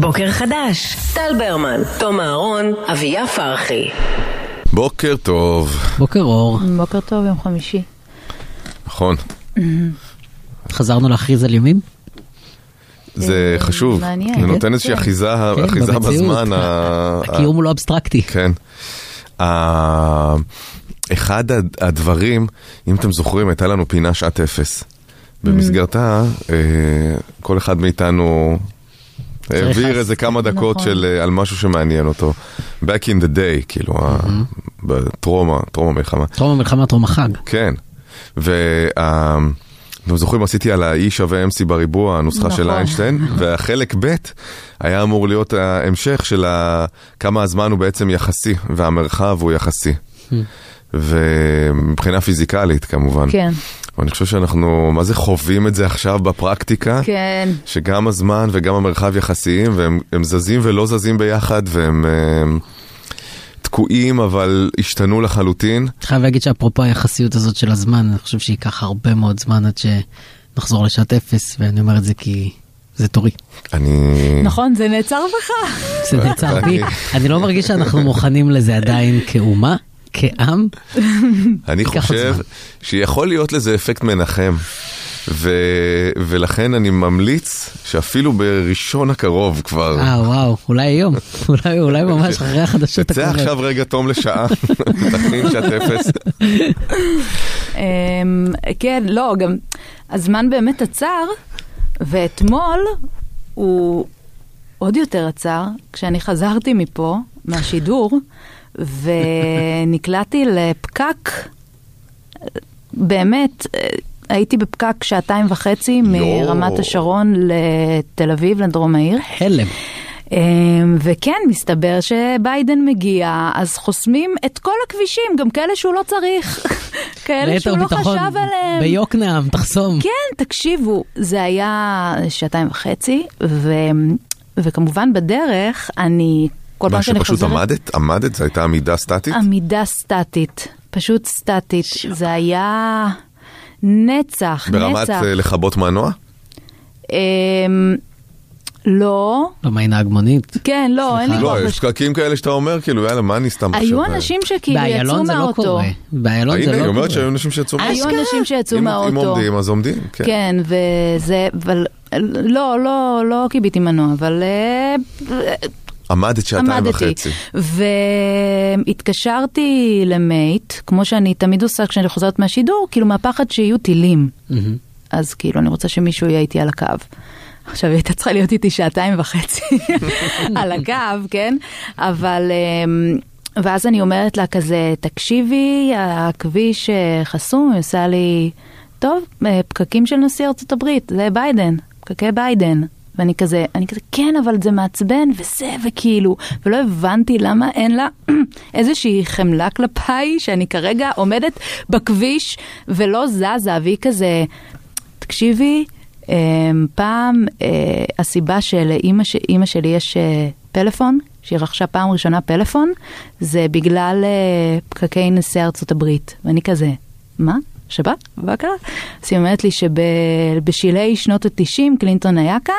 בוקר חדש, טל ברמן, תום אהרון, אביה פרחי. בוקר טוב, בוקר אור, בוקר טוב, יום חמישי. נכון, חזרנו להכריז על ימים? זה אה, חשוב. זה נותן איזושהי כן. אחיזה כן, אחיזה במציאות. בזמן. הקיום הוא לא אבסטרקטי. כן. אחד הד- הדברים, אם אתם זוכרים, הייתה לנו פינה שעת אפס. במסגרתה, אה, כל אחד מאיתנו העביר איזה כמה דקות נכון. של אה, על משהו שמעניין אותו. Back in the day, כאילו, בטרומה, טרום המלחמה. טרום המלחמה, טרום החג. כן. ואתם זוכרים, עשיתי על ה-E שווה MC בריבוע, הנוסחה של נכון. איינשטיין, והחלק ב' היה אמור להיות ההמשך של ה- כמה הזמן הוא בעצם יחסי, והמרחב הוא יחסי. ומבחינה פיזיקלית כמובן. כן, ואני חושב שאנחנו, מה זה חווים את זה עכשיו בפרקטיקה? כן. שגם הזמן וגם המרחב יחסיים, והם הם זזים ולא זזים ביחד, והם הם, תקועים אבל השתנו לחלוטין. חייב להגיד שאפרופו היחסיות הזאת של הזמן, אני חושב שייקח הרבה מאוד זמן עד שנחזור לשעת אפס, ואני אומר את זה כי זה תורי. אני... נכון, זה נעצר בך. זה נעצר בי. אני לא מרגיש שאנחנו מוכנים לזה עדיין כאומה, כעם. אני חושב. שיכול להיות לזה אפקט מנחם. ו... ולכן אני ממליץ שאפילו בראשון הקרוב כבר, אה וואו, אולי היום, אולי אולי ממש אחרי החדשות תצא הקרובות. עכשיו רגע תום לשעה, תכין שעת אפס. אמ, כן, לא, גם הזמן באמת עצר, ואתמול הוא עוד יותר עצר, כשאני חזרתי מפה, מהשידור, ונקלעתי לפקק, באמת, הייתי בפקק שעתיים וחצי מרמת השרון לתל אביב, לדרום העיר. הלם. אמ, וכן, מסתבר שביידן מגיע, אז חוסמים את כל הכבישים, גם כאלה שהוא לא צריך, כאלה שהוא לא ביטחון, חשב עליהם. ביוקנעם, תחסום. כן, תקשיבו, זה היה שעתיים וחצי, ו... וכמובן בדרך, אני, כל פעם מה שאני שפשוט חוזרת... עמדת? עמדת? זו הייתה עמידה סטטית? עמידה סטטית, פשוט סטטית. זה היה נצח, ברמת נצח. אה, לכבות מנוע? אמ, לא, לא, מה, היא נהג מונית? כן, לא, אין לי לא, כוח. יש פקקים כאלה שאתה אומר, כאילו, יאללה, מה אני סתם היו אנשים שכאילו יצאו באיילון זה לא מהאוטו. קורה. באיילון זה הנה, לא היא קורה. אומרת שהיו אנשים שיצאו היו מהאוטו. אנשים שיצאו אם- אם מהאוטו. עומדים, אז עומדים, כן. כן, וזה, אבל לא, לא, לא כיביתי מנוע, אבל אה, עמדת שעתיים עמדתי. וחצי. והתקשרתי למייט, כמו שאני תמיד עושה כשאני חוזרת מהשידור, כאילו מהפחד שיהיו טילים. מהמם. אז כאילו, אני רוצה שמישהו יהיה איתי על הקו. עכשיו, היא הייתה צריכה להיות איתי שעתיים וחצי על הקו, כן? אבל... אמ, ואז אני אומרת לה כזה, תקשיבי, הכביש אה, חסום, היא עושה לי, טוב, אה, פקקים של נשיא ארצות הברית, זה ביידן, פקקי ביידן. ואני כזה, אני כזה, כן, אבל זה מעצבן, וזה, וכאילו, ולא הבנתי למה אין לה איזושהי חמלה כלפיי, שאני כרגע עומדת בכביש ולא זזה, והיא כזה, תקשיבי, אמ, פעם אה, הסיבה שלאימא אימא שלי יש אה, פלאפון, שהיא רכשה פעם ראשונה פלאפון, זה בגלל אה, פקקי נשיא ארצות הברית. ואני כזה, מה? שבת? מה קרה? אז היא אומרת לי שבשלהי שנות התשעים קלינטון היה כאן,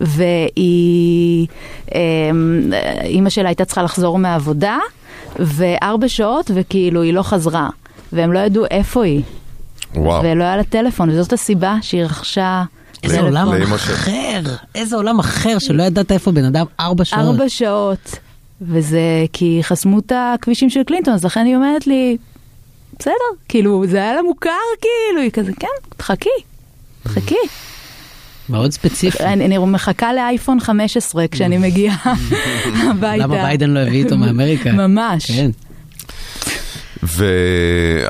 והיא, אמ, אימא שלה הייתה צריכה לחזור מהעבודה, וארבע שעות, וכאילו היא לא חזרה, והם לא ידעו איפה היא. וואו. ולא היה לה טלפון, וזאת הסיבה שהיא רכשה איזה עולם אחר, איזה עולם אחר שלא ידעת איפה בן אדם ארבע שעות. ארבע שעות. וזה כי חסמו את הכבישים של קלינטון, אז לכן היא אומרת לי, בסדר, כאילו, זה היה לה מוכר, כאילו, היא כזה, כן, תחכי, תחכי. מאוד ספציפי. אני, אני מחכה לאייפון 15 כשאני מגיעה הביתה. למה ביידן לא הביא איתו מאמריקה? ממש. כן. ו...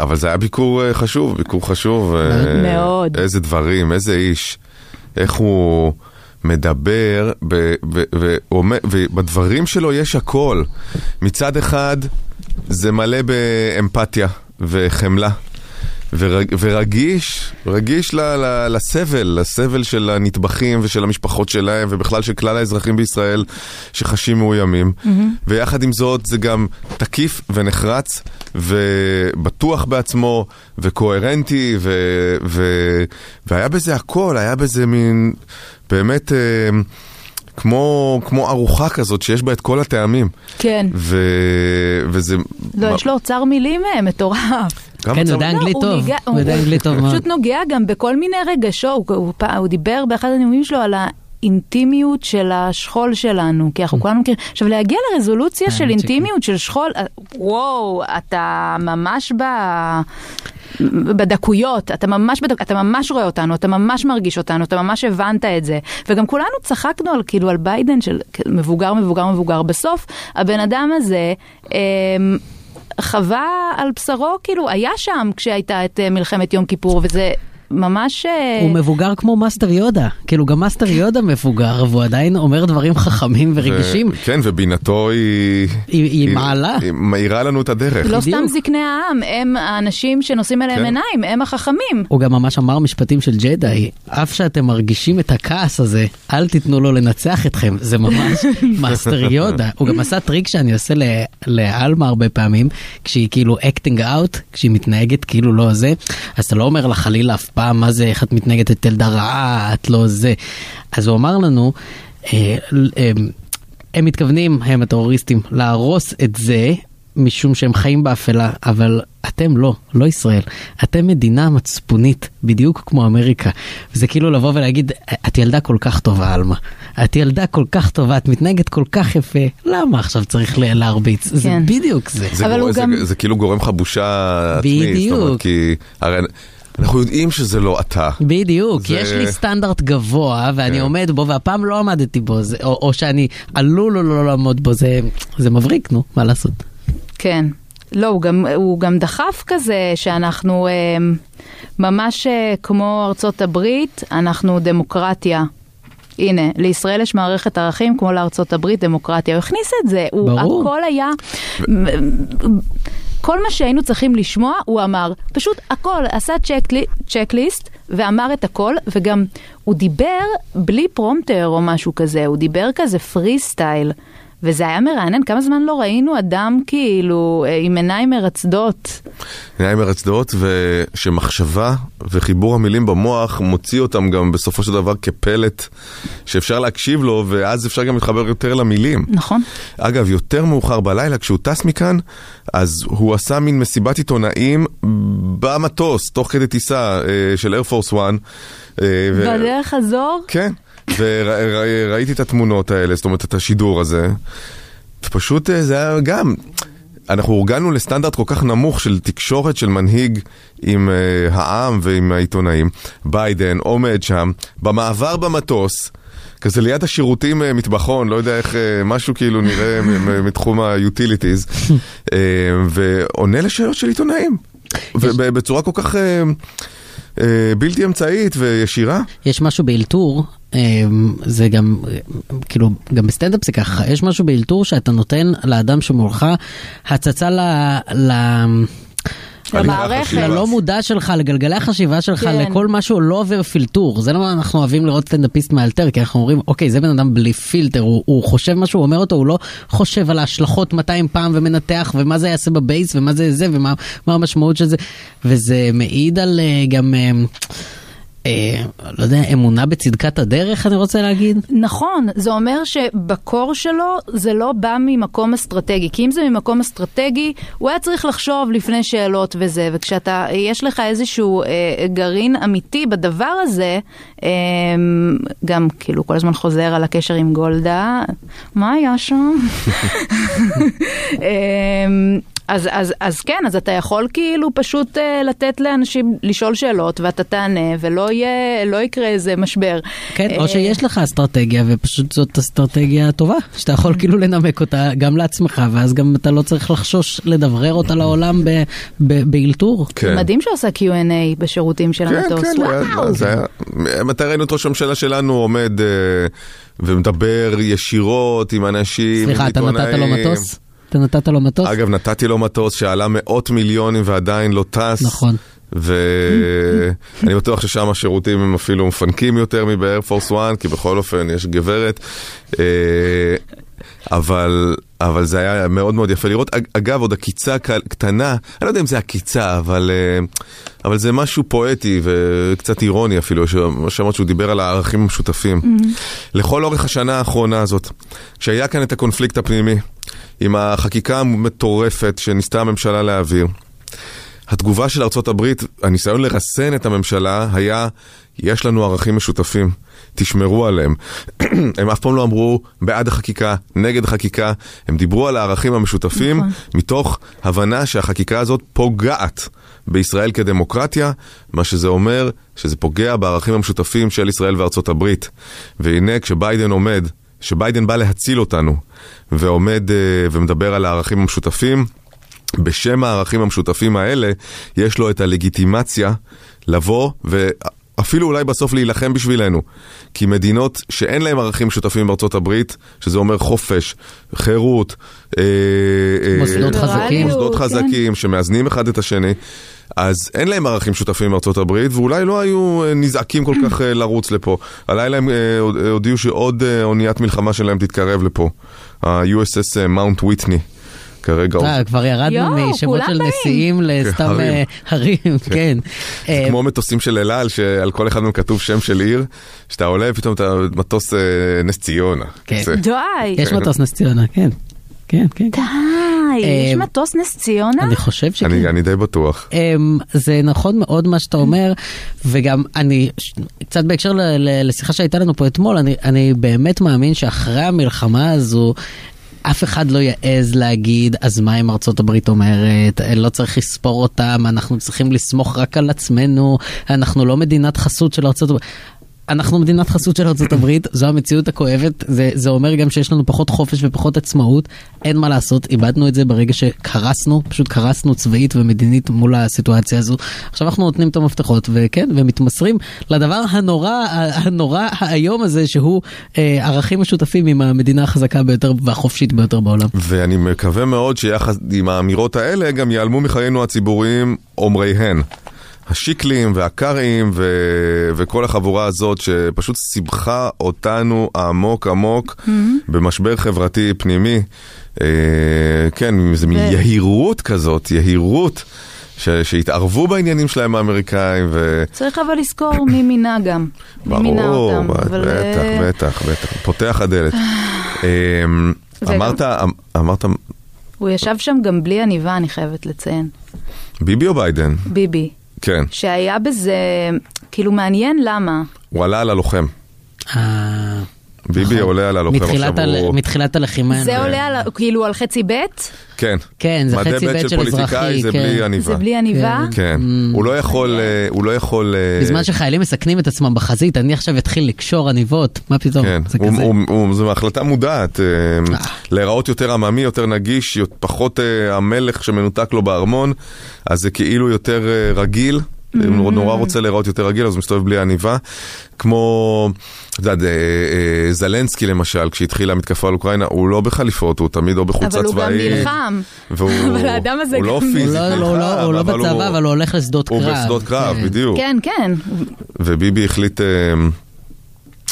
אבל זה היה ביקור אה, חשוב, ביקור חשוב. אה, מאוד. איזה דברים, איזה איש. איך הוא מדבר, ב... ב... ואומר- ובדברים שלו יש הכל. מצד אחד, זה מלא באמפתיה וחמלה. ורג, ורגיש, רגיש ל, ל, לסבל, לסבל של הנטבחים ושל המשפחות שלהם ובכלל של כלל האזרחים בישראל שחשים מאוימים. Mm-hmm. ויחד עם זאת זה גם תקיף ונחרץ ובטוח בעצמו וקוהרנטי ו, ו, והיה בזה הכל, היה בזה מין באמת... אה, כמו, כמו ארוחה כזאת שיש בה את כל הטעמים. כן. ו... וזה... לא, יש לו אוצר מילים אה, מטורף. כן, הוא יודע אנגלית הוא טוב, הוא יודע אנגלית טוב מאוד. פשוט נוגע גם בכל מיני רגשות, הוא, הוא, הוא דיבר באחד הנאומים שלו על האינטימיות של השכול שלנו, כי אנחנו כולנו מכירים, עכשיו להגיע לרזולוציה של האמת שכן. אינטימיות של שכול, אה, וואו, אתה ממש ב... בדקויות, אתה ממש, בדק, אתה ממש רואה אותנו, אתה ממש מרגיש אותנו, אתה ממש הבנת את זה. וגם כולנו צחקנו על כאילו על ביידן של מבוגר, מבוגר, מבוגר. בסוף הבן אדם הזה אה, חווה על בשרו, כאילו היה שם כשהייתה את אה, מלחמת יום כיפור, וזה ממש... אה, הוא מבוגר כמו מאסטר יודה, כאילו גם מאסטר יודה מבוגר, והוא עדיין אומר דברים חכמים ורגישים. כן, ובינתו היא... היא- מעלה. היא מאירה לנו את הדרך. לא. סתם זקני העם, הם האנשים שנושאים אליהם כן. עיניים, הם החכמים. הוא גם ממש אמר משפטים של ג'די, אף שאתם מרגישים את הכעס הזה, אל תיתנו לו לנצח אתכם, זה ממש מאסטר יודה. הוא גם עשה טריק שאני עושה ל- לעלמה הרבה פעמים, כשהיא כאילו acting out, כשהיא מתנהגת כאילו לא זה, אז אתה לא אומר לה חלילה אף פעם מה זה, איך את מתנהגת את ילדה רעה, את לא זה. אז הוא אמר לנו, אה, אה, הם מתכוונים, הם הטרוריסטים, להרוס את זה. משום שהם חיים באפלה, אבל אתם לא, לא ישראל. אתם מדינה מצפונית, בדיוק כמו אמריקה. וזה כאילו לבוא ולהגיד, את ילדה כל כך טובה, עלמה. את ילדה כל כך טובה, את מתנהגת כל כך יפה, למה עכשיו צריך להרביץ? זה כן. בדיוק זה. זה, אבל גור... הוא זה, גם- זה כאילו גורם לך בושה עצמית. זאת אומרת, בדיוק. כי הרי אנחנו יודעים שזה לא אתה. בדיוק, זה- יש לי סטנדרט גבוה ואני כן. עומד בו והפעם לא עמדתי בו, זה, או, או שאני עלול או לא לעמוד בו, זה, זה מבריק, נו, מה לעשות? כן. לא, הוא גם, הוא גם דחף כזה שאנחנו אה, ממש אה, כמו ארצות הברית, אנחנו דמוקרטיה. הנה, לישראל יש מערכת ערכים כמו לארצות הברית, דמוקרטיה. הוא הכניס את זה, הוא, ברור. הכל היה... כל מה שהיינו צריכים לשמוע, הוא אמר. פשוט הכל, עשה צ'קלי, צ'קליסט ואמר את הכל, וגם הוא דיבר בלי פרומטר או משהו כזה, הוא דיבר כזה פרי סטייל. וזה היה מרענן, כמה זמן לא ראינו אדם כאילו אה, עם עיניים מרצדות. עיניים מרצדות, ושמחשבה וחיבור המילים במוח מוציא אותם גם בסופו של דבר כפלט שאפשר להקשיב לו, ואז אפשר גם להתחבר יותר למילים. נכון. אגב, יותר מאוחר בלילה, כשהוא טס מכאן, אז הוא עשה מין מסיבת עיתונאים במטוס, תוך כדי טיסה אה, של איירפורס 1. בדרך חזור, כן, וראיתי את התמונות האלה, זאת אומרת, את השידור הזה, ופשוט אה, זה היה גם... אנחנו הורגלנו לסטנדרט כל כך נמוך של תקשורת של מנהיג עם uh, העם ועם העיתונאים. ביידן עומד שם, במעבר במטוס, כזה ליד השירותים uh, מטבחון, לא יודע איך, uh, משהו כאילו נראה מתחום ה-utilities, אה, ועונה לשאלות של עיתונאים. ובצורה כל כך אה, בלתי אמצעית וישירה. יש משהו באלתור, אה, זה גם, אה, כאילו, גם בסטנדאפ זה ככה, יש משהו באלתור שאתה נותן לאדם שמולך הצצה ל... ל... למערכת. ללא מודע שלך, לגלגלי החשיבה שלך, כן. לכל משהו לא עובר פילטור. זה למה אנחנו אוהבים לראות סטנדאפיסט מאלתר, כי אנחנו אומרים, אוקיי, זה בן אדם בלי פילטר, הוא, הוא חושב משהו, הוא אומר אותו, הוא לא חושב על ההשלכות 200 פעם ומנתח, ומה זה יעשה בבייס, ומה זה זה, ומה מה המשמעות של זה, וזה מעיד על אה, גם... אה, אה, לא יודע, אמונה בצדקת הדרך, אני רוצה להגיד. נכון, זה אומר שבקור שלו זה לא בא ממקום אסטרטגי, כי אם זה ממקום אסטרטגי, הוא היה צריך לחשוב לפני שאלות וזה, וכשאתה, יש לך איזשהו אה, גרעין אמיתי בדבר הזה, אה, גם כאילו כל הזמן חוזר על הקשר עם גולדה, מה היה שם? אה, אז, אז, אז כן, אז אתה יכול כאילו פשוט אה, לתת לאנשים לשאול שאלות ואתה תענה ולא יהיה, לא יקרה איזה משבר. כן, אה, או שיש לך אסטרטגיה ופשוט זאת אסטרטגיה טובה, שאתה יכול כאילו לנמק אותה גם לעצמך, ואז גם אתה לא צריך לחשוש לדברר אותה לעולם ב- ב- באלתור. כן. מדהים שהוא עשה Q&A בשירותים של כן, המטוס, כן, היה- וואו. זה היה... מתי ראינו את ראש הממשלה שלנו עומד אה, ומדבר ישירות עם אנשים, סליחה, עם אתה נתת לו. מטוס? אתה נתת לו מטוס? אגב, נתתי לו מטוס שעלה מאות מיליונים ועדיין לא טס. נכון. ואני בטוח ששם השירותים הם אפילו מפנקים יותר מבאיירפורס 1, כי בכל אופן יש גברת. אה, אבל אבל זה היה מאוד מאוד יפה לראות. אג- אגב, עוד עקיצה קטנה, אני לא יודע אם זה עקיצה, אבל, אה, אבל זה משהו פואטי וקצת אירוני אפילו, ש- מה שאמרת שהוא דיבר על הערכים המשותפים. לכל אורך השנה האחרונה הזאת, כשהיה כאן את הקונפליקט הפנימי, עם החקיקה המטורפת שניסתה הממשלה להעביר, התגובה של ארצות הברית, הניסיון לרסן את הממשלה, היה, יש לנו ערכים משותפים, תשמרו עליהם. הם אף פעם לא אמרו בעד החקיקה, נגד החקיקה, הם דיברו על הערכים המשותפים, נכון. מתוך הבנה שהחקיקה הזאת פוגעת בישראל כדמוקרטיה, מה שזה אומר שזה פוגע בערכים המשותפים של ישראל וארצות הברית. והנה כשביידן עומד, כשביידן בא להציל אותנו, ועומד אה, ומדבר על הערכים המשותפים, בשם הערכים המשותפים האלה, יש לו את הלגיטימציה לבוא ואפילו אולי בסוף להילחם בשבילנו. כי מדינות שאין להן ערכים משותפים בארצות הברית, שזה אומר חופש, חירות, אה, אה, מוסדות חזקים. מוסדות כן. חזקים שמאזנים אחד את השני. אז אין להם ערכים משותפים בארצות הברית, ואולי לא היו אה, נזעקים כל כך אה, לרוץ לפה. הלילה הם אה, הוד- אה, הודיעו שעוד אה, אוניית מלחמה שלהם תתקרב לפה. ה-USS מאונט ויטני. כרגע אה, כבר ירדנו משמות של. נשיאים לסתם הרים. אה, הרים, כן. אה, כמו מטוסים של אל על, שעל כל אחד מהם כתוב שם של עיר, שאתה עולה, פתאום אתה מטוס אה, נס ציונה. כן. זה- די, יש מטוס נס ציונה, כן. כן, כן. די, יש אה, מטוס נס ציונה? אני חושב שכן. אני אני די בטוח. אמ, זה נכון מאוד מה שאתה אומר, וגם אני, קצת בהקשר ל- ל- לשיחה שהייתה לנו פה אתמול, אני, אני באמת מאמין שאחרי המלחמה הזו, אף אחד לא יעז להגיד, אז מה אם ארצות הברית אומרת, לא צריך לספור אותם, אנחנו צריכים לסמוך רק על עצמנו, אנחנו לא מדינת חסות של ארצות הברית. אנחנו מדינת חסות של הברית, זו המציאות הכואבת, זה, זה אומר גם שיש לנו פחות חופש ופחות עצמאות, אין מה לעשות, איבדנו את זה ברגע שקרסנו, פשוט קרסנו צבאית ומדינית מול הסיטואציה הזו. עכשיו אנחנו נותנים את המפתחות, וכן, ומתמסרים לדבר הנורא, הנורא האיום הזה, שהוא אה, ערכים משותפים עם המדינה החזקה ביותר והחופשית ביותר בעולם. ואני מקווה מאוד שיחד עם האמירות האלה גם ייעלמו מחיינו הציבוריים אומריהן. השיקלים והקרעים ו... וכל החבורה הזאת שפשוט סיבכה אותנו עמוק עמוק mm-hmm. במשבר חברתי פנימי. אה, כן, זה מין יהירות כזאת, יהירות, ש... שהתערבו בעניינים שלהם האמריקאים ו... צריך אבל לזכור מי מינה גם. מי מינה ברור, אותם. בטח, אבל, אה, בטח, בטח, פותח הדלת. אמ, וגם- אמרת, אמ- אמרת הוא ישב שם גם בלי עניבה, אני חייבת לציין. ביבי או ביידן? ביבי. כן, שהיה בזה, כאילו מעניין למה. הוא עלה על הלוחם. ביבי נכון. עולה על הלוחם עכשיו. הוא... מתחילת הלחימה. זה עולה על, כאילו על חצי ב'? כן. כן, זה חצי ב' של של פוליטיקאי אזרחי, זה כן. בלי עניבה. זה בלי עניבה? כן, הוא לא יכול, אה, הוא לא יכול... אה, בזמן שחיילים מסכנים את עצמם בחזית, אני עכשיו אתחיל לקשור עניבות, מה פתאום? כן, זה הוא- כזה. הוא- הוא- זו החלטה מודעת, אה, להיראות יותר עממי, יותר נגיש, פחות המלך שמנותק לו בארמון, אז זה כאילו יותר אה, רגיל. הוא נורא רוצה להיראות יותר רגיל, אז הוא מסתובב בלי עניבה. כמו, את יודעת, אה, אה, זלנסקי למשל, כשהתחילה המתקפה על אוקראינה, הוא לא בחליפות, הוא תמיד או בחולצה אבל הוא גם צבאית. נלחם. והוא אבל האדם הזה הוא לא גם- הוא פיזית לא- לא- לא- הוא לא נלחם, בצבא, אבל הוא הולך לשדות הוא קרב. בשדות קרב, כן. בדיוק. כן, כן. וביבי החליט, אה,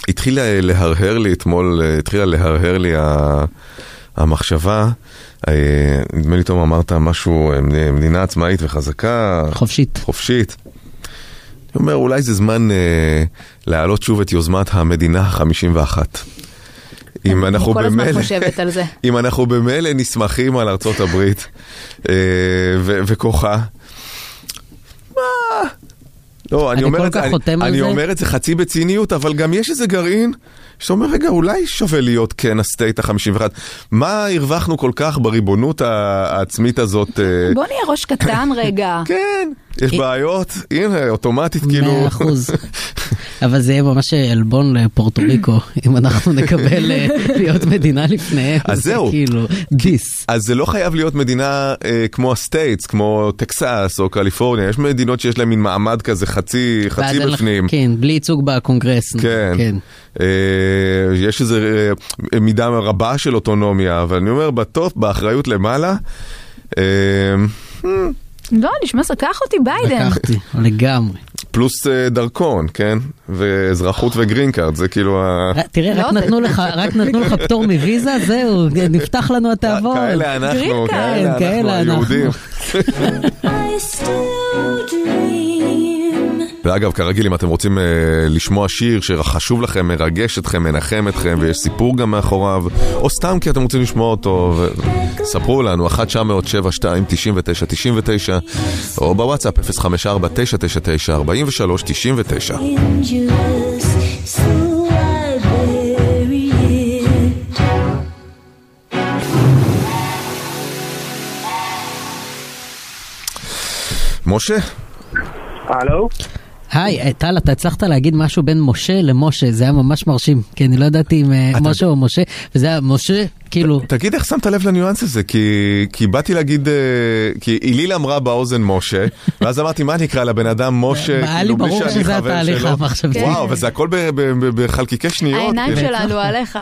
התחיל להרהר לי אתמול, התחילה להרהר לי המחשבה, נדמה לי תום אמרת משהו, מדינה עצמאית וחזקה, חופשית. חופשית. אני אומר, אולי זה זמן אה, להעלות שוב את יוזמת המדינה ה-51. אם אני אנחנו כל הזמן במילא, חושבת על זה. אם אנחנו במילא נסמכים על ארצות הברית אה, ו- וכוחה, מה? לא, אני אני אומר את אני- אני. אומר את זה חצי בציניות, אבל גם יש איזה גרעין שאתה אומר, רגע, אולי שווה להיות כן הסטייט ה-51. מה הרווחנו כל כך בריבונות העצמית הזאת? אה, בוא נהיה ראש קטן רגע. כן, יש אה, בעיות, הנה, אוטומטית כאילו. מאה אחוז. אבל זה יהיה ממש עלבון לפורטו ריקו, אם אנחנו נקבל אה, להיות מדינה לפניהם. אז זה זהו. כאילו דיס. אז זה לא חייב להיות מדינה אה, כמו ה states, כמו טקסס או קליפורניה, יש מדינות שיש להן מין מעמד כזה חצי, חצי אין לך- בפנים. כן, בלי ייצוג בקונגרס. כן. אה, יש איזה אה, מידה רבה של אוטונומיה, אבל אני אומר, ב top, באחריות למעלה, אה, לא, נשמע, קח אותי ביידן. לקחתי, לגמרי. פלוס אה, דרכון, כן? ואזרחות ו green card, זה כאילו ה... תראה, רק לא, נתנו זה- לך- רק נתנו לך פטור מוויזה, זהו, נפתח לנו התיאבון. כאלה אנחנו כאלה אנחנו. היהודים. ואגב, כרגיל, אם אתם רוצים אה, לשמוע שיר שחשוב לכם, מרגש אתכם, מנחם אתכם, ויש סיפור גם מאחוריו, או סתם כי אתם רוצים לשמוע אותו, ו... ספרו לנו, 1 907 2 99 99 או בוואטסאפ 054 999 43 99 Dangerous, so I bury it. משה, הלו? היי, אה, טל, אתה הצלחת להגיד משהו בין משה למשה, זה היה ממש מרשים, כי אני לא ידעתי אם אה, משה או משה, וזה היה משה, כאילו, תגיד איך שמת לב לניואנס הזה, כי, כי באתי להגיד, אה, כי היליל אמרה באוזן משה, ואז אמרתי, מה אני אקרא לבן אדם משה, היה לי כאילו, בלי ברור שאני שזה חבר התהליך שלו. המחשבתי. וואו, וזה הכל ב- ב- ב- בחלקיקי שניות. העיניים כאילו. שלנו עליך.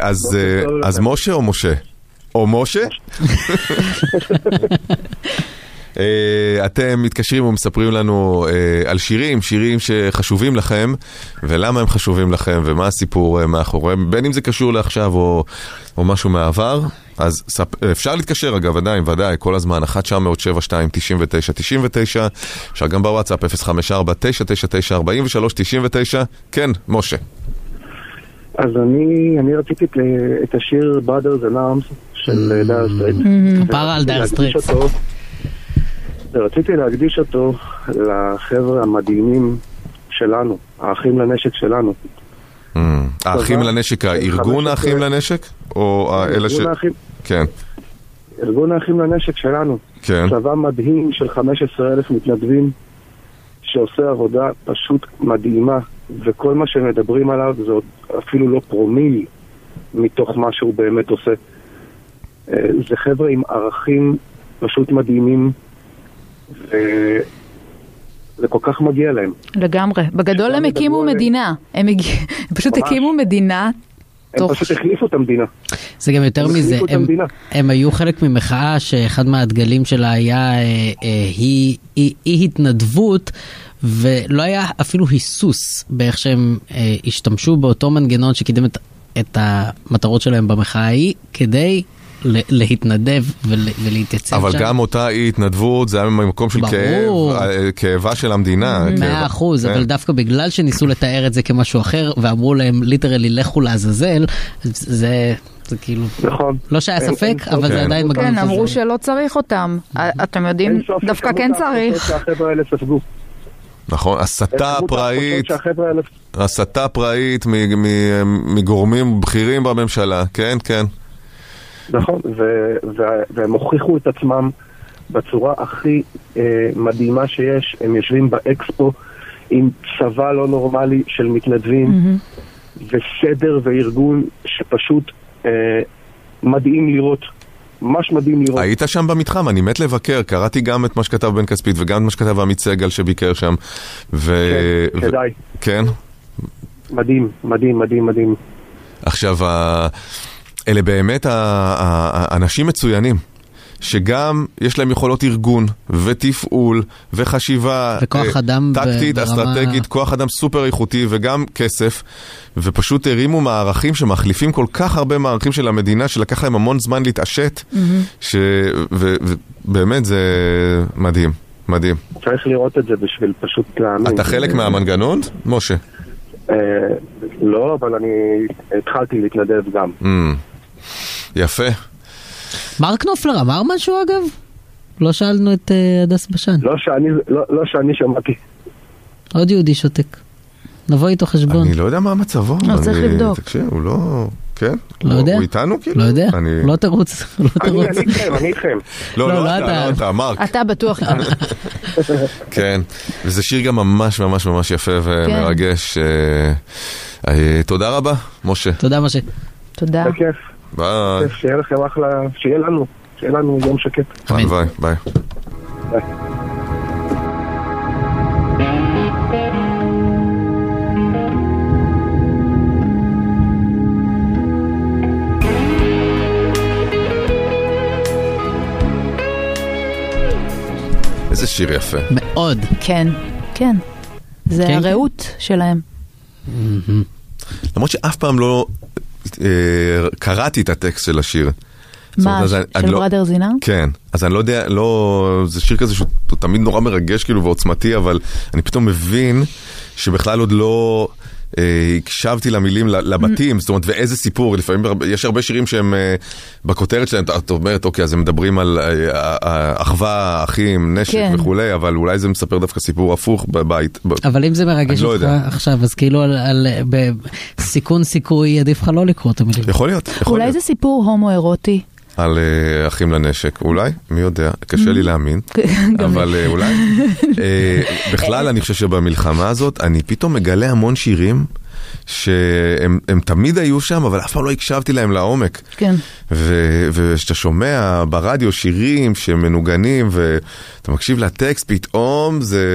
אז. משה או משה? או משה? אה, אתם מתקשרים ומספרים לנו אה, על שירים, שירים שחשובים לכם, ולמה הם חשובים לכם, ומה הסיפור אה, מאחוריהם, בין אם זה קשור לעכשיו או, או משהו מהעבר. אז ספ... אפשר להתקשר אגב, עדיין, ודאי, כל הזמן, 1 907 2 99 99 אפשר גם בוואטסאפ 054 999 43 99 כן, משה. אז אני, אני רציתי את, השיר Brothers in Arms של דייר סטרייטס. כפרה על סטרייטס. ורציתי להקדיש אותו לחבר'ה המדהימים שלנו, האחים לנשק שלנו. אמ. האחים לנשק, של הארגון 15 האחים לנשק? או האלה ש... ארגון האחים, כן, ארגון האחים לנשק שלנו. כן. צבא מדהים של 15 אלף מתנדבים שעושה עבודה פשוט מדהימה וכל מה שמדברים עליו זה עוד אפילו לא פרומיל מתוך מה שהוא באמת עושה. אה, זה חבר'ה עם ערכים פשוט מדהימים וזה כל כך מגיע להם. לגמרי. בגדול הם הקימו עליהם. מדינה. הם פשוט ממש. הקימו מדינה. הם תוך... פשוט החליפו את המדינה. זה גם יותר הם מזה, הם. הם היו חלק ממחאה שאחד מהדגלים שלה היה אה, אה, אי, אי, אי התנדבות ולא היה אפילו היסוס באיך שהם אה, השתמשו באותו מנגנון שקידם את, את המטרות שלהם במחאה ההיא כדי להתנדב ול, ולהתייצב אבל שם. גם אותה אי התנדבות, זה היה ממקום של ברור. כאב, אה, כאבה של המדינה. מאה. אחוז, כן. אבל דווקא בגלל שניסו לתאר את זה כמשהו אחר ואמרו להם ליטרלי לכו לעזאזל, זה, זה כאילו, נכון. לא שהיה אין- ספק, אין אבל סוף- זה עדיין מגניב. כן, אמרו שלא צריך אותם. אתם יודעים, אין דווקא כן צריך. נכון, הסתה פראית, הסתה פראית מ- מ- מגורמים בכירים בממשלה, כן, כן. נכון, ו- ו- והם הוכיחו את עצמם בצורה הכי אה, מדהימה שיש. הם יושבים באקספו עם צבא לא נורמלי של מתנדבים, וסדר וארגון שפשוט אה, מדהים לראות. ממש מדהים לראות. היית שם במתחם, אני מת לבקר, קראתי גם את מה שכתב בן כספית וגם את מה שכתב עמית סגל שביקר שם. ו... כן, ו- כדאי. כן? מדהים, מדהים, מדהים, מדהים. עכשיו, ה- אלה באמת האנשים מצוינים. שגם יש להם יכולות ארגון ותפעול וחשיבה וכוח אה, אדם טקטית, ברמה- אסטרטגית, כוח אדם סופר איכותי וגם כסף ופשוט הרימו מערכים שמחליפים כל כך הרבה מערכים של המדינה שלקח להם המון זמן להתעשת ש... ו- ובאמת זה מדהים, מדהים. צריך לראות את זה בשביל פשוט להאמין. אתה חלק מהמנגנון, משה? אה, לא, אבל אני התחלתי להתנדב גם. Mm, יפה. מרק נופלר אמר משהו אגב? לא שאלנו את אה, הדס בשן. לא שאני, לא, לא שאני שמעתי. עוד יהודי שותק. נבוא איתו חשבון. אני לא יודע מה מצבו. לא, צריך לבדוק. תקשיב, הוא לא... כן? לא יודע. הוא איתנו כאילו? לא יודע, אני- לא תרוץ, לא אני, תרוץ. אני איתכם, אני איתכם. לא, לא, לא לא אתה, אתה. לא אתה, מרק. אתה בטוח. כן. וזה שיר גם ממש ממש ממש יפה ומרגש. אה, אה, תודה רבה, משה. תודה משה. תודה. ביי. שיהיה לכם אחלה, שיהיה לנו, שיהיה לנו יום שקט. ביי, ביי. ביי. איזה שיר יפה. מאוד. כן, כן. זה כן, כן. הרעות שלהם. למרות שאף פעם לא קראתי את הטקסט של השיר. מה, של לא- בראדר זינר? כן, אז אני לא יודע, לא, זה שיר כזה שהוא הוא תמיד נורא מרגש כאילו ועוצמתי, אבל אני פתאום מבין שבכלל עוד לא אה, הקשבתי למילים לבתים, זאת אומרת, ואיזה סיפור, לפעמים יש הרבה שירים שהם אה, בכותרת שלהם, את אומרת, אוקיי, אז הם מדברים על אה, אה, אה, אחווה, אחים, נשק כן. וכולי, אבל אולי זה מספר דווקא סיפור הפוך בבית. ב- אבל אם זה מרגש לא אותך יודע. עכשיו, אז כאילו על- על- בסיכון סיכוי עדיף לך לא לקרוא את המילים. יכול להיות, יכול אולי להיות. זה סיפור הומואירוטי. על אה, אחים לנשק, אולי, מי יודע, קשה לי להאמין, אבל אה, אולי. אה, בכלל, אני חושב שבמלחמה הזאת, אני פתאום מגלה המון שירים שהם הם תמיד היו שם, אבל אף פעם לא הקשבתי להם לעומק. כן. וכשאתה שומע ברדיו שירים שמנוגנים ואתה מקשיב לטקסט, פתאום זה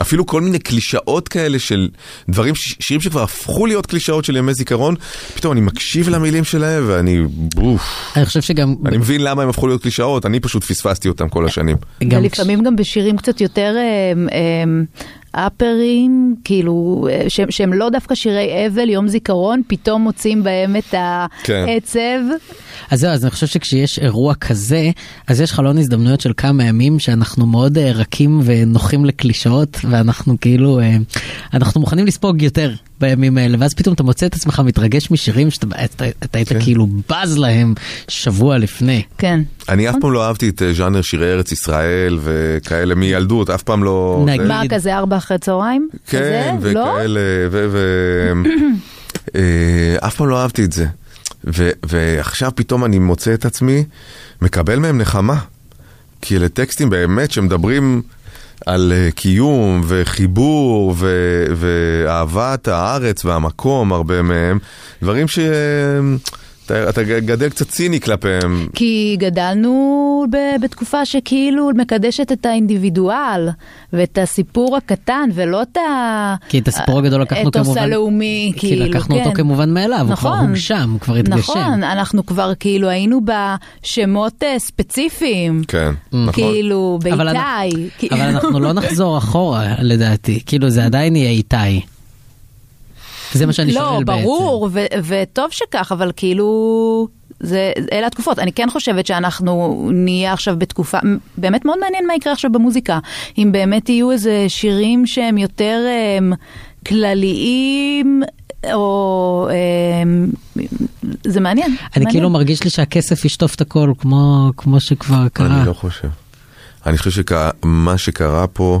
אפילו כל מיני קלישאות כאלה של דברים, שירים שכבר הפכו להיות קלישאות של ימי זיכרון, פתאום אני מקשיב למילים שלהם ואני, בוף, אני חושב שגם... אני מבין למה הם הפכו להיות קלישאות, אני פשוט פספסתי אותם כל השנים. גם ולפעמים גם בשירים קצת יותר אמ, אמ, אפרים, כאילו, אה, שהם, שהם לא דווקא שירי אבל, יום זיכרון, פתאום מוצאים בהם את כן. אז זהו, אז אני חושב שכשיש אירוע כזה, אז יש חלון הזדמנויות של כמה ימים שאנחנו מאוד אה, רכים ונוחים לקלישאות, ואנחנו כאילו, אה, אנחנו מוכנים לספוג יותר בימים האלה, ואז פתאום אתה מוצא את עצמך מתרגש משירים שאתה אתה, אתה היית כן. כאילו בז להם שבוע לפני. כן. אני אף פעם לא אהבתי את אה, ז'אנר שירי ארץ ישראל וכאלה מילדות, אף פעם לא... נגיד. מה, כזה ארבע אחרי צהריים? כן? לא? וכאלה, ו... ו- אף פעם לא אהבתי את זה. ו- ועכשיו פתאום אני מוצא את עצמי מקבל מהם נחמה. כי אלה טקסטים באמת שמדברים על אה, קיום וחיבור ו- ואהבת הארץ והמקום, הרבה מהם, דברים ש... אתה, אתה גדל קצת ציני כלפיהם. כי גדלנו ב- בתקופה שכאילו מקדשת את האינדיבידואל ואת הסיפור הקטן ולא את ה... כי את הסיפור הגדול לקחנו האתוס כמובן, הלאומי, כי כאילו, לקחנו כן. אותו כמובן מאליו, הוא כבר נכון. הוגשם, הוא כבר התגשם. נכון, אנחנו כבר כאילו היינו בשמות אה, ספציפיים. כן, נכון. כאילו, אבל באיתי. כאילו- אבל אנחנו לא נחזור אחורה לדעתי, כאילו זה עדיין יהיה איתי. זה מה שאני לא, שואל בעצם. ברור, ו- וטוב שכך, אבל כאילו... זה, אלה התקופות. אני כן חושבת שאנחנו נהיה עכשיו בתקופה, באמת מאוד מעניין מה יקרה עכשיו במוזיקה. אם באמת יהיו איזה שירים שהם יותר הם, כלליים, או... הם, זה מעניין. אני מעניין. כאילו מרגיש לי שהכסף ישטוף את הכל כמו, כמו שכבר קרה. אני לא חושב. אני חושב שמה שקרה פה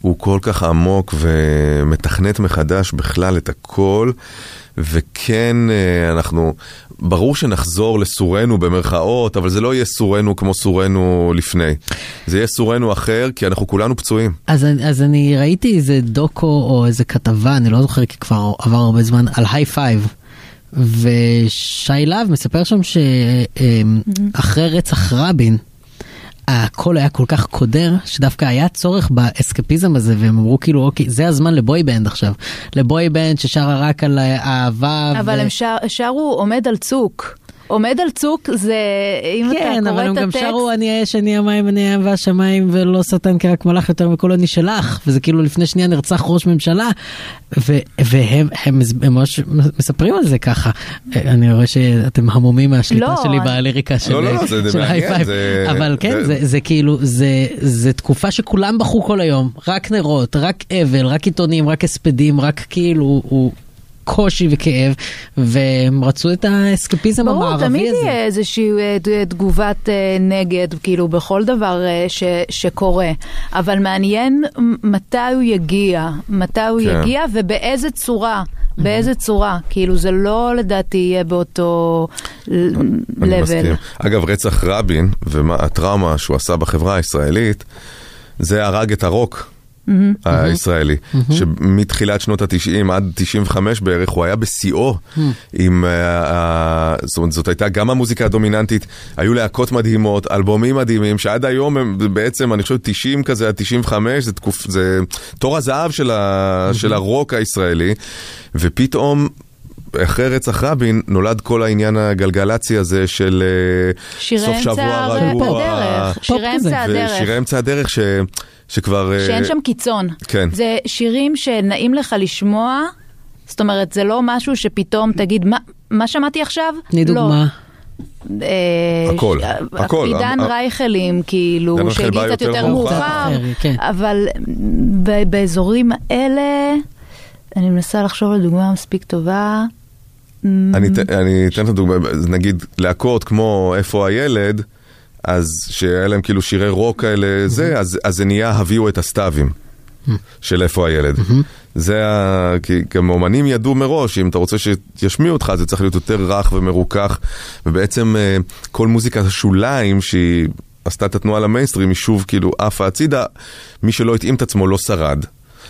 הוא כל כך עמוק ומתכנת מחדש בכלל את הכל, וכן, אה, אנחנו, ברור שנחזור לסורנו במרכאות, אבל זה לא יהיה סורנו כמו סורנו לפני. זה יהיה סורנו אחר, כי אנחנו כולנו פצועים. אז, אז אני ראיתי איזה דוקו או איזה כתבה, אני לא זוכר כי כבר עבר הרבה זמן, על היי פייב. ושי להב מספר שם שאחרי רצח רבין, הכל היה כל כך קודר, שדווקא היה צורך באסקפיזם הזה, והם אמרו כאילו, אוקיי, זה הזמן ל boy band עכשיו. ל boy band ששרה רק על אהבה. אבל ו- הם שר, שרו עומד על צוק. עומד על צוק זה, אם אתה כן, קורא אבל את הם גם הטקסט... שרו אני האש, אני המים, אני הים והשמיים, ולא שטן כרק מלאך יותר מכל אני שלך, וזה כאילו לפני שנייה נרצח ראש ממשלה, ו- והם הם, הם ממש מספרים על זה ככה. אני רואה שאתם המומים מהשליטה לא, שלי אני- בליריקה של לא, לא, לא, זה- זה של מעניין, היי פייב. זה- אבל כן, זה- זה- זה כאילו, זה- זה תקופה שכולם בכו כל היום, רק נרות, רק אבל, רק עיתונים, רק הספדים, רק כאילו, הוא... קושי וכאב, והם רצו את האסקפיזם ברור, המערבי תמיד הזה. יהיה איזושהי אה, ת- תגובת אה, נגד, כאילו, בכל דבר אה, ש, שקורה. אבל מעניין מתי הוא יגיע, מתי הוא כן. יגיע ובאיזה צורה. באיזה צורה, כאילו זה לא לדעתי יהיה באותו אני לבל. מסכים. אגב, רצח רבין והטראומה שהוא עשה בחברה הישראלית, זה הרג את הרוק. הישראלי, שמתחילת שנות התשעים עד 95 בערך הוא היה בשיאו עם, אה, אה, זאת אומרת זאת הייתה גם המוזיקה הדומיננטית, היו להקות מדהימות, אלבומים מדהימים, שעד היום הם בעצם, אני חושב 90 כזה עד 95, זה, תקופ, זה תור הזהב של, ה, של הרוק הישראלי, ופתאום אחרי רצח רבין נולד כל העניין הגלגלצי הזה של אה, שירי סוף אמצע שבוע רגוע. הדרך, שירי. אמצע הדרך. ושירי אמצע הדרך ש, שכבר... אה, שאין שם קיצון. כן. זה שירים שנעים לך לשמוע, זאת אומרת, זה לא משהו שפתאום תגיד, מה, מה שמעתי עכשיו? תני לא. דוגמה. אה, הכל, ש- הכל. עידן רייכלים, כאילו, שהגיע קצת יותר יותר מאוחר. כן. אבל באזורים האלה, אני מנסה לחשוב על דוגמה מספיק טובה. אני, אתן- אני אתן את הדוגמה, נגיד להקות כמו איפה הילד, אז שהיה להם כאילו שירי רוק כאלה, זה, אז, אז זה נהיה הביאו את הסתיווים של איפה הילד. זה ה... כי גם אומנים ידעו מראש, אם אתה רוצה שישמיעו אותך, זה צריך להיות יותר רך ומרוכך, ובעצם אה, כל מוזיקת השוליים שהיא עשתה את התנועה למיינסטרים, היא שוב כאילו עפה הצידה, מי שלא התאים את עצמו לא שרד.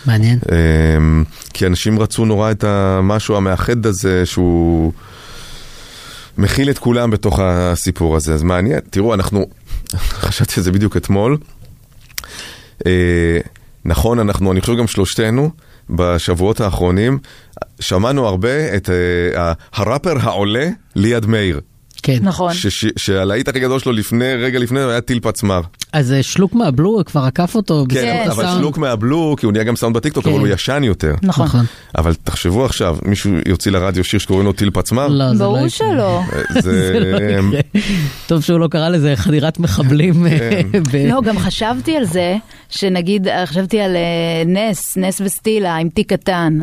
מעניין. אמ, כי אנשים רצו נורא את המשהו המאחד הזה שהוא מכיל את כולם בתוך הסיפור הזה, אז מעניין. תראו, אנחנו, חשבתי על זה בדיוק אתמול. אה, נכון, אנחנו, אני חושב גם שלושתנו, בשבועות האחרונים, שמענו הרבה את אה, הראפר העולה ליד מאיר. כן. נכון. שהלהיט הכי גדול שלו לפני, רגע לפני, היה טיל פצמ"ר. אז אה, שלוק מהבלו כבר עקף אותו. כן, אבל הסאונד. שלוק מהבלו, כי הוא נהיה גם סאונד בטיקטוק, כן. אבל הוא ישן יותר. נכון. נכון. אבל תחשבו עכשיו, מישהו יוציא לרדיו שיר שקוראים לו טיל פצמ"ר? לא, זה לא ברור. שלא. זה... זה לא יקרה. טוב שהוא לא קרא לזה חדירת מחבלים. אה, כן. ב- לא, גם חשבתי על זה, שנגיד, אה, חשבתי על אה, נס, נס וסטילה עם תיק קטן.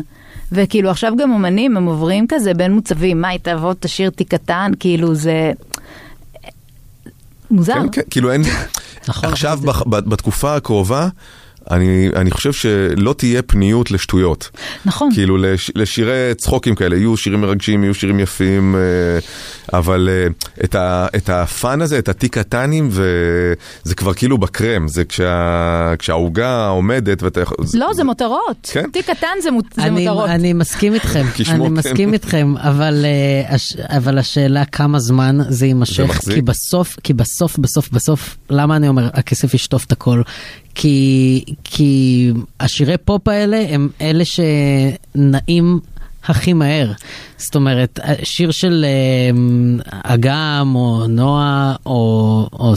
וכאילו עכשיו גם אומנים, הם עוברים כזה בין מוצבים, מה, היא תבוא תשאיר תיק קטן, כאילו זה... מוזר. כן, כן, כאילו אין... נכון. עכשיו, בתקופה הקרובה, אני, אני חושב שלא תהיה פניות לשטויות. נכון. כאילו לש, לשירי צחוקים כאלה, יהיו שירים מרגשים, יהיו שירים יפים, אה, אבל אה, את, ה, את הפאן הזה, את התיק קטנים, וזה כבר כאילו בקרם, זה כשה, כשהעוגה עומדת ואתה יכול... לא, זה מותרות. כן. תיק קטן זה מות- זה אני, מותרות. אני מסכים איתכם, אני. מסכים איתכם, אבל, אה, הש, אבל השאלה כמה זמן זה יימשך? כי בסוף, כי בסוף, בסוף, בסוף, למה אני אומר, הכסף ישטוף את הכל? כי, כי השירי פופ האלה הם אלה שנעים הכי מהר. זאת אומרת, שיר של אה, אגם או נועה, או, או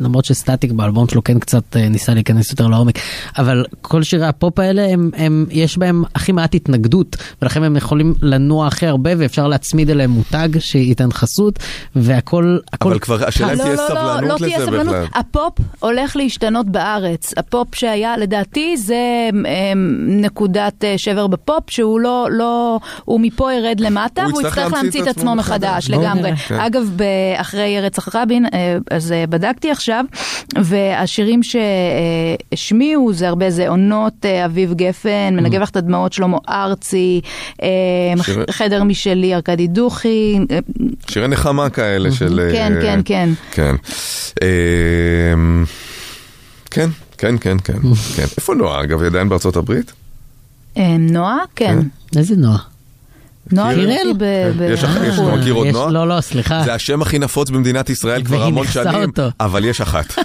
למרות שסטטיק באלבום שלו כן קצת אה, ניסה להיכנס יותר לעומק, אבל כל שירי הפופ האלה, הם, הם, יש בהם הכי מעט התנגדות, ולכן הם יכולים לנוע הכי הרבה ואפשר להצמיד אליהם מותג שייתן חסות, והכל... הכל אבל כבר השאלה אם לא, תהיה לא, לא, סבלנות לא תהיה לזה סבלנות. בכלל. הפופ הולך להשתנות בארץ. הפופ שהיה, לדעתי, זה אמ, נקודת אה, שבר בפופ, שהוא לא, לא, הוא מפה ירד למטה, הוא והוא יצטרך להמציא את עצמו מחדש, לגמרי. כן. אגב, אחרי רצח רבין, אה, אז בדקתי עכשיו, והשירים שהשמיעו זה הרבה, זה עונות אה, אביב גפן, מנגב לך את הדמעות שלמה ארצי, אה, שיר- חדר משלי, ארקדי דוכין, אה, שירי נחמה כאלה של... כן, כן, כן. כן. אמ, כן, כן, כן, כן. כן. איפה נועה, אגב? היא עדיין בארצות הברית? נועה? כן. איזה נועה? נועה קירל? ב- יש לך- יש בחו"ל. לך מכיר עוד נועה? לא, לא, סליחה. זה השם הכי נפוץ במדינת ישראל כבר המון שנים. אבל יש אחת.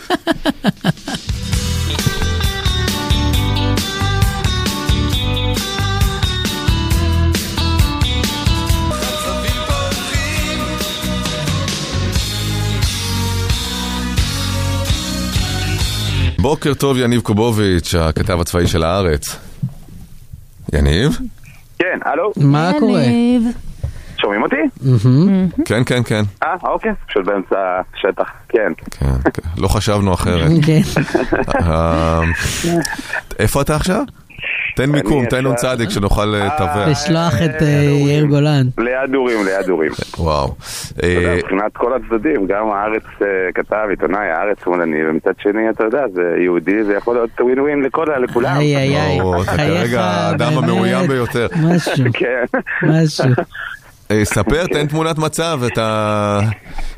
בוקר טוב, יניב קובוביץ', הכתב הצבאי של הארץ. יניב? כן, הלו, מה קורה? שומעים אותי? כן, כן, כן. אה, אוקיי, פשוט באמצע השטח, כן. כן, כן. לא חשבנו אחרת. כן. אה, איפה אתה עכשיו? תן מיקום, תן נ"צ שנוכל לתווך. לשלוח את אה, יאיר גולן. ליד אורים, ליד אורים. וואו. אתה יודע, אה, מבחינת כל הצדדים, גם הארץ אה, כתב, עיתונאי, הארץ שמאלני, ומצד שני, אתה יודע, זה יהודי, זה יכול להיות ווין ווין לכל- לכולם. איי איי איי. אתה כרגע האדם. המאוים ביותר. משהו, כן. משהו. אה, ספר, תן תמונת מצב, את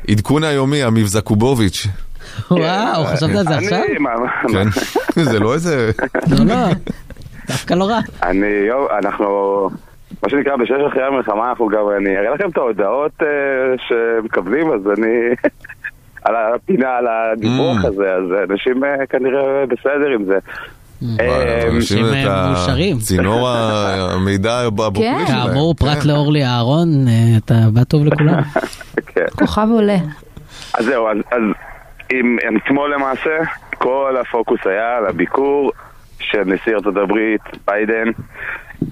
העדכון היומי, המבזק קובוביץ'. וואו, חשבת על זה עכשיו? אני, מה- מה- כן, זה לא איזה... לא, לא. דווקא לא רע. אני, יו, אנחנו, מה שנקרא, בשש אחרי המלחמה, אנחנו גם, אני אראה לכם את ההודעות אה, שמקבלים, אז אני, על הפינה, על הדיווח Mm. הזה, אז אנשים אה, כנראה בסדר עם זה. אה, אנשים אה, מאושרים. צינור המידע הבוקרי כן. שלהם. כאמור, פרט כן. לאורלי אהרון, אה, אתה בא טוב לכולם. כן. כוכב עולה. אז זהו, אז, אתמול למעשה, כל הפוקוס היה על הביקור של נשיא ארצות הברית, ביידן,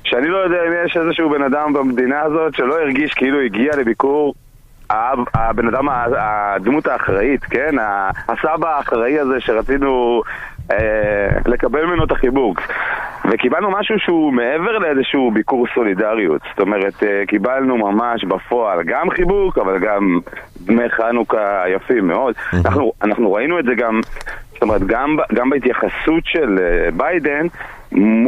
שאני לא יודע אם יש איזשהו בן אדם במדינה הזאת שלא הרגיש כאילו הגיע לביקור הבן אדם, הדמות האחראית, כן? הסבא האחראי הזה שרצינו לקבל ממנו את החיבוק. וקיבלנו משהו שהוא מעבר לאיזשהו ביקור סולידריות. זאת אומרת, אה, קיבלנו ממש בפועל גם חיבוק, אבל גם דמי חנוכה יפים מאוד. אנחנו, אנחנו ראינו את זה גם, זאת אומרת, גם, גם בהתייחסות של אה, ביידן,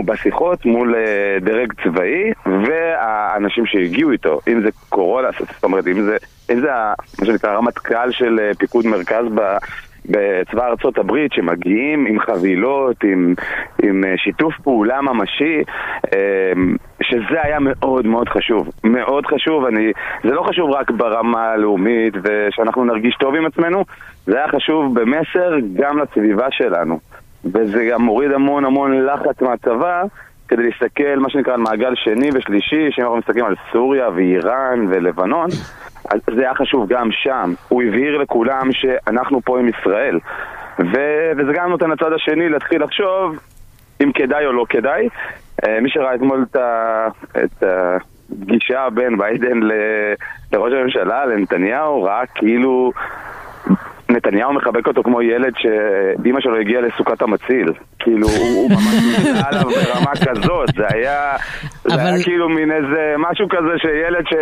בשיחות מול אה, דרג צבאי והאנשים שהגיעו איתו, אם זה קורולה, זאת אומרת, אם זה, אם זה מה שנקרא רמטכ"ל של אה, פיקוד מרכז ב... בצבא ארצות הברית שמגיעים עם חבילות, עם, עם אה, שיתוף פעולה ממשי, אה, שזה היה מאוד מאוד חשוב. מאוד חשוב, אני, זה לא חשוב רק ברמה הלאומית ושאנחנו נרגיש טוב עם עצמנו, זה היה חשוב במסר גם לסביבה שלנו. וזה גם מוריד המון המון לחץ מהצבא כדי להסתכל, מה שנקרא, על מעגל שני ושלישי, שאם אנחנו מסתכלים על סוריה ואיראן ולבנון, אז זה היה חשוב גם שם. הוא הבהיר לכולם שאנחנו פה עם ישראל. ו- וזה גם נותן לצד השני להתחיל לחשוב אם כדאי או לא כדאי. אה, מי שראה אתמול את ה- את הפגישה בין ביידן ל- לראש הממשלה, לנתניהו, ראה כאילו נתניהו מחבק אותו כמו ילד שאימא שלו הגיעה לסוכת המציל. כאילו, הוא, ממש נמצא עליו ברמה כזאת. זה היה, זה אבל- היה כאילו מין איזה משהו כזה שילד ש...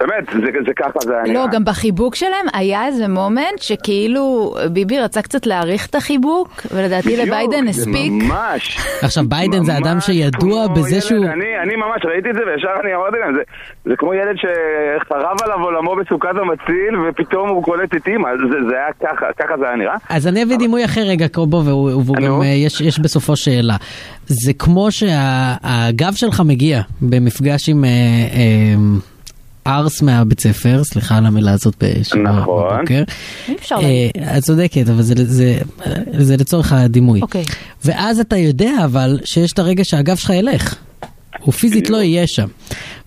באמת, זה, זה ככה זה היה לא. גם בחיבוק שלהם היה איזה מומנט שכאילו ביבי רצה קצת להאריך את החיבוק, ולדעתי בדיוק, לביידן זה הספיק. ממש. עכשיו, ביידן זה אדם שידוע בזה ילד, שהוא... אני, אני ממש ראיתי את זה וישר אני אמרתי להם, זה, זה כמו ילד שחרב עליו עולמו בסוכת המציל ופתאום הוא קולט את אימא, זה, זה היה ככה, ככה זה היה נראה. אז אני אביא דימוי אחר רגע, קובו, והוא. גם, אה, יש, יש בסופו שאלה. זה כמו שהגב שלך מגיע במפגש עם אה, אה, ארס מהבית ספר, סליחה על המילה הזאת בשבוע נכון. בבוקר. אי אפשר להגיד. את צודקת, אבל זה, זה, זה לצורך הדימוי. אוקיי. ואז אתה יודע אבל שיש את הרגע שהגב שלך ילך. הוא פיזית לא יהיה שם.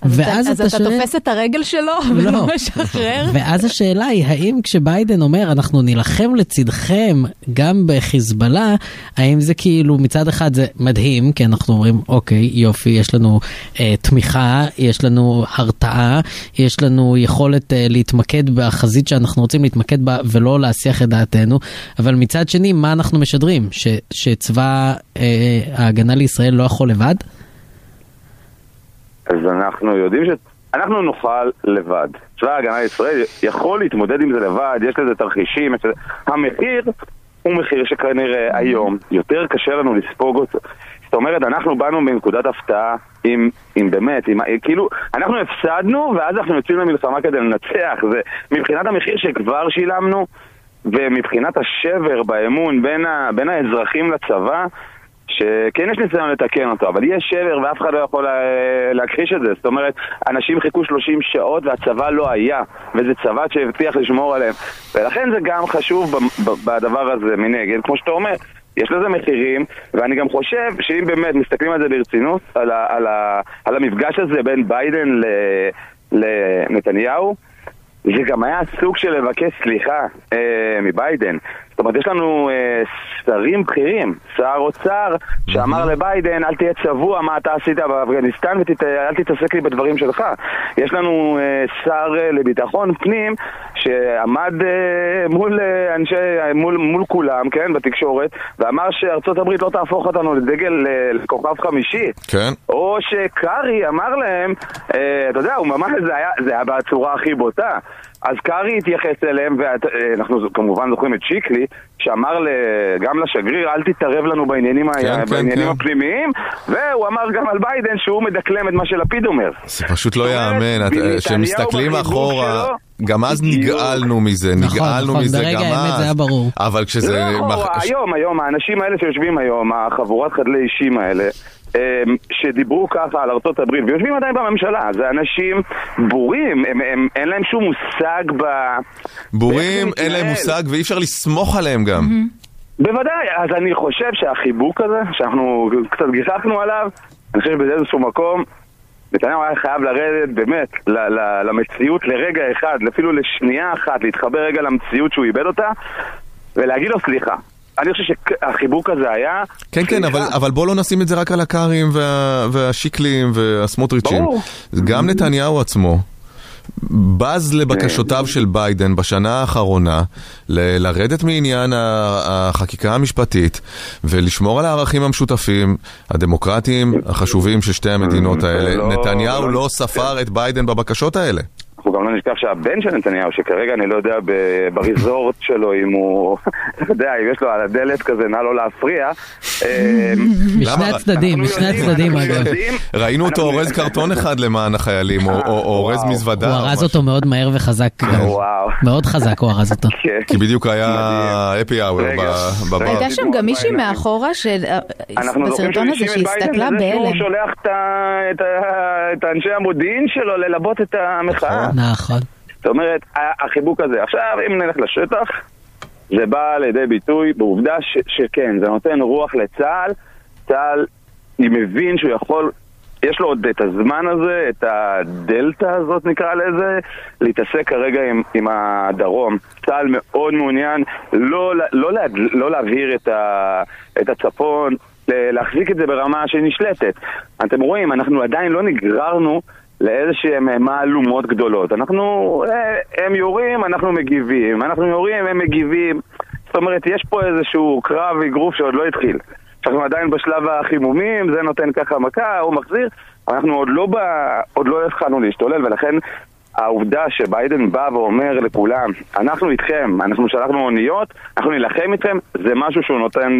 ואז אז אתה אתה שואל... תופס את הרגל שלו לא. ולא משחרר? ואז השאלה היא, האם כשביידן אומר, אנחנו נילחם לצדכם גם בחיזבאללה, האם זה כאילו, מצד אחד זה מדהים, כי אנחנו אומרים, אוקיי, יופי, יש לנו אה, תמיכה, יש לנו הרתעה, יש לנו יכולת אה, להתמקד בחזית שאנחנו רוצים להתמקד בה ולא להסיח את דעתנו, אבל מצד שני, מה אנחנו משדרים? ש, שצבא אה, ההגנה לישראל לא יכול לבד? אז אנחנו יודעים ש... אנחנו נוכל לבד. צבא ההגנה לישראל יכול להתמודד עם זה לבד, יש לזה תרחישים, יש לזה... המחיר הוא מחיר שכנראה היום יותר קשה לנו לספוג אותו. זאת אומרת, אנחנו באנו מנקודת הפתעה עם, עם באמת, עם, כאילו, אנחנו הפסדנו ואז אנחנו יוצאים למלחמה כדי לנצח. זה מבחינת המחיר שכבר שילמנו ומבחינת השבר באמון בין, ה, בין האזרחים לצבא, שכן יש ניסיון לתקן אותו, אבל יש שבר ואף אחד לא יכול לה- להכחיש את זה. זאת אומרת, אנשים חיכו 30 שעות והצבא לא היה, וזה צבא שהבטיח לשמור עליהם. ולכן זה גם חשוב בדבר הזה מנגד, כמו שאתה אומר. יש לזה מחירים, ואני גם חושב שאם באמת מסתכלים על זה ברצינות, על, ה- על, ה- על המפגש הזה בין ביידן לנתניהו, זה גם היה סוג של לבקש סליחה אה, מביידן. זאת אומרת, יש לנו אה, שרים בכירים, שר אוצר, שאמר לביידן, אל תהיה צבוע מה אתה עשית באפגניסטן ואל תתעסק לי בדברים שלך. יש לנו אה, שר אה, לביטחון פנים, שעמד אה, מול אה, אנשי, אה, מול, מול כולם, כן, בתקשורת, ואמר שארצות הברית לא תהפוך אותנו לדגל אה, לכוכב חמישי. כן. או שקארי אמר להם, אה, אתה יודע, הוא ממש, זה היה, זה היה בצורה הכי בוטה. אז קארי התייחס אליהם, ואנחנו כמובן זוכרים את שיקלי, שאמר גם לשגריר, אל תתערב לנו בעניינים, ה- כן, בעניינים כן. הפנימיים, והוא אמר גם על ביידן שהוא מדקלם את מה שלפיד אומר. זה פשוט לא יאמן, כשמסתכלים אחורה, שלו, גם אז. נגעלנו מזה, נכון, נגעלנו נכון, מזה ברגע גם האמת אז. זה היה ברור. אבל כשזה... לא אחורה, היום, היום, האנשים האלה שיושבים היום, החבורת חדלי אישים האלה, שדיברו ככה על ארצות הברית, ויושבים עדיין בממשלה, זה אנשים בורים, הם, הם, אין להם שום מושג ב... בורים, אין להם. מושג ואי אפשר לסמוך עליהם גם. בוודאי, אז אני חושב שהחיבוק הזה, שאנחנו קצת גיחכנו עליו, אני חושב שבאיזשהו מקום, נתניהו היה חייב לרדת באמת ל- ל- למציאות לרגע אחד, אפילו לשנייה אחת, להתחבר רגע למציאות שהוא איבד אותה, ולהגיד לו סליחה. אני חושב שהחיבוק הזה היה... כן, כן. אבל, אבל בוא לא נשים את זה רק על הקארים וה, והשיקלים והסמוטריצ'ים. ברור. גם נתניהו עצמו. בז לבקשותיו של ביידן בשנה האחרונה ל- לרדת מעניין החקיקה המשפטית ולשמור על הערכים המשותפים, הדמוקרטיים, החשובים של שתי המדינות האלה. לא- נתניהו לא- לא ספר את ביידן בבקשות האלה. אנחנו גם לא נשכח שהבן של נתניהו, שכרגע אני לא יודע ב- בריזורט שלו אם הוא, אתה יודע, אם יש לו על הדלת כזה, נא לא להפריע. אה, משני? הצדדים, משני הצדדים אגב. ראינו אותו אורז קרטון אחד למען החיילים, או- או או אורז. מזוודה. הוא ארז. אותו מאוד מהר וחזק. מאוד חזק הוא ארז אותו. כן. כי בדיוק היה. אפי האוור בבר. הייתה שם גם מישהי מאחורה אנחנו זוכרים שבסרטון הזה שהסתכלה בהלם. שולח את האנשי המודיעין שלו ללבות את המחאה. נכון. זאת אומרת, החיבוק הזה. עכשיו, אם נלך לשטח, זה בא לידי ביטוי בעובדה ש- שכן, זה נותן רוח לצה"ל. צה"ל, אני מבין שהוא יכול, יש לו עוד את הזמן הזה, את הדלתא הזאת נקרא לזה, להתעסק כרגע עם, עם הדרום. צה"ל מאוד מעוניין לא, לא, לה, לא להבהיר את, ה, את הצפון, להחזיק את זה ברמה שנשלטת. אתם רואים, אנחנו עדיין לא נגררנו לאיזשהן מהלומות גדולות. אנחנו, אה, הם יורים, אנחנו מגיבים. אנחנו יורים, הם מגיבים. זאת אומרת, יש פה איזשהו קרב אגרוף שעוד לא התחיל. אנחנו עדיין בשלב החימומים, זה נותן ככה מכה, הוא מחזיר. אנחנו עוד לא, ב... עוד לא התחלנו להשתולל, ולכן העובדה שביידן בא ואומר לכולם, אנחנו איתכם, אנחנו שלחנו אוניות, אנחנו נילחם איתכם, זה משהו שהוא נותן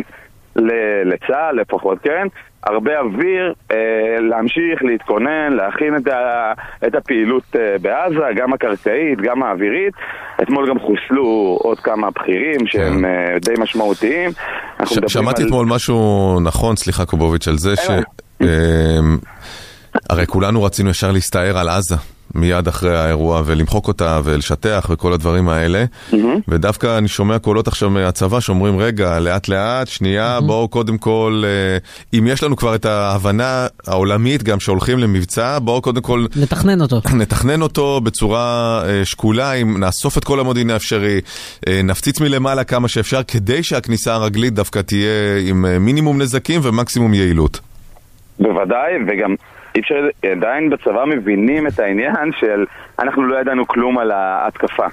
לצה"ל לפחות, כן? הרבה אוויר, אה, להמשיך, להתכונן, להכין את, ה, את הפעילות אה, בעזה, גם הקרקעית, גם האווירית. אתמול גם חוסלו עוד כמה בכירים שהם אה, די משמעותיים. ש- שמעתי על- אתמול משהו נכון, סליחה קובוביץ', על זה ש... אמ, הרי כולנו רצינו ישר להסתער על עזה מיד אחרי האירוע ולמחוק אותה ולשטח וכל הדברים האלה ודווקא אני שומע קולות עכשיו מהצבא שאומרים רגע לאט לאט שנייה בואו קודם כל אה, אם יש לנו כבר את ההבנה העולמית גם שהולכים למבצע בואו קודם כל לתכנן אותו. נתכנן אותו בצורה אה, שקולה, אם נאסוף את כל המודיעין האפשרי, אה, נפציץ מלמעלה כמה שאפשר, כדי שהכניסה הרגלית דווקא תהיה עם מינימום נזקים ומקסימום יעילות. בוודאי, וגם אי אפשר, עדיין בצבא מבינים את העניין של אנחנו לא ידענו כלום על ההתקפה.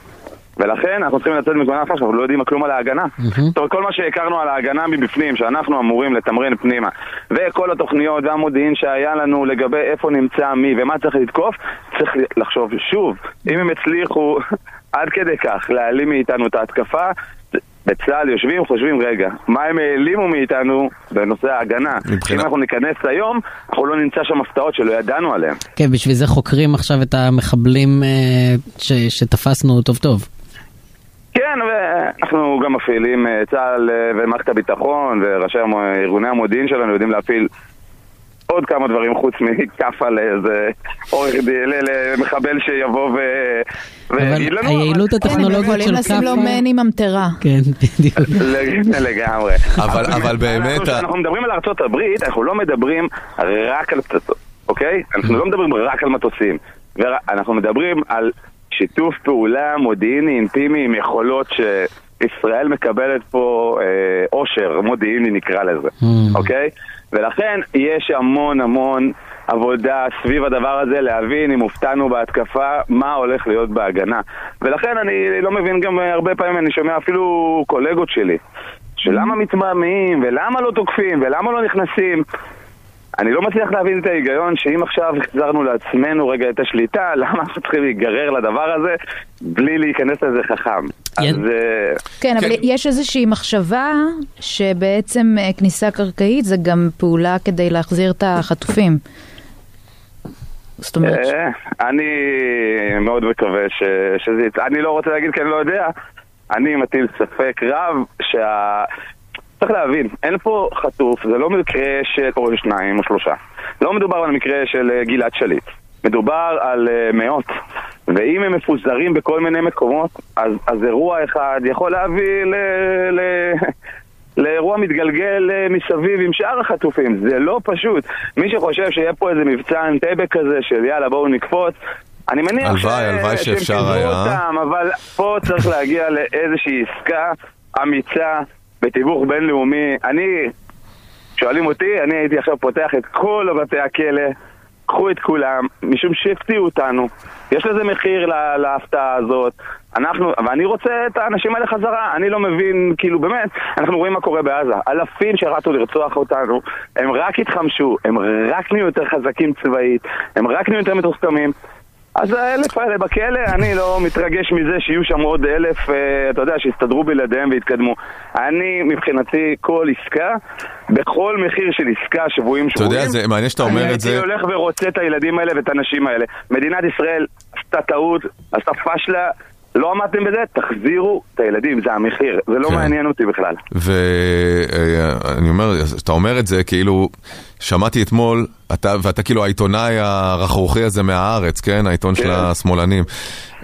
ולכן אנחנו צריכים לצאת מנקודת הנחה שאנחנו לא יודעים כלום על ההגנה. זאת אומרת, כל מה שהכרנו על ההגנה מבפנים, שאנחנו אמורים לתמרן פנימה, וכל התוכניות והמודיעין שהיה לנו לגבי איפה נמצא מי ומה צריך לתקוף, צריך לחשוב שוב, אם הם הצליחו עד כדי כך להעלים מאיתנו את ההתקפה, בצה"ל יושבים, חושבים, רגע, מה הם העלימו מאיתנו בנושא ההגנה? מבחינה- אם אנחנו ניכנס היום, אנחנו לא נמצא שם הפתעות שלא ידענו עליהן. כן, בשביל זה חוקרים עכשיו את המחבלים אה, ש- שתפסנו טוב טוב. כן, ואנחנו גם מפעילים, אה, צה"ל אה, ומערכת הביטחון וראשי ארגוני המודיעין שלנו יודעים להפעיל עוד כמה דברים חוץ מכאפה לאיזה עורך דין, ל- למחבל שיבוא ו... היעילות אבל- כן, הם הטכנולוגית יכולים של לשים לו כאפה- מן עם ממטרה. כן, בדיוק. לג- לגמרי. אבל- אבל באמת אנחנו- מדברים על ארצות הברית, אנחנו לא מדברים רק על פצצות, אוקיי? אנחנו לא מדברים רק על מטוסים. אנחנו מדברים על שיתוף פעולה מודיעיני אינטימי עם יכולות שישראל מקבלת פה אה, עושר מודיעיני נקרא לזה, אוקיי? ולכן יש המון המון עבודה סביב הדבר הזה, להבין אם הופתענו בהתקפה, מה הולך להיות בהגנה. ולכן אני לא מבין גם אה, הרבה פעמים, אני שומע אפילו קולגות שלי, שלמה מתמהמהים, ולמה לא תוקפים, ולמה לא נכנסים. אני לא מצליח להבין את ההיגיון שאם עכשיו החזרנו לעצמנו רגע את השליטה, למה אנחנו צריכים להיגרר לדבר הזה בלי להיכנס לזה חכם. אז... ין- אה, כן, אבל כן. יש איזושהי מחשבה שבעצם אה, כניסה קרקעית זה גם פעולה כדי להחזיר את החטופים. זאת אומרת, אה, אני מאוד מקווה ש... שזה... יצא. אני לא רוצה להגיד כי אני לא יודע. אני מטיל ספק רב שה... צריך להבין, אין פה חטוף, זה לא מקרה או שניים או שלושה. לא מדובר על מקרה של אה, גלעד שליט. מדובר על אה, מאות. ואם הם מפוזרים בכל מיני מקומות, אז, אז אירוע אחד יכול להביא ל... ל... לאירוע מתגלגל אה, מסביב עם שאר החטופים. זה לא פשוט. מי שחושב שיהיה פה איזה מבצע אנטבה כזה של יאללה בואו נקפוץ, אני מניח פיזרו היה. אותם, אבל פה צריך להגיע לאיזושהי עסקה אמיצה בתיווך בינלאומי. אני, שואלים אותי, אני הייתי עכשיו פותח את כל בתי הכלא, קחו את כולם, משום שהפתיעו אותנו. יש לזה מחיר לה- להפתעה הזאת. אנחנו, ואני רוצה את האנשים האלה חזרה. אני לא מבין, כאילו באמת, אנחנו רואים מה קורה בעזה. אלפים שרצו לרצוח אותנו, הם רק התחמשו, הם רק נהיו יותר חזקים צבאית, הם רק נהיו יותר מתוחכמים. אז האלף האלה בכלא, אני לא מתרגש מזה שיהיו שם עוד אלף, אה, אתה יודע, שיסתדרו בלעדיהם ויתקדמו. אני, מבחינתי, כל עסקה, בכל מחיר של עסקה, שבויים אתה שבויים, יודע, זה מעניין שאתה אני אומר את זה. הייתי הולך ורוצה את הילדים האלה ואת הנשים האלה. מדינת ישראל עשתה טעות, עשתה פשלה, לא עמדתם בזה, תחזירו את הילדים, זה המחיר. זה לא כן. מעניין אותי בכלל. ואני אומר, אתה אומר את זה כאילו, שמעתי אתמול, אתה, ואתה כאילו העיתונאי הרכרוכי הזה מהארץ, כן? העיתון של כן. השמאלנים.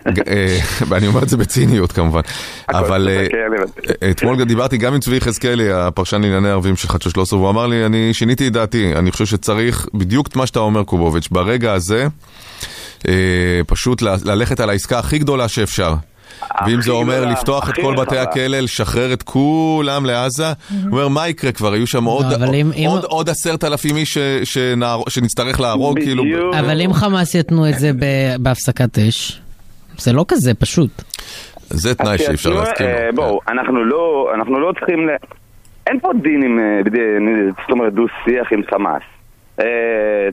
ג- אה, ואני אומר את זה בציניות כמובן, אבל אה, כן, הבנתי. אתמול דיברתי גם עם צבי יחזקאלי, הפרשן לענייני ערבים של חדשות 13, והוא אמר לי, אני שיניתי את דעתי, אני חושב שצריך בדיוק את מה שאתה אומר קובוביץ', ברגע הזה, אה, פשוט ל- ללכת על העסקה הכי גדולה שאפשר. ואם זה אומר גדולה, לפתוח את כל בתי רחבה. הכלא, לשחרר את כולם לעזה, הוא אומר, מה יקרה כבר? יהיו שם עוד- אבל אם- אם- עוד- עוד עשרת אלפים איש שנצטרך להרוג, כאילו... אבל אם חמאס יתנו את זה ב- בהפסקת אש, זה לא כזה פשוט. זה תנאי שאי אפשר להסכים אה, לו. בואו, אנחנו לא, אנחנו לא צריכים ל... אין פה דין עם, אה, זאת אומרת, דו-שיח עם חמאס. אה,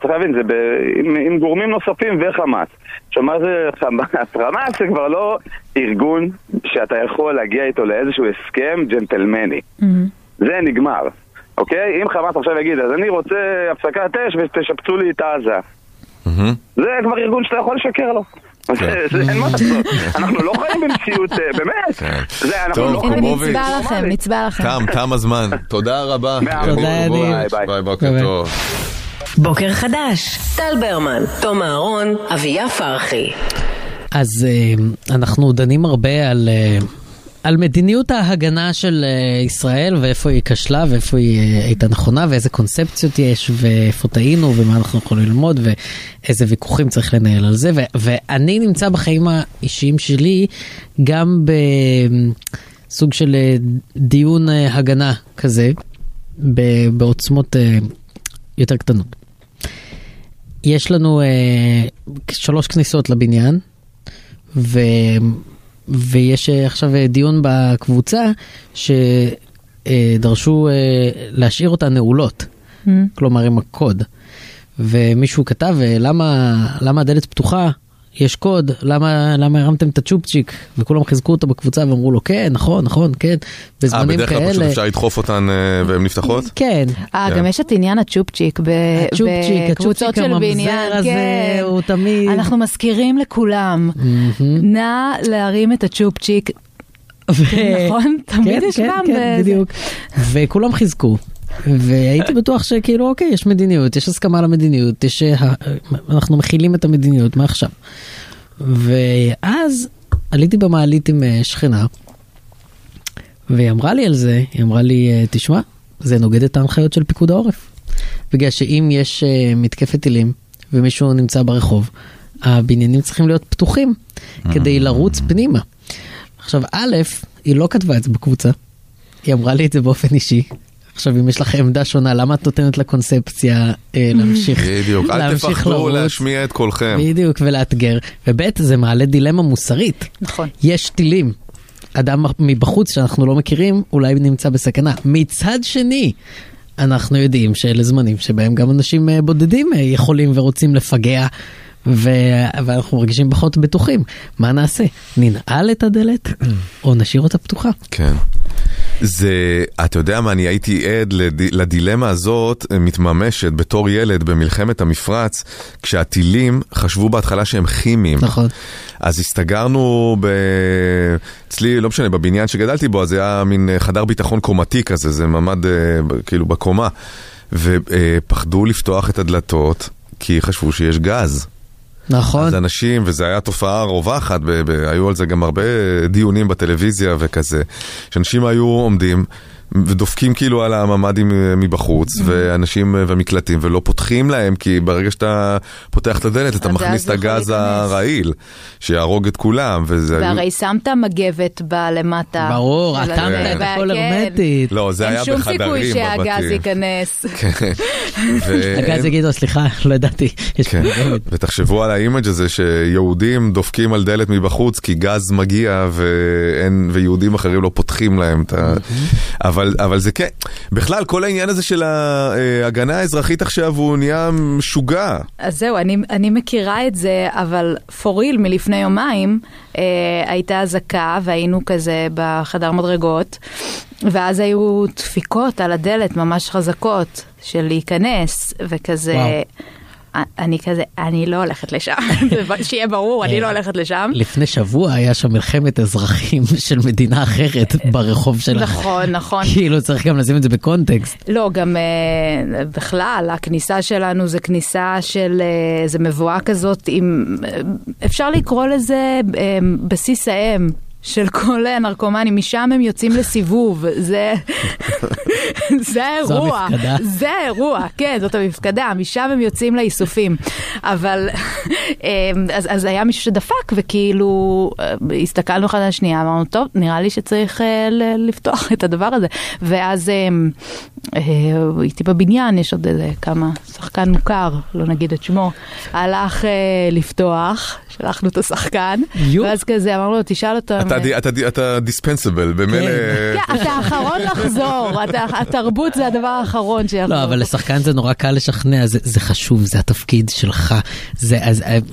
צריך להבין, זה ב, עם, עם גורמים נוספים וחמאס. עכשיו, מה זה חמאס? חמאס זה כבר לא ארגון שאתה יכול להגיע איתו לאיזשהו הסכם ג'נטלמני. זה נגמר. אוקיי? אם חמאס עכשיו יגיד, אז אני רוצה הפסקת אש ותשפצו לי את עזה. מהמם. זה כבר ארגון שאתה יכול לשקר לו. כן. זה- זה- אין מה לעשות. אנחנו לא חיים במציאות, אה, באמת. כן. זה, אנחנו טוב, לא חיים קובוביץ'. נצבע לכם, נצבע לכם. תם, תם הזמן. תודה רבה. תודה. ביי, ביי. ביי, בוקר. טוב. בוקר חדש, טל ברמן, תום אהרון, אביה פרחי. אז אה, אנחנו דנים הרבה על, אה, על מדיניות ההגנה של אה, ישראל ואיפה היא כשלה ואיפה היא הייתה נכונה ואיזה קונספציות יש ואיפה טעינו ומה אנחנו יכולים ללמוד ואיזה ויכוחים צריך לנהל על זה ו- ואני נמצא בחיים האישיים שלי גם בסוג של דיון הגנה כזה בעוצמות יותר קטנות. יש לנו אה, שלוש כניסות לבניין, ו... ויש אה, עכשיו אה, דיון בקבוצה שדרשו אה, להשאיר אותן נעולות, Mm. כלומר עם הקוד. ומישהו כתב, אה, למה, למה הדלת פתוחה? יש קוד, למה, למה הרמתם את הצ'ופצ'יק? וכולם חיזקו אותו בקבוצה ואמרו לו, כן, נכון, נכון, כן, אה, בזמנים בדרך כלל כאלה. פשוט אפשר לדחוף אותן אה, והן נפתחות? כן, אה, כן. גם יש את עניין הצ'ופצ'יק ב- הצ'ופצ'יק, בקבוצות הצ'ופצ'יק של הממזר בניין, הזה, כן. הוא תמיד... אנחנו מזכירים לכולם, נא להרים את הצ'ופצ'יק. ו- נכון? תמיד כן, יש כן, פעם כן, באיזה- בדיוק. וכולם חיזקו. והייתי בטוח שכאילו אוקיי יש מדיניות יש הסכמה על המדיניות יש אה, אנחנו מכילים את המדיניות מה עכשיו. ואז עליתי במעלית עם אה, שכנה והיא אמרה לי על זה היא אמרה לי אה, תשמע זה נוגד את ההנחיות של פיקוד העורף. בגלל שאם יש מתקפת טילים ומישהו נמצא ברחוב הבניינים צריכים להיות פתוחים כדי לרוץ פנימה. עכשיו א', היא לא כתבה את זה בקבוצה, היא אמרה לי את זה באופן אישי. עכשיו אם יש לך עמדה שונה למה את נותנת לקונספציה אה, להמשיך בדיוק, אל תפחדו לרוץ? להשמיע את קולכם. בדיוק ולאתגר וב' זה מעלה דילמה מוסרית נכון. יש טילים אדם מבחוץ שאנחנו לא מכירים אולי נמצא בסכנה מצד שני. אנחנו יודעים שאלה זמנים שבהם גם אנשים אה, בודדים אה, יכולים ורוצים לפגע ו... ואנחנו מרגישים פחות בטוחים. מה נעשה? ננעל את הדלת או נשאיר אותה פתוחה? כן. זה, אתה יודע מה, אני הייתי עד לד, לדילמה הזאת אה, מתממשת בתור ילד במלחמת המפרץ, כשהטילים חשבו בהתחלה שהם כימיים. נכון. אז הסתגרנו ב... אצלי, לא משנה, בבניין שגדלתי בו, אז זה היה מין אה, חדר ביטחון קומתי כזה, זה ממ"ד אה, כאילו בקומה. ופחדו לפתוח את הדלתות, כי חשבו שיש גז. נכון. אז אנשים, וזו הייתה תופעה רווחת, היו על זה גם הרבה דיונים בטלוויזיה וכזה, שאנשים היו עומדים ודופקים כאילו על הממ"דים אה, מבחוץ, Mm-hmm. ואנשים אה, ומקלטים, ולא פותחים להם, כי ברגע שאתה פותח את הדלת, אתה הגז מכניס את יכול הגז. הרעיל, שיהרוג את כולם, וזה... והרי שמת מגבת בלמטה. ברור, אטמת הזה, את הכל כן. הרמטית. לא, זה היה אין שום סיכוי בחדרים שהגז בבתים. ייכנס. ו- הגז יגידו, סליחה, לא ידעתי, כן. ותחשבו על האימג' הזה שיהודים דופקים על דלת מבחוץ כי גז מגיע ויהודים אחרים לא פותחים להם את ה... אבל, אבל זה כן, בכלל כל העניין הזה של ההגנה האזרחית עכשיו הוא נהיה משוגע. אז זהו, אני, אני מכירה את זה, אבל for real מלפני יומיים אה, הייתה אזעקה והיינו כזה בחדר מדרגות, ואז היו דפיקות על הדלת ממש חזקות של להיכנס, וכזה... וואו. אני כזה, אני לא הולכת לשם, שיהיה ברור, אני לא הולכת לשם. לפני שבוע היה שם מלחמת אזרחים של מדינה אחרת ברחוב שלך. נכון, נכון. כאילו צריך גם לשים את זה בקונטקסט. לא, גם אה, בכלל, הכניסה שלנו זה כניסה של, אה, זה מבואה כזאת עם, אה, אפשר לקרוא לזה אה, בסיס האם. של כל הנרקומנים, משם הם יוצאים לסיבוב, זה, זה האירוע. זה האירוע, כן, זאת המפקדה, משם הם יוצאים לאיסופים. אבל, אז, אז היה מישהו שדפק, וכאילו, אה, הסתכלנו אחד על השנייה, אמרנו, טוב, נראה לי שצריך אה, ל- לפתוח את הדבר הזה. ואז אה, אה, איתי בבניין, יש עוד איזה כמה, שחקן מוכר, לא נגיד את שמו, הלך אה, לפתוח, שלחנו את השחקן. ואז כזה אמרנו לו, תשאל אותו. אתה, די- אתה, די- אתה דיספנסיבל, במילא... כן, אתה האחרון לחזור, אתה- התרבות זה הדבר האחרון שיחזור. לא, אבל לשחקן זה נורא קל לשכנע, זה, זה חשוב, זה התפקיד שלך.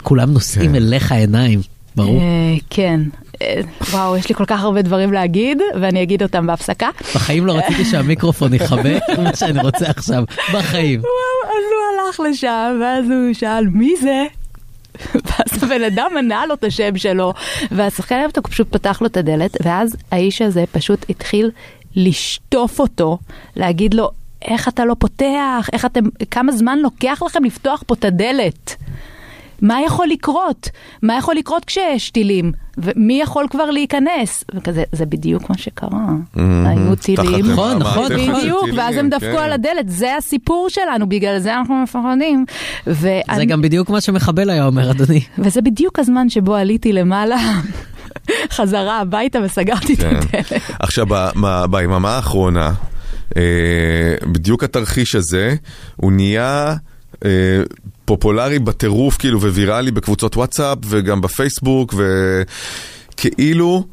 כולם נושאים כן. אליך עיניים, ברור. אה, כן. אה, וואו, יש לי כל כך הרבה דברים להגיד, ואני אגיד אותם בהפסקה. בחיים לא רציתי שהמיקרופון יכבה מה שאני רוצה עכשיו, בחיים. וואו, אז הוא הלך לשם, ואז הוא שאל, מי זה? ואז הבן אדם ענה לו את השם שלו, והשחקן הוא פשוט פתח לו את הדלת, ואז האיש הזה פשוט התחיל לשטוף אותו, להגיד לו, איך אתה לא פותח? איך אתם, כמה זמן לוקח לכם לפתוח פה את הדלת? מה יכול לקרות? מה יכול לקרות כשיש טילים? ומי יכול כבר להיכנס? וכזה, זה בדיוק מה שקרה. היו טילים. נכון, נכון, בדיוק, ואז הם דפקו כן. על הדלת, זה הסיפור שלנו, בגלל זה אנחנו מפחדים. זה גם בדיוק מה שמחבל היה אומר, אדוני. וזה בדיוק הזמן שבו עליתי למעלה, חזרה הביתה וסגרתי את כן. הדלת. עכשיו, ב- ב- ביממה האחרונה, אה, בדיוק התרחיש הזה, הוא נהיה פופולרי בטירוף, כאילו, וויראלי בקבוצות וואטסאפ וגם בפייסבוק, וכאילו...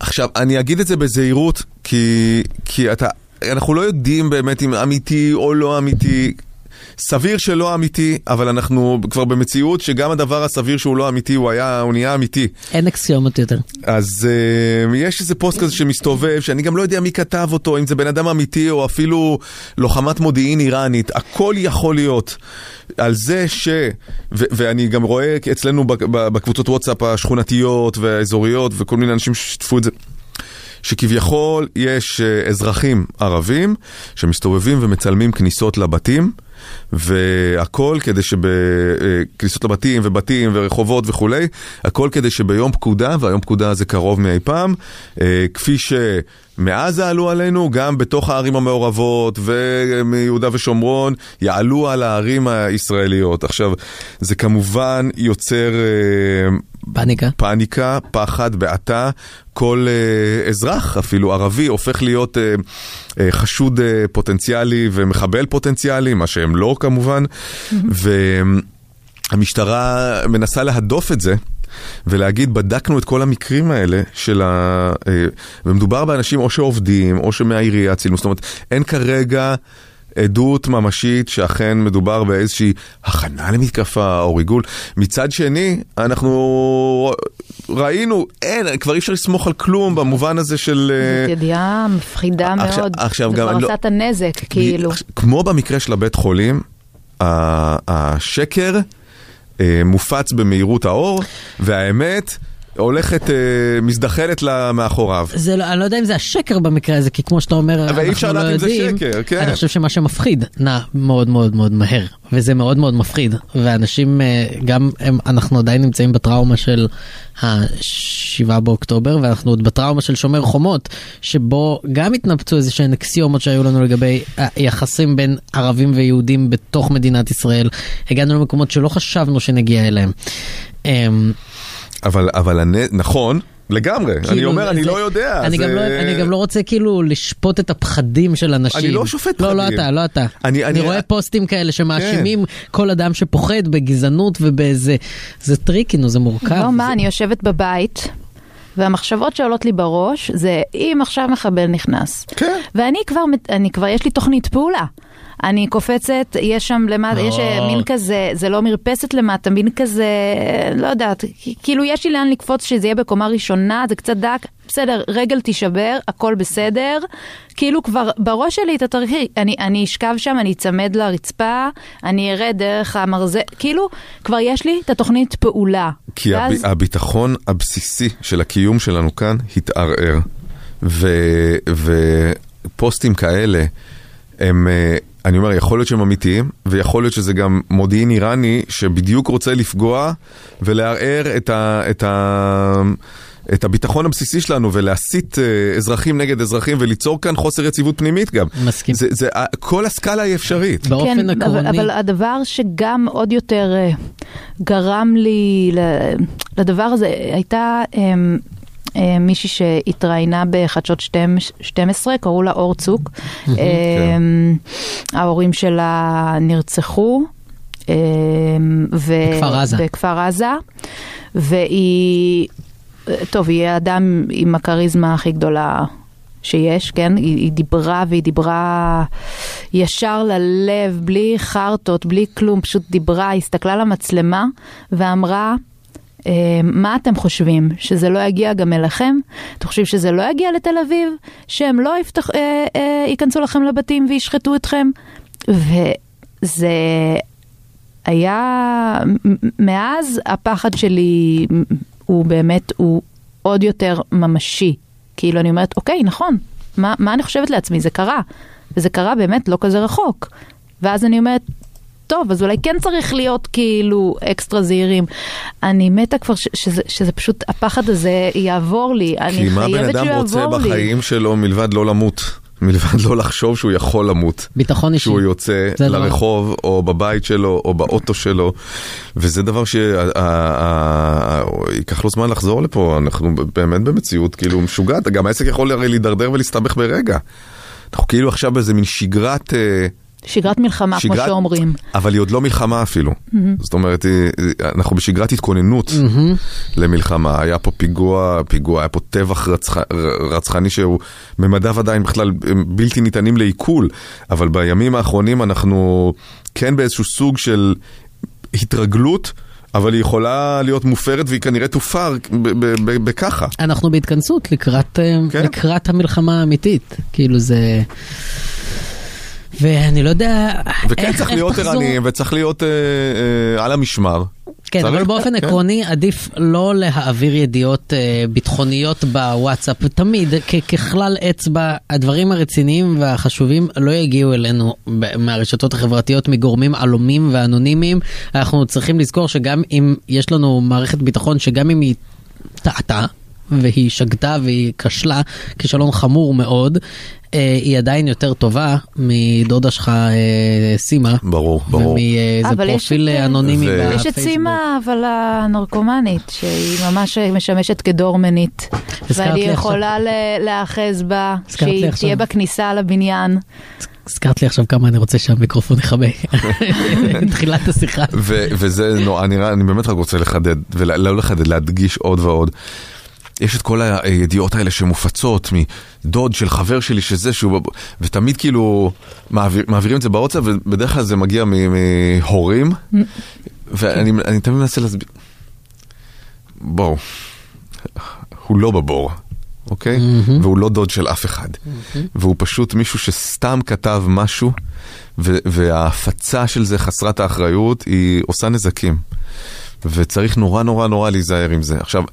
עכשיו, אני אגיד את זה בזהירות, כי, כי אתה, אנחנו לא יודעים באמת אם אמיתי או לא אמיתי. סביר שלא אמיתי, אבל אנחנו כבר במציאות שגם הדבר הסביר שהוא לא אמיתי, הוא היה, הוא נהיה אמיתי. אין אקסיומות יותר. אז uh, יש איזה פוסט כזה שמסתובב, שאני גם לא יודע מי כתב אותו, אם זה בן אדם אמיתי או אפילו לוחמת מודיעין איראנית, הכל יכול להיות. על זה ש... ו- ואני גם רואה אצלנו בקבוצות וואטסאפ השכונתיות והאזוריות וכל מיני אנשים ששיתפו את זה. שכביכול יש אה, אזרחים ערבים שמסתובבים ומצלמים כניסות לבתים והכל כדי שבכניסות לבתים ובתים ורחובות וכולי, הכל כדי שביום פקודה, והיום פקודה זה קרוב מאי פעם, אה, כפי שמעזה עלו עלינו, גם בתוך הערים המעורבות ומיהודה ושומרון, יעלו על הערים הישראליות. עכשיו, זה כמובן יוצר... פאניקה. פאניקה, פחד, בעתה. כל uh, אזרח, אפילו ערבי, הופך להיות uh, uh, חשוד uh, פוטנציאלי ומחבל פוטנציאלי, מה שהם לא כמובן. והמשטרה מנסה להדוף את זה. ולהגיד, בדקנו את כל המקרים האלה של ה... ומדובר באנשים או שעובדים, או שמהעירייה צילמו, זאת אומרת, אין כרגע עדות ממשית שאכן מדובר באיזושהי הכנה למתקפה או ריגול. מצד שני, אנחנו ראינו, אין, כבר אי אפשר לסמוך על כלום במובן הזה של... אה, זאת ידיעה מפחידה עכשיו- מאוד. עכשיו זה גם כבר אני לא- עשה את הנזק, כאילו. כמו במקרה של הבית חולים, השקר אה, מופץ במהירות האור, והאמת הולכת, אה, מזדחלת לה מאחוריו. זה לא, אני לא יודע אם זה השקר במקרה הזה, כי כמו שאתה אומר, אבל אי אפשר אנחנו לא לדעת אם זה יודעים. שקר, כן. אני חושב שמה שמפחיד נע מאוד מאוד מאוד מהר, וזה מאוד מאוד מפחיד. ואנשים, אה, גם הם, אנחנו עדיין נמצאים בטראומה של ב-7 באוקטובר, ואנחנו עוד בטראומה של שומר חומות, שבו גם התנפצו איזה שהן אקסיומות שהיו לנו לגבי היחסים בין ערבים ויהודים בתוך מדינת ישראל. הגענו למקומות שלא חשבנו שנגיע אליהם. אמ, אבל, אבל הנ... נכון, לגמרי. אני כאילו, אומר, אני זה- לא יודע. אני, זה... גם לא, אני גם לא רוצה כאילו לשפוט את הפחדים של אנשים. אני לא שופט לא, לא פחדים. אתה, לא אתה. אני- אני, אני- רואה פוסטים כאלה שמאשימים כל אדם שפוחד בגזענות ובאיזה... זה tricky, נו, זה מורכב. לא, מה, זה- אני יושבת בבית, והמחשבות שעולות לי בראש זה אם עכשיו מחבל נכנס. כן. ואני כבר, אני כבר, יש לי תוכנית פעולה. אני קופצת, יש שם למטה, יש אה, לא. מין כזה, זה לא מרפסת למטה, מין כזה, לא יודעת, כאילו יש לי לאן לקפוץ שזה יהיה בקומה ראשונה, זה קצת דק, בסדר, רגל תישבר, הכל בסדר. כאילו כבר בראש שלי את התרחיש, אני, אני אשכב שם, אני אצמד לרצפה, אני ארד דרך המרזה, כאילו כבר יש לי את התוכנית פעולה. כי הב... ואז- הביטחון הבסיסי של הקיום שלנו כאן התערער. ו... ופוסטים כאלה, הם, אה, אני אומר, יכול להיות שהם אמיתיים, ויכול להיות שזה גם מודיעין איראני שבדיוק רוצה לפגוע ולערער את, ה... את, ה... את הביטחון הבסיסי שלנו ולהסית אה, אזרחים נגד אזרחים וליצור כאן חוסר יציבות פנימית גם. מסכים. זה, זה, כל הסקאלה היא אפשרית. באופן כן, עקרוני. אבל, אבל הדבר שגם עוד יותר אה, גרם לי לדבר הזה, הייתה אה, מישהי שהתראיינה בחדשות 12, קראו לה אור צוק. אה, ההורים שלה נרצחו. אה, ו- בכפר עזה. בכפר עזה, והיא, טוב, היא האדם עם הכריזמה הכי גדולה שיש, כן? היא, היא דיברה והיא דיברה ישר ללב, בלי חרטות, בלי כלום, פשוט דיברה, הסתכלה למצלמה ואמרה, אה, מה אתם חושבים? שזה לא יגיע גם אליכם? אתם חושבים שזה לא יגיע לתל אביב? שהם לא יפתח, אה, אה, ייכנסו לכם לבתים וישחטו אתכם? וזה היה, מאז הפחד שלי הוא באמת, הוא עוד יותר ממשי. כאילו אני אומרת, אוקיי, נכון, מה, מה אני חושבת לעצמי? זה קרה. וזה קרה באמת לא כזה רחוק. ואז אני אומרת, טוב, אז אולי כן צריך להיות כאילו אקסטרה זהירים. אני מתה כבר ש- שזה, שזה פשוט, הפחד הזה יעבור לי. אני כי מה בן חייבת שהוא אדם רוצה יעבור לי. בחיים שלו מלבד לא למות? מלבד לא לחשוב שהוא יכול למות. ביטחון אישי. שהוא יוצא לרחוב, או בבית שלו, או באוטו שלו, וזה דבר שייקח לו זמן לחזור לפה, אנחנו באמת במציאות כאילו משוגעת, גם העסק יכול הרי להידרדר ולהסתבך ברגע. אנחנו כאילו עכשיו באיזה מין שגרת... שגרת מלחמה, כמו שגרת- שאומרים. אבל היא עוד לא מלחמה אפילו. זאת אומרת, אנחנו בשגרת התכוננות למלחמה. היה פה פיגוע, פיגוע, היה פה טבח רצח, רצחני שהוא ממדיו עדיין בכלל בלתי ניתנים לעיכול, אבל בימים האחרונים אנחנו כן באיזשהו סוג של התרגלות. אבל היא יכולה להיות מופרת והיא כנראה תופר ב- ב- ב- בככה. אנחנו בהתכנסות לקראת, אה, כן. לקראת המלחמה האמיתית. כאילו זה... ואני לא יודע וכן איך, צריך איך להיות. ערניים וצריך להיות אה, אה, על המשמר. כן, צריך, אבל באופן כן. עקרוני עדיף לא להעביר ידיעות אה, ביטחוניות בוואטסאפ. תמיד, כ- ככלל אצבע, הדברים הרציניים והחשובים לא יגיעו אלינו ב- מהרשתות החברתיות מגורמים עלומים ואנונימיים. אנחנו צריכים לזכור שגם אם יש לנו מערכת ביטחון שגם אם היא טעתה, והיא שגתה והיא כשלה כישלון חמור מאוד, אה, היא עדיין יותר טובה מדודה שלך אה, סימה. ברור, ברור. ומאיזה אבל יש פרופיל אה, אנונימי בפייסבוק. יש את סימה, אבל הנרקומנית, שהיא ממש משמשת כדורמנית. ואני יכולה ל- להיאחז בה, שהיא. תהיה בכניסה לבניין. הזכרת לי עכשיו כמה אני רוצה שהמיקרופון יכבה. תחילת השיחה. ו- וזה נורא, אני, אני באמת רק רוצה לחדד, ולא לחדד, להדגיש עוד ועוד. יש את כל הידיעות האלה שמופצות מדוד של חבר שלי שזה שהוא, ותמיד כאילו מעביר, מעבירים את זה בוואטסאפ, ובדרך כלל זה מגיע מהורים, ואני אני תמיד מנסה להסביר. בואו, הוא לא בבור. אוקיי? והוא לא דוד של אף אחד. והוא פשוט מישהו שסתם כתב משהו, וההפצה של זה חסרת האחריות, היא עושה נזקים. וצריך נורא נורא נורא להיזהר עם זה. עכשיו,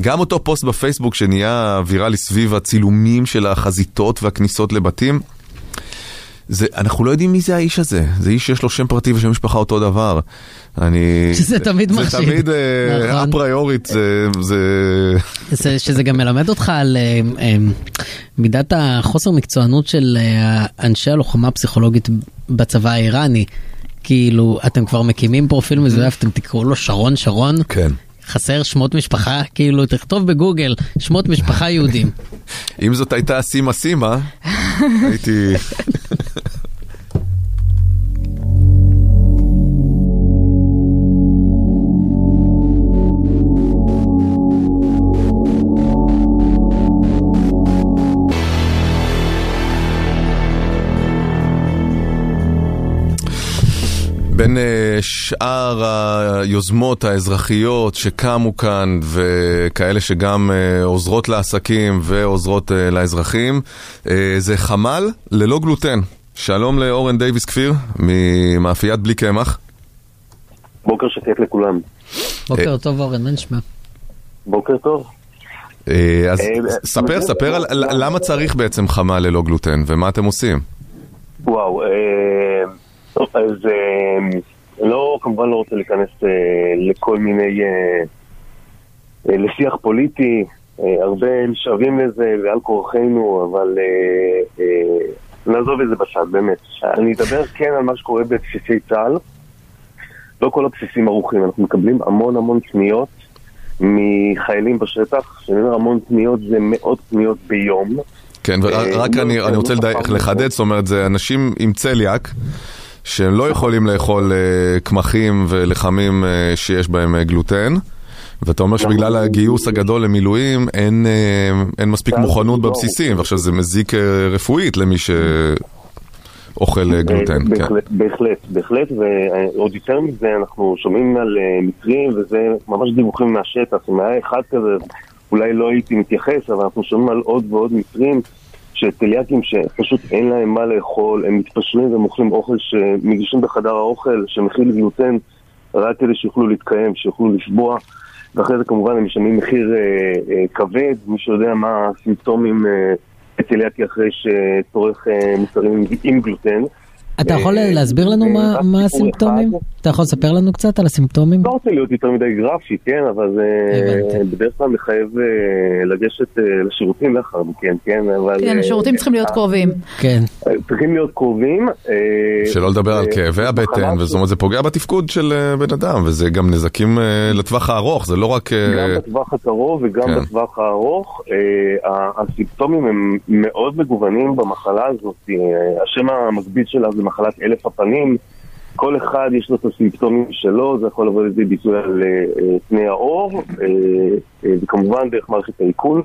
גם אותו פוסט בפייסבוק שנהיה ויראלי סביב הצילומים של החזיתות והכניסות לבתים, זה, אנחנו לא יודעים מי זה האיש הזה. זה איש שיש לו שם פרטי ושם משפחה אותו דבר. אני... שזה תמיד מחשיד. זה תמיד אה, נכון. אפריורית, זה... זה... זה, שזה גם מלמד אותך על אה, אה, מידת החוסר מקצוענות של אנשי הלוחמה הפסיכולוגית בצבא האיראני. כאילו, אתם כבר מקימים פרופיל מזויף, אתם תקראו לו שרון שרון? כן. חסר שמות משפחה? כאילו, תכתוב בגוגל שמות משפחה יהודים. אם זאת הייתה סימה סימה, הייתי... בין אה, שאר היוזמות האזרחיות שקמו כאן וכאלה שגם אה, עוזרות לעסקים ועוזרות אה, לאזרחים, זה חמ"ל ללא גלוטן. שלום לאורן דייוויס כפיר ממאפיית בלי קמח. בוקר שקט לכולם. בוקר טוב אורן, מה נשמע? בוקר טוב. אז ספר, ספר למה צריך בעצם חמ"ל ללא גלוטן ומה אתם עושים. וואו, טוב, אז אה, לא, כמובן לא רוצה להיכנס אה, לכל מיני, אה, אה, לשיח פוליטי, אה, הרבה נשאבים לזה ועל כורחנו, אבל אה, אה, נעזוב את זה בצד, באמת. אני אדבר כן על מה שקורה בבסיסי צה"ל. לא כל הבסיסים ערוכים, אנחנו מקבלים המון המון פניות מחיילים בשטח, כשאני אומר המון פניות זה מאות פניות ביום. כן, ורק אה, אני, לא, אני רוצה. לחדד, זאת אומרת, זה אנשים עם צליאק, שהם לא יכולים לאכול אה, קמחים ולחמים אה, שיש בהם אה, גלוטן. ואתה אומר שבגלל הגיוס הגדול למילואים אין, אה, אין מספיק צה"ל מוכנות לא בבסיסים, ועכשיו זה מזיק אה, רפואית למי שאוכל אה, גלוטן. כן. בהחלט, בהחלט, בהחלט, ועוד יותר מזה, אנחנו שומעים על אה, מקרים, וזה ממש דיווחים מהשטח. אם היה אחד כזה, אולי לא הייתי מתייחס, אבל אנחנו שומעים על עוד ועוד מקרים של טליאקים שפשוט אין להם מה לאכול, הם מתפשרים והם אוכלים אוכל שמגישים בחדר האוכל, שמכיל גלוטן, רק כדי שיוכלו להתקיים, שיוכלו לשבוע. ואחרי זה כמובן הם משלמים מחיר אה, אה, כבד, מי שיודע מה הסימפטומים אה, בצליאקי אחרי שצורך אה, מוצרים עם גלוטן. אתה יכול אה, להסביר לנו אה, מה סיפור הסימפטומים? אתה יכול לספר לנו קצת על הסימפטומים? לא רוצה להיות יותר מדי גרפי, כן, אבל זה. בדרך כלל מחייב אה, לגשת אה, לשירותים לאחר מכן, כן, אבל... כן, אה, השירותים צריכים להיות קרובים. כן. אה, צריכים להיות קרובים. אה, שלא לדבר על אה, כאבי הבטן, וזאת אומרת זה פוגע בתפקוד של אה, בן אדם, וזה גם נזקים אה, לטווח הארוך, זה לא רק... אה, גם בטווח הקרוב וגם כן. בטווח הארוך, אה, ה- הסימפטומים הם מאוד מגוונים במחלה הזאת. אה, השם המקביל שלה זה מחלת אלף הפנים. כל אחד יש לו את הסימפטומים שלו, זה יכול לבוא לידי ביטוי על אה, אה, פני העור, אה, וכמובן דרך מערכת העיכול.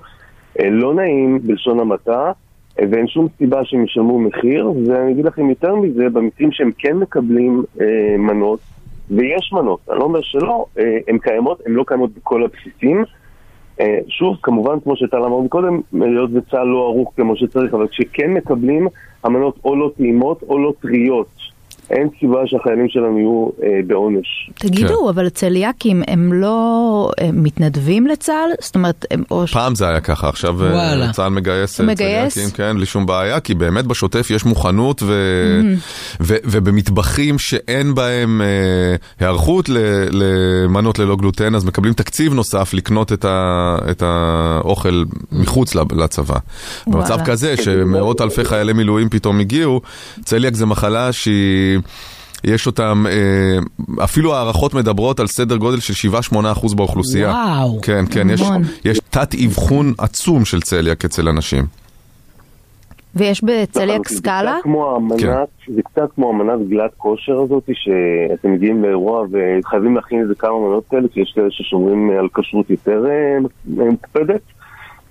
לא נעים בלשון המעטה, ואין שום סיבה שהם ישלמו מחיר, ואני אגיד לכם יותר מזה, במקרים שהם כן מקבלים מנות, ויש מנות, אני לא אומר שלא, הן קיימות, הן לא קיימות בכל הבסיסים. אה, שוב, כמובן, כמו שטל אמר קודם, היות וצה"ל לא ערוך כמו שצריך, אבל כשכן מקבלים, המנות או לא טעימות או לא טריות. אין סיבה שהחיילים שלנו יהיו אה, בעונש. תגידו, אבל צליאקים הם לא הם מתנדבים לצה"ל? זאת אומרת, הם או... ש- פעם זה היה ככה, עכשיו אה, וואלה. צה"ל מגייס אה, מגייס? צליאקים, כן, בלי שום בעיה, כי באמת בשוטף יש מוכנות ו... ו... ובמטבחים שאין בהם אה, היערכות ל... למנות ללא גלוטן, אז מקבלים תקציב נוסף לקנות את, ה... את האוכל מחוץ לצבא. במצב וואלה. כזה שמאות אלפי חיילי מילואים פתאום הגיעו, צליאק זה מחלה שהיא... יש אותם, אה, אפילו הערכות מדברות על סדר גודל של 7-8% באוכלוסייה. וואו. כן, כן, יש. יש תת אבחון עצום של צליאק אצל אנשים. ויש בצליאק סקאלה? קצת כמו אמנת, כן. זה קצת כמו אמנת גלת כושר הזאת, שאתם מגיעים לאירוע וחייבים להכין איזה כמה מנות כאלה, כי יש כאלה ששומרים על כשרות יותר אה, מוקפדת.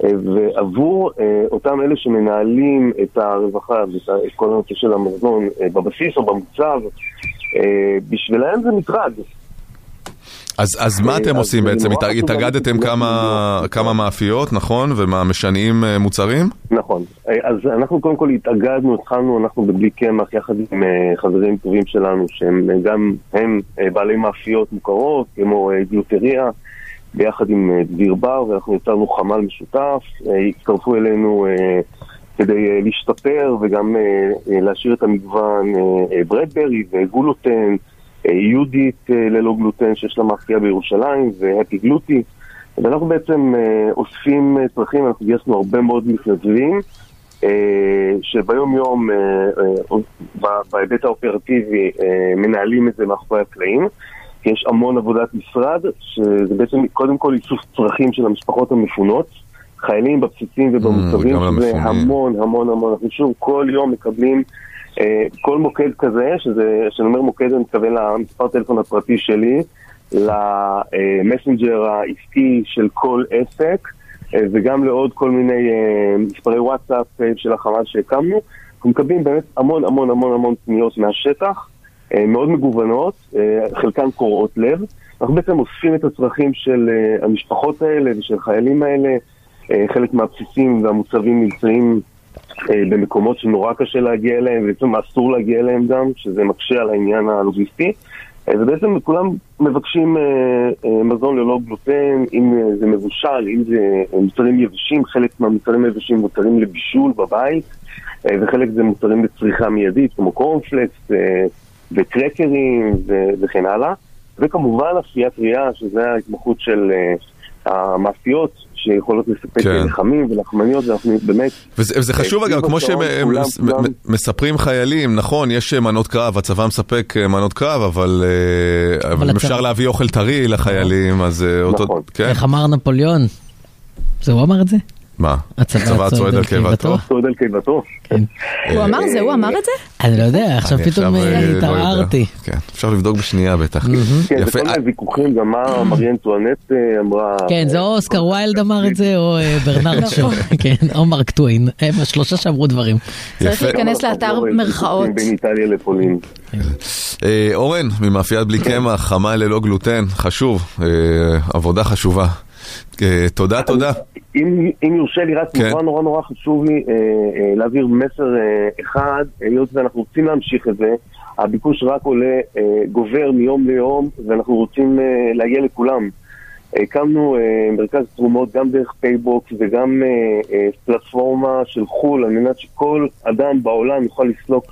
אה, ועבור אה, אותם אלה שמנהלים את הרווחה ואת כל הנושא של המזון אה, בבסיס או במוצב, בשבילם זה מטרד. אז, אז מה אתם עושים בעצם? התאגדתם כמה, להיות- כמה מאפיות, נכון? ומה, משנעים אה, מוצרים? נכון. אז אנחנו קודם כל התאגדנו, התחלנו, אנחנו בבלי קמח יחד עם חברים טובים שלנו, שהם גם הם בעלי מאפיות מוכרות, כמו גלוטריה, ביחד עם אה, דביר בר, ואנחנו יצרנו חמ"ל משותף. אה, הצטרפו אלינו אה, כדי להשתפר וגם להשאיר את המגוון ברדברי וגולוטן, יהודית ללא גלוטן שיש לה מאפייה בירושלים והפי גלוטי. ואנחנו בעצם אוספים צרכים, אנחנו גייסנו הרבה מאוד מתנדבים. שביום יום, בהיבט האופרטיבי, מנהלים את זה מאחורי הקלעים. יש המון עבודת משרד, שזה בעצם קודם כל איסוף צרכים של המשפחות המפונות, חיילים בבסיסים ובמוצבים, שזה למפונים. המון המון המון. אנחנו שוב כל יום מקבלים אה, כל מוקד כזה, שזה, כשאני אומר מוקד אני מתכוון למספר טלפון הפרטי שלי, למסנג'ר העסקי של כל עסק, אה, וגם לעוד כל מיני אה, מספרי וואטסאפ אה, של החמ"ל שהקמנו. אנחנו מקבלים באמת המון המון המון המון פניות מהשטח, מאוד מגוונות, אה, חלקן קורעות לב. אנחנו בעצם אוספים את הצרכים של אה, המשפחות האלה ושל החיילים האלה. אה, חלק מהבסיסים והמוצבים נמצאים אה, במקומות שנורא קשה להגיע אליהם, ובעצם אסור להגיע אליהם גם, שזה מקשה על העניין הלוגיסטי. אה, ובעצם כולם מבקשים אה, אה, מזון ללא גלוטן, אם אה, זה מבושל, אם זה אה, מוצרים יבשים, חלק מהמוצרים היבשים מוצרים לבישול בבית, אה, וחלק זה מוצרים לצריכה מיידית, כמו קורנפלקס אה, וקרקרים ו- וכן הלאה. וכמובן אפיית טריה, שזה ההתמחות של אה, המאפיות, שיכולות לספק כן. לחמים ולחמניות, ואנחנו באמת... וזה, וזה חשוב אה, אגב, כמו השעון, כולם- כולם- שמספרים חיילים, נכון, יש מנות קרב, הצבא מספק אה, מנות קרב, אבל אה, אבל אם אפשר להביא אוכל טרי לחיילים, אז אה, אותו... נכון. כן? איך אמר נפוליאון? זה הוא אמר את זה? מה? הצבא צועד על קיבתו? צועד על קיבתו. כן. הוא אמר זה, הוא אמר את זה? אני לא יודע, עכשיו אני פתאום אה, אה, לא. התערערתי. כן, אפשר לבדוק בשנייה בטח. כן, זה. כל מיני ויכוחים, גם מה מרי אנטואנט אה, אמרה. כן, זה או אוסקר ויילד אמר את זה, או אה, ברנרד שו, כן, או מרק טווין, הם השלושה שאמרו דברים. צריך. להיכנס לאתר לא, מרכאות. בין איטליה לפולין. אה, אורן, ממאפיית בלי קמח, חמה ללא גלוטן, חשוב, אה, עבודה חשובה. אה, תודה, תודה. אם, אם יורשה לי רק כן. נורא נורא נורא חשוב לי אה, אה, להעביר מסר אה, אחד, היות ואנחנו רוצים להמשיך את זה, הביקוש רק עולה, אה, גובר מיום ליום, ואנחנו רוצים אה, להגיע לכולם. הקמנו אה, מרכז תרומות גם דרך פייבוקס וגם אה, אה, פלטפורמה של חו"ל, על מנת שכל אדם בעולם יוכל לסלוק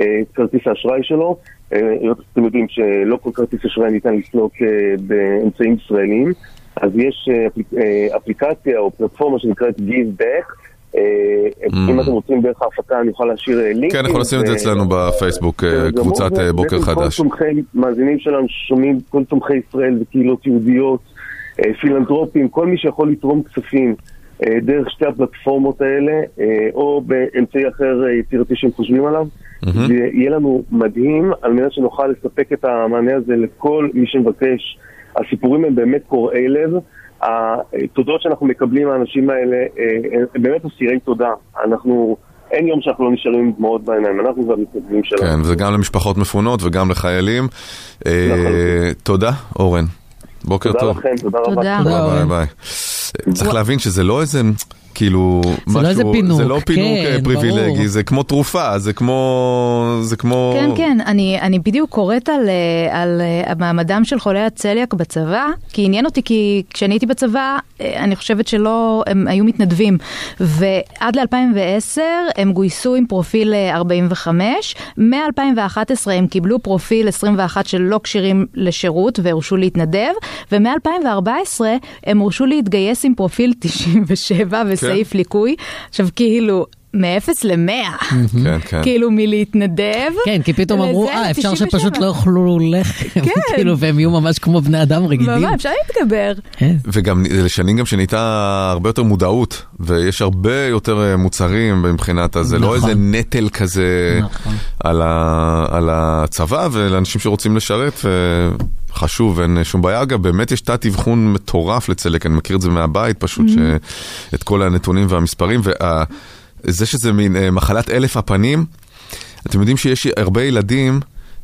אה, את כרטיס האשראי שלו. אה, היות שאתם יודעים שלא כל כרטיס אשראי ניתן לסלוק אה, באמצעים ישראליים, אז יש אה, אפליק- אה, אפליקציה או פלטפורמה שנקראת Give Back. אה, אם אתם רוצים דרך ההפקה אני יכול להשאיר לינקים. כן, אנחנו נשים את זה אצלנו בפייסבוק, קבוצת בוקר חדש. כל תומכי, מאזינים שלנו ששומעים, כל תומכי ישראל וקהילות יהודיות, פילנטרופים, כל מי שיכול לתרום כספים דרך שתי הפלטפורמות האלה, או באמצעי אחר יצירתי שהם חושבים עליו, זה יהיה לנו מדהים על מנת שנוכל לספק את המענה הזה לכל מי שמבקש. הסיפורים הם באמת קורעי לב. התודות שאנחנו מקבלים מהאנשים האלה אה, הם באמת אסירי תודה. אנחנו, אין יום שאנחנו לא נשארים עם דמעות בעיניים, אנחנו והמתנדבים שלנו. כן, וזה גם למשפחות מפונות וגם לחיילים. אה, לחלוטין. תודה, אורן. בוקר תודה טוב. לכם, תודה רבה. תודה. תודה, אורן. ביי. צריך להבין שזה לא איזה, כאילו, זה לא איזה פינוק, זה לא פינוק כן, אה, פריבילגי, ברור. זה כמו תרופה, זה כמו, זה כמו, כן, כן, אני, אני בדיוק קוראת על, אה, על אה, מעמדם של חולי הצליאק בצבא, כי עניין אותי, כי כשאני הייתי בצבא, אני חושבת שלא, הם היו מתנדבים, ועד ל-2010 הם גויסו עם פרופיל אה, 45, מ-2011 הם קיבלו פרופיל 21 שלא כשירים לשירות והורשו להתנדב, ומ-2014 הם הורשו להתגייס עם פרופיל 97 וסעיף ליקוי. עכשיו כאילו... מ-0 ל-100, כן, כן. כאילו מלהתנדב. כן, כי פתאום אמרו, אה, אפשר 97." שפשוט לא יאכלו לחם, כן. כאילו, והם יהיו ממש כמו בני אדם רגילים. ממש, אפשר להתגבר. כן. וגם זה לשנים גם שנהייתה הרבה יותר מודעות, ויש הרבה יותר אה, מוצרים מבחינת, אז זה לא נכון. איזה נטל כזה נכון. על, הצבא ולאנשים שרוצים לשרת. חשוב, אין שום בעיה. אגב, באמת יש תת אבחון מטורף לצלק, אני מכיר את זה מהבית פשוט, ש... את כל הנתונים והמספרים, וזה שזה מין אה, מחלת אלף הפנים, אתם יודעים שיש הרבה ילדים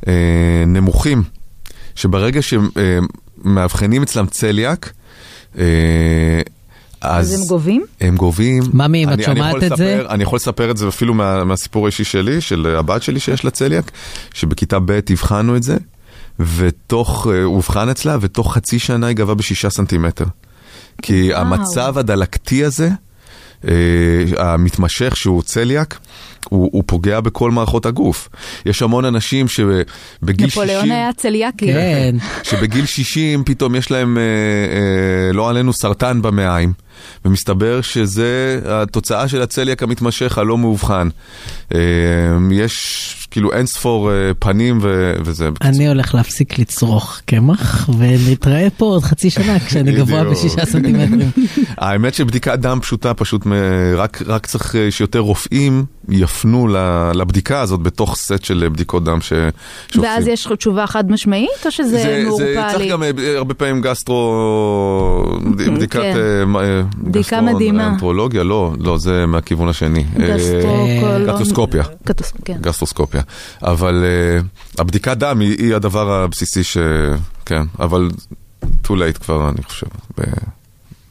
אה, נמוכים, שברגע שמאבחנים אצלם צליאק, אה, אז... אז הם גובים? הם גובים. ממי, אם את שומעת את זה? לספר- אני יכול לספר את זה אפילו מה, מהסיפור האישי שלי, של הבת שלי שיש לה צליאק, שבכיתה ב' הבחנו את זה, ותוך, אה, הוא אובחן אצלה, ותוך חצי שנה היא גבה בשישה סנטימטר. כי וואו. המצב הדלקתי הזה, אה, המתמשך שהוא צליאק, הוא, הוא פוגע בכל מערכות הגוף. יש המון אנשים שבגיל 60... נפוליאון היה צליאקי. כן. שבגיל 60 פתאום יש להם, אה, אה, לא עלינו, סרטן במעיים, ומסתבר שזה התוצאה של הצליאק המתמשך הלא מאובחן. אה, יש כאילו אין ספור אה, פנים ו- וזה. אני הולך להפסיק לצרוך קמח, ונתראה פה עוד חצי שנה כשאני גבוה. בשישה סנטימטרים. האמת שבדיקת דם פשוטה, פשוט מ- רק, רק צריך אה, שיותר רופאים יפנו לבדיקה הזאת בתוך סט של בדיקות דם ש- שעושים. ואז יש לך תשובה חד משמעית, או שזה זה, זה מעורפל צריך? גם אה, הרבה פעמים גסטרו... בדיקת... כן. אה, מה, אה, בדיקה גסטרו- מדהימה. אנטרולוגיה? לא, לא, זה מהכיוון השני. אה, גסטרוקולון- גסטרוסקופיה. גסטרוס- כן. גסטרוסקופיה. אבל uh, הבדיקת דם היא, היא הדבר הבסיסי ש... כן, אבל too late כבר, אני חושב,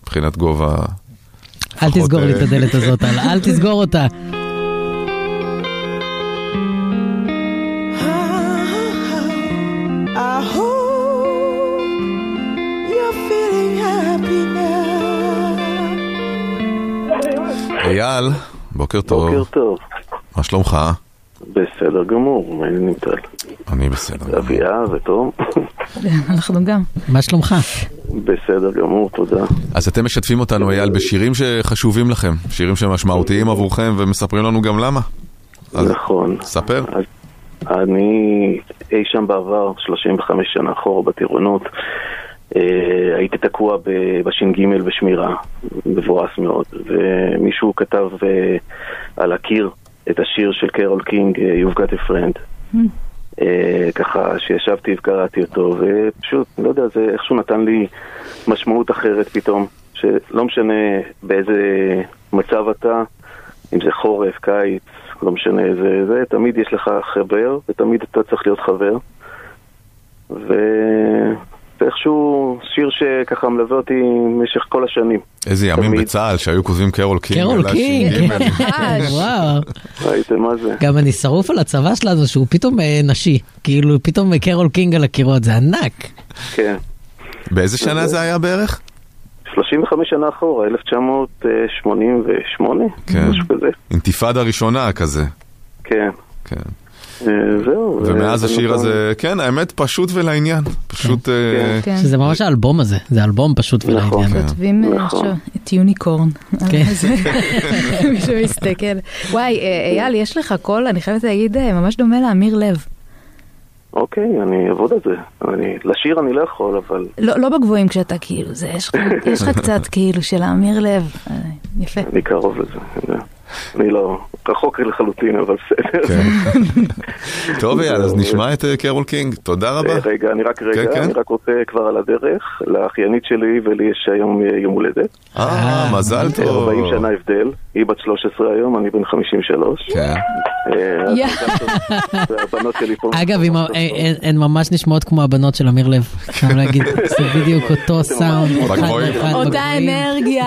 מבחינת גובה. אל תסגור לי אה, את הדלת הזאת, אל תסגור אותה. אייל, בוקר טוב. בוקר טוב. מה שלומך? בסדר גמור, מה העניינים טל? אני בסדר. גמור. אביה ותום? אנחנו גם. מה שלומך? בסדר גמור, תודה. אז אתם משתפים אותנו, אייל, בשירים שחשובים לכם, שירים שמשמעותיים עבורכם, ומספרים לנו גם למה. נכון. ספר. אני אי שם בעבר, 35 שנה אחורה בטירונות, הייתי תקוע בש"ג בשמירה, מבואס מאוד, ומישהו כתב אה, על הקיר את השיר של קרול קינג, אה, You've got a friend. אה, ככה שישבתי וקראתי אותו, ופשוט, לא יודע, זה איכשהו נתן לי משמעות אחרת פתאום, שלא משנה באיזה מצב אתה, אם זה חורף, קיץ, לא משנה איזה, זה, תמיד יש לך חבר, ותמיד אתה צריך להיות חבר. ו... ואיכשהו שיר שככה מלווה אותי במשך כל השנים. איזה ימים תמיד. בצה"ל שהיו כותבים קרול קינג. קרול קינג, הש"ג. וואו. ראיתם מה זה? גם אני שרוף על הצבא שלנו שהוא פתאום אה, נשי, כאילו פתאום אה, קרול קינג על הקירות, זה ענק. כן. באיזה שנה זה היה בערך? 35 שנה אחורה, 1988, כן. משהו כזה. אינתיפאדה ראשונה כזה. כן. כן. אה, זהו. ומאז זה השיר נתן- הזה, כן, האמת פשוט ולעניין. פשוט... אה, כן. שזה ממש האלבום הזה, זה אלבום פשוט נכון. ולעניין. כותבים אה, נכון. עכשיו את יוניקורן. כן. מישהו מסתכל. וואי, אה, אייל, יש לך קול, אני חייבת להגיד, אה, ממש דומה לאמיר לב. אוקיי, אני אעבוד על זה. אני, לשיר אני לא יכול, אבל לא לא בגבוהים כשאתה כאילו, זה, יש לך- יש לך קצת כאילו של האמיר לב. אה, יפה. אני קרוב לזה. אני יודע. אני לא רחוק לחלוטין, אבל בסדר. כן. טוב אייל, אז נשמע את אה, קרול קינג. תודה רבה. אה, רגע, אני רק רגע, כן, כן. אני רק רוצה כבר על הדרך, לאחיינית שלי ולי יש היום אה, יום הולדת. אה, מזל טוב. 40 שנה הבדל, היא בת 13 היום, אני בן 53. כן. אה, אז יא. מזל טוב. והבנות שלי פה. אגב, אה. אה, הן ממש נשמעות כמו הבנות של אמיר לב. אפשר להגיד, זה בדיוק אותו סאונד. אותה אנרגיה.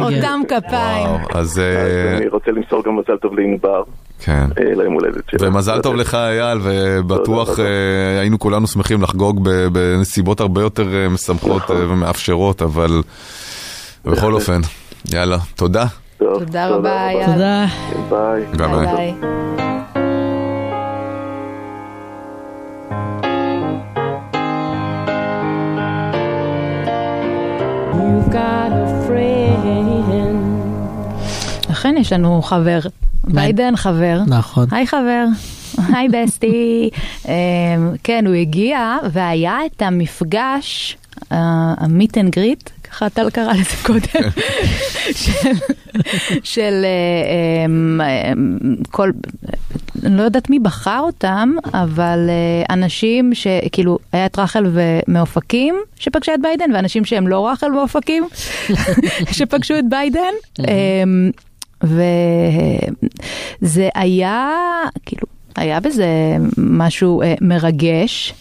אותם כפיים. אז אה, רוצה למסור גם מזל טוב לענבר, כן. אה, ליום הולדת שלה. ומזל טוב לך אייל, ובטוח אה, היינו כולנו שמחים לחגוג ב- בנסיבות הרבה יותר אה, משמחות נכון. ומאפשרות, אבל בכל אופן, יאללה, תודה. תודה רבה, אייל. תודה. ביי. ביי. You've got a friend. אכן יש לנו חבר. ביידן חבר. נכון. היי חבר. היי bestie. אמ, כן, הוא הגיע והיה את המפגש, ה meet and greet, ככה טל קרא לזה קודם, של, של אה, אמ, אמ, כל, אני לא יודעת מי בחר אותם, אבל אה, אנשים שכאילו, היה את רחל מאופקים שפגשה את ביידן, ואנשים שהם לא רחל מאופקים שפגשו את ביידן. וזה היה, כאילו, היה בזה משהו אה, מרגש.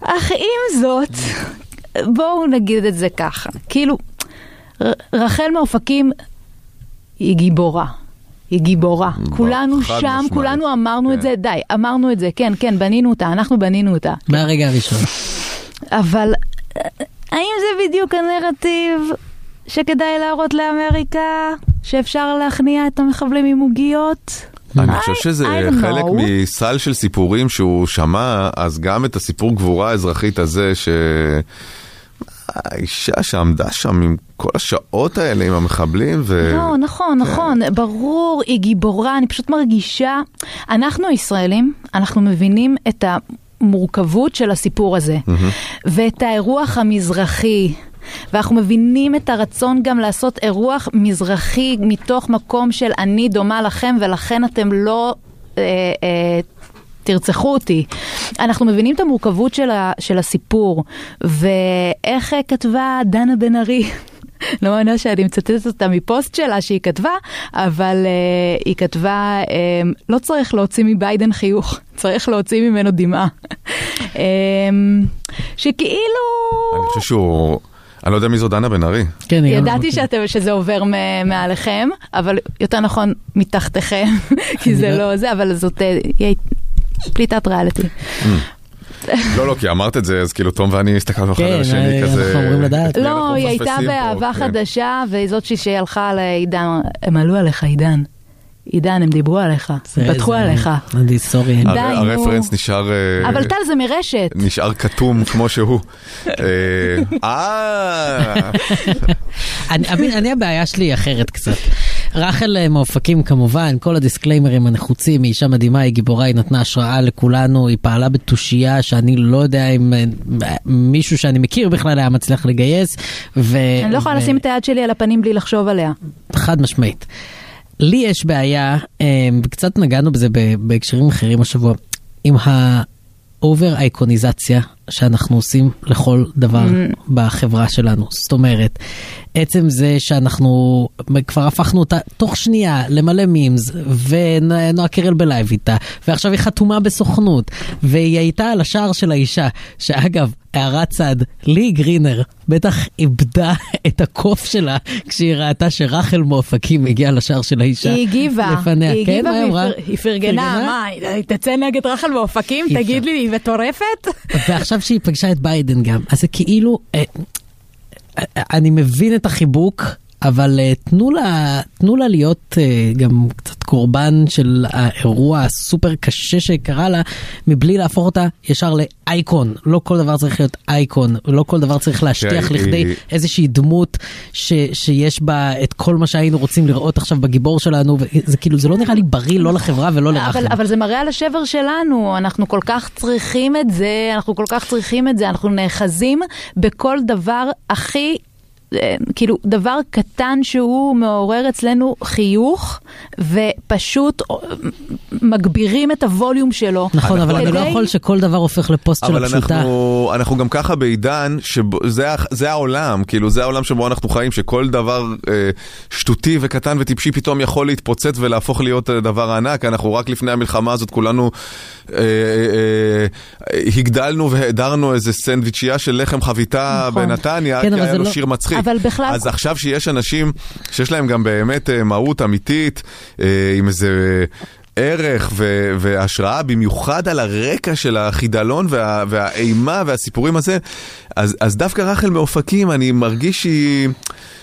אך עם זאת, בואו נגיד את זה ככה, כאילו, ר- רחל מאופקים היא גיבורה. היא גיבורה. כולנו שם, משמעית. כולנו אמרנו את כן. זה, די, אמרנו את זה, כן, כן, בנינו אותה, אנחנו בנינו אותה. מהרגע הראשון. אבל אה, האם זה בדיוק הנרטיב? שכדאי להראות לאמריקה שאפשר להכניע את המחבלים עם עוגיות? אני חושב שזה חלק know. מסל של סיפורים שהוא שמע, אז גם את הסיפור גבורה האזרחית הזה, ש... האישה שעמדה שם עם כל השעות האלה עם המחבלים, ו... לא, נכון, נכון, ברור, היא גיבורה, אני פשוט מרגישה... אנחנו הישראלים, אנחנו מבינים את המורכבות של הסיפור הזה, ואת האירוח המזרחי. ואנחנו מבינים את הרצון גם לעשות אירוח מזרחי מתוך מקום של אני דומה לכם ולכן אתם לא אה, אה, תרצחו אותי. אנחנו מבינים את המורכבות של, ה, של הסיפור, ואיך אה, כתבה דנה בן ארי. לא מאמינה שאני מצטטת אותה מפוסט שלה שהיא כתבה, אבל uh, היא כתבה, um, לא צריך להוציא מביידן חיוך, צריך להוציא ממנו דמעה. um, שכאילו... אני חושב שהוא... אני לא יודע מי זו דנה בן ארי. כן, לא ידעתי. שאתם, שזה עובר מעליכם, אבל יותר נכון מתחתיכם, כי זה לא- לא זה, אבל זאת אה, היא פליטת ריאליטי. לא, לא, כי אמרת את זה, אז כאילו תום ואני הסתכלנו אחד כן, על השני אנחנו כזה... אמורים לדעת. את מי אנחנו לא, היא הייתה באהבה כן. חדשה, וזאת ש- שהלכה לעידן, הם עלו עליך עידן. עידן, הם דיברו עליך, זה- פתחו עליך. אני סורי. הרפרנס נשאר... אה, אבל טל זה מרשת. נשאר כתום כמו שהוא. אה, אה... אני, אני, אני הבעיה שלי היא אחרת קצת. רחל מאופקים כמובן, כל הדיסקליימרים הנחוצים, היא אישה מדהימה, היא גיבורה, היא נתנה השראה לכולנו, היא פעלה בתושייה שאני לא יודע אם מישהו שאני מכיר בכלל היה מצליח לגייס. ו... אני לא יכולה ו- לשים את היד שלי על הפנים בלי לחשוב עליה. חד משמעית. לי יש בעיה, אה, קצת נגענו בזה בהקשרים אחרים השבוע, עם ה over אייקוניזציה שאנחנו עושים לכל דבר בחברה שלנו. זאת אומרת, עצם זה שאנחנו כבר הפכנו אותה תוך שנייה למלא memes, ונועה קירל בלייב איתה, ועכשיו היא חתומה בסוכנות, והיא הייתה על השער של האישה, שאגב, הערת צד, לי גרינר בטח איבדה את הקוף שלה כשהיא ראתה שרחל מאופקים הגיעה לשער של האישה. היא הגיבה, לפניה. היא כן, הגיבה אמרה? והיא פר- היא פרגנה, מה, היא תצא נגד רחל מאופקים? תגיד לי, היא מטורפת? ועכשיו שהיא פגשה את ביידן גם, אז זה כאילו, אה, אה, אני מבין את החיבוק, אבל אה, תנו לה, תנו לה להיות אה, גם קצת קורבן של האירוע הסופר קשה שקרה לה, מבלי להפוך אותה ישר לאייקון. לא כל דבר צריך להיות אייקון, לא כל דבר צריך להשטיח תראה, לכדי איזושהי דמות ש, שיש בה את כל מה שהיינו רוצים לראות עכשיו בגיבור שלנו, וזה כאילו, זה לא נראה לי בריא לא לחברה ולא לרחל. אבל, אבל זה מראה על השבר שלנו, אנחנו כל כך צריכים את זה, אנחנו כל כך צריכים את זה, אנחנו נאחזים בכל דבר הכי... אה, כאילו דבר קטן שהוא מעורר אצלנו חיוך ופשוט אה, מגבירים את הווליום שלו. נכון, אבל אני לא יכול שכל דבר הופך לפוסט של אבל הפשוטה. אנחנו, אנחנו גם ככה בעידן שזה העולם, כאילו זה העולם שבו אנחנו חיים, שכל דבר אה, שטותי וקטן וטיפשי פתאום יכול להתפוצץ ולהפוך להיות דבר ענק. אנחנו רק לפני המלחמה הזאת כולנו אה, אה, אה, הגדלנו והאדרנו איזה סנדוויצ'ייה של לחם חביתה נכון. בנתניה, כן, כי אבל היה לו לא- שיר מצחיק. אבל בכלל- אז עכשיו שיש אנשים שיש להם גם באמת אה, מהות אמיתית, אה, עם איזה... ערך ו- והשראה, במיוחד על הרקע של החידלון וה- והאימה והסיפורים הזה, אז, אז דווקא רחל מאופקים, אני מרגיש שהיא...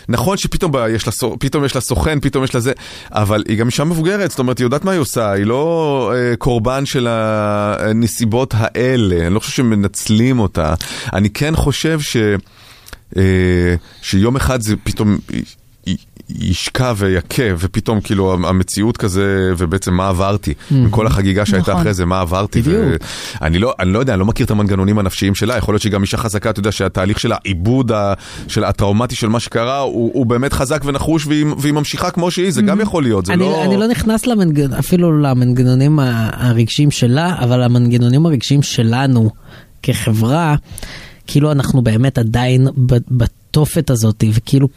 נכון שפתאום ב- יש לה, פתאום יש לה סוכן, פתאום יש לה זה, אבל היא גם אישה מבוגרת, זאת אומרת, היא יודעת מה היא עושה, היא לא אה, קורבן של הנסיבות האלה, אני לא חושב שמנצלים אותה. אני כן חושב ש... אה, שיום אחד זה פתאום ישקע ויכה, ופתאום כאילו המציאות כזה, ובעצם מה עברתי, עם כל החגיגה שהייתה נכון. אחרי זה, מה עברתי. בדיוק. אני לא, אני לא יודע, אני לא מכיר את המנגנונים הנפשיים שלה, יכול להיות שהיא גם אישה חזקה, אתה יודע שהתהליך של העיבוד ה- של הטראומטי של מה שקרה, הוא, הוא באמת חזק ונחוש, והיא, והיא ממשיכה כמו שהיא, זה גם יכול להיות, זה אני, לא... אני לא נכנס למנגנ... אפילו למנגנונים הרגשיים שלה, אבל המנגנונים הרגשיים שלנו כחברה, כאילו אנחנו באמת עדיין בתופת הזאת, וכאילו,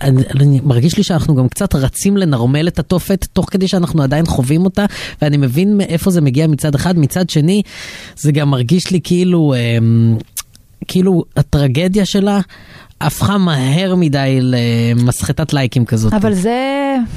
אני, אני מרגיש לי שאנחנו גם קצת רצים לנרמל את התופת, תוך כדי שאנחנו עדיין חווים אותה, ואני מבין מאיפה זה מגיע מצד אחד, מצד שני, זה גם מרגיש לי כאילו, אמ, כאילו הטרגדיה שלה הפכה מהר מדי למסחטת לייקים כזאת. אבל זה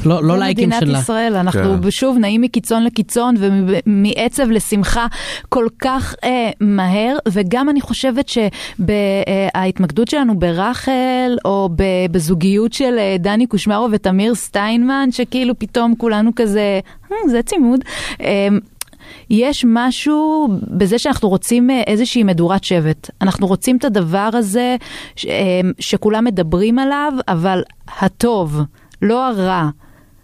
לא- לא זה לייקים מדינת שלה. ישראל, אנחנו כן. שוב נעים מקיצון לקיצון ומעצב לשמחה כל כך אה, מהר, וגם אני חושבת שההתמקדות שלנו ברחל, או בזוגיות של אה, דני קושמרו ותמיר סטיינמן, שכאילו פתאום כולנו כזה, "אה, זה צימוד. אה, יש משהו בזה שאנחנו רוצים אה, איזושהי מדורת שבט. אנחנו רוצים את הדבר הזה ש- אה, שכולם מדברים עליו, אבל הטוב, לא הרע,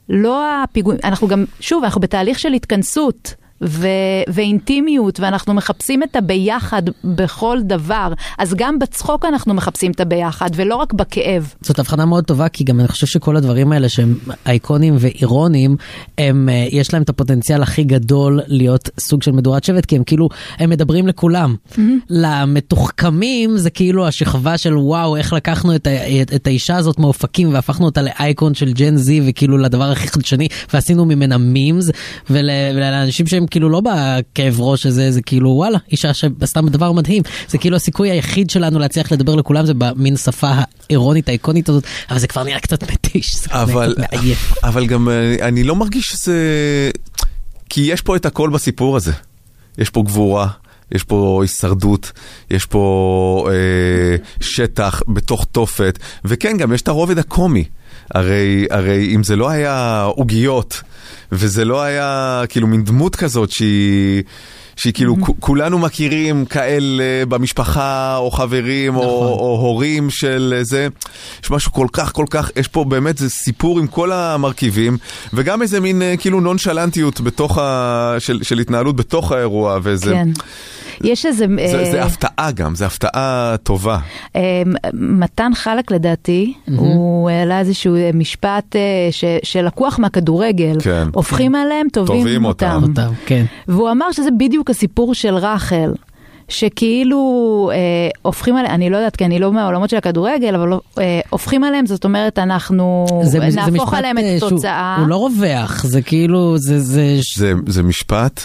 לא הפיגועים. אנחנו גם, שוב, אנחנו בתהליך של התכנסות. ו- ואינטימיות, ואנחנו מחפשים את הביחד בכל דבר. אז גם בצחוק אנחנו מחפשים את הביחד, ולא רק בכאב. זאת הבחנה מאוד טובה, כי גם אני חושב שכל הדברים האלה שהם אייקונים ואירונים, הם, אה, יש להם את הפוטנציאל הכי גדול להיות סוג של מדורת שבט, כי הם כאילו, הם מדברים לכולם. למתוחכמים זה כאילו השכבה של וואו, איך לקחנו את, ה- את, את האישה הזאת מאופקים והפכנו אותה לאייקון של ג'ן זי, וכאילו לדבר הכי חדשני, ועשינו ממנה מימס, ול, ולאנשים שהם כאילו לא בכאב ראש הזה, זה כאילו וואלה, אישה שעשתה דבר מדהים. זה כאילו הסיכוי היחיד שלנו להצליח לדבר לכולם זה במין שפה האירונית האיקונית הזאת, אבל זה כבר נראה קצת מתיש, זה אבל, קצת מעייף. אבל גם אה, אני לא מרגיש שזה... כי יש פה את הכל בסיפור הזה. יש פה גבורה, יש פה הישרדות, יש פה אה, שטח בתוך תופת, וכן, גם יש את הרובד הקומי. הרי, הרי אם זה לא היה עוגיות, וזה לא היה כאילו מין דמות כזאת שהיא... שהיא כאילו כ- כולנו מכירים כאלה במשפחה או חברים או, או הורים של זה, יש משהו כל כך כל כך, יש פה באמת זה סיפור עם כל המרכיבים וגם איזה מין אה, כאילו נונשלנטיות בתוך ה... של, של התנהלות בתוך האירוע וזה כן. יש איזה... זה, אה, זה הפתעה גם, זה הפתעה טובה. אה, מתן חלק לדעתי, הוא העלה איזשהו אה, משפט אה, ש- שלקוח מהכדורגל. כן. הופכים עליהם, טובים טובים אותם. אותם. אותם, כן. והוא אמר שזה בדיוק הסיפור של רחל. שכאילו אה, הופכים עליהם, אני לא יודעת, כי אני לא מהעולמות של הכדורגל, אבל אה, הופכים עליהם, זאת אומרת, אנחנו זה, זה נהפוך משפט עליהם את אה, התוצאה. הוא לא רווח, זה כאילו, זה, זה, זה, זה משפט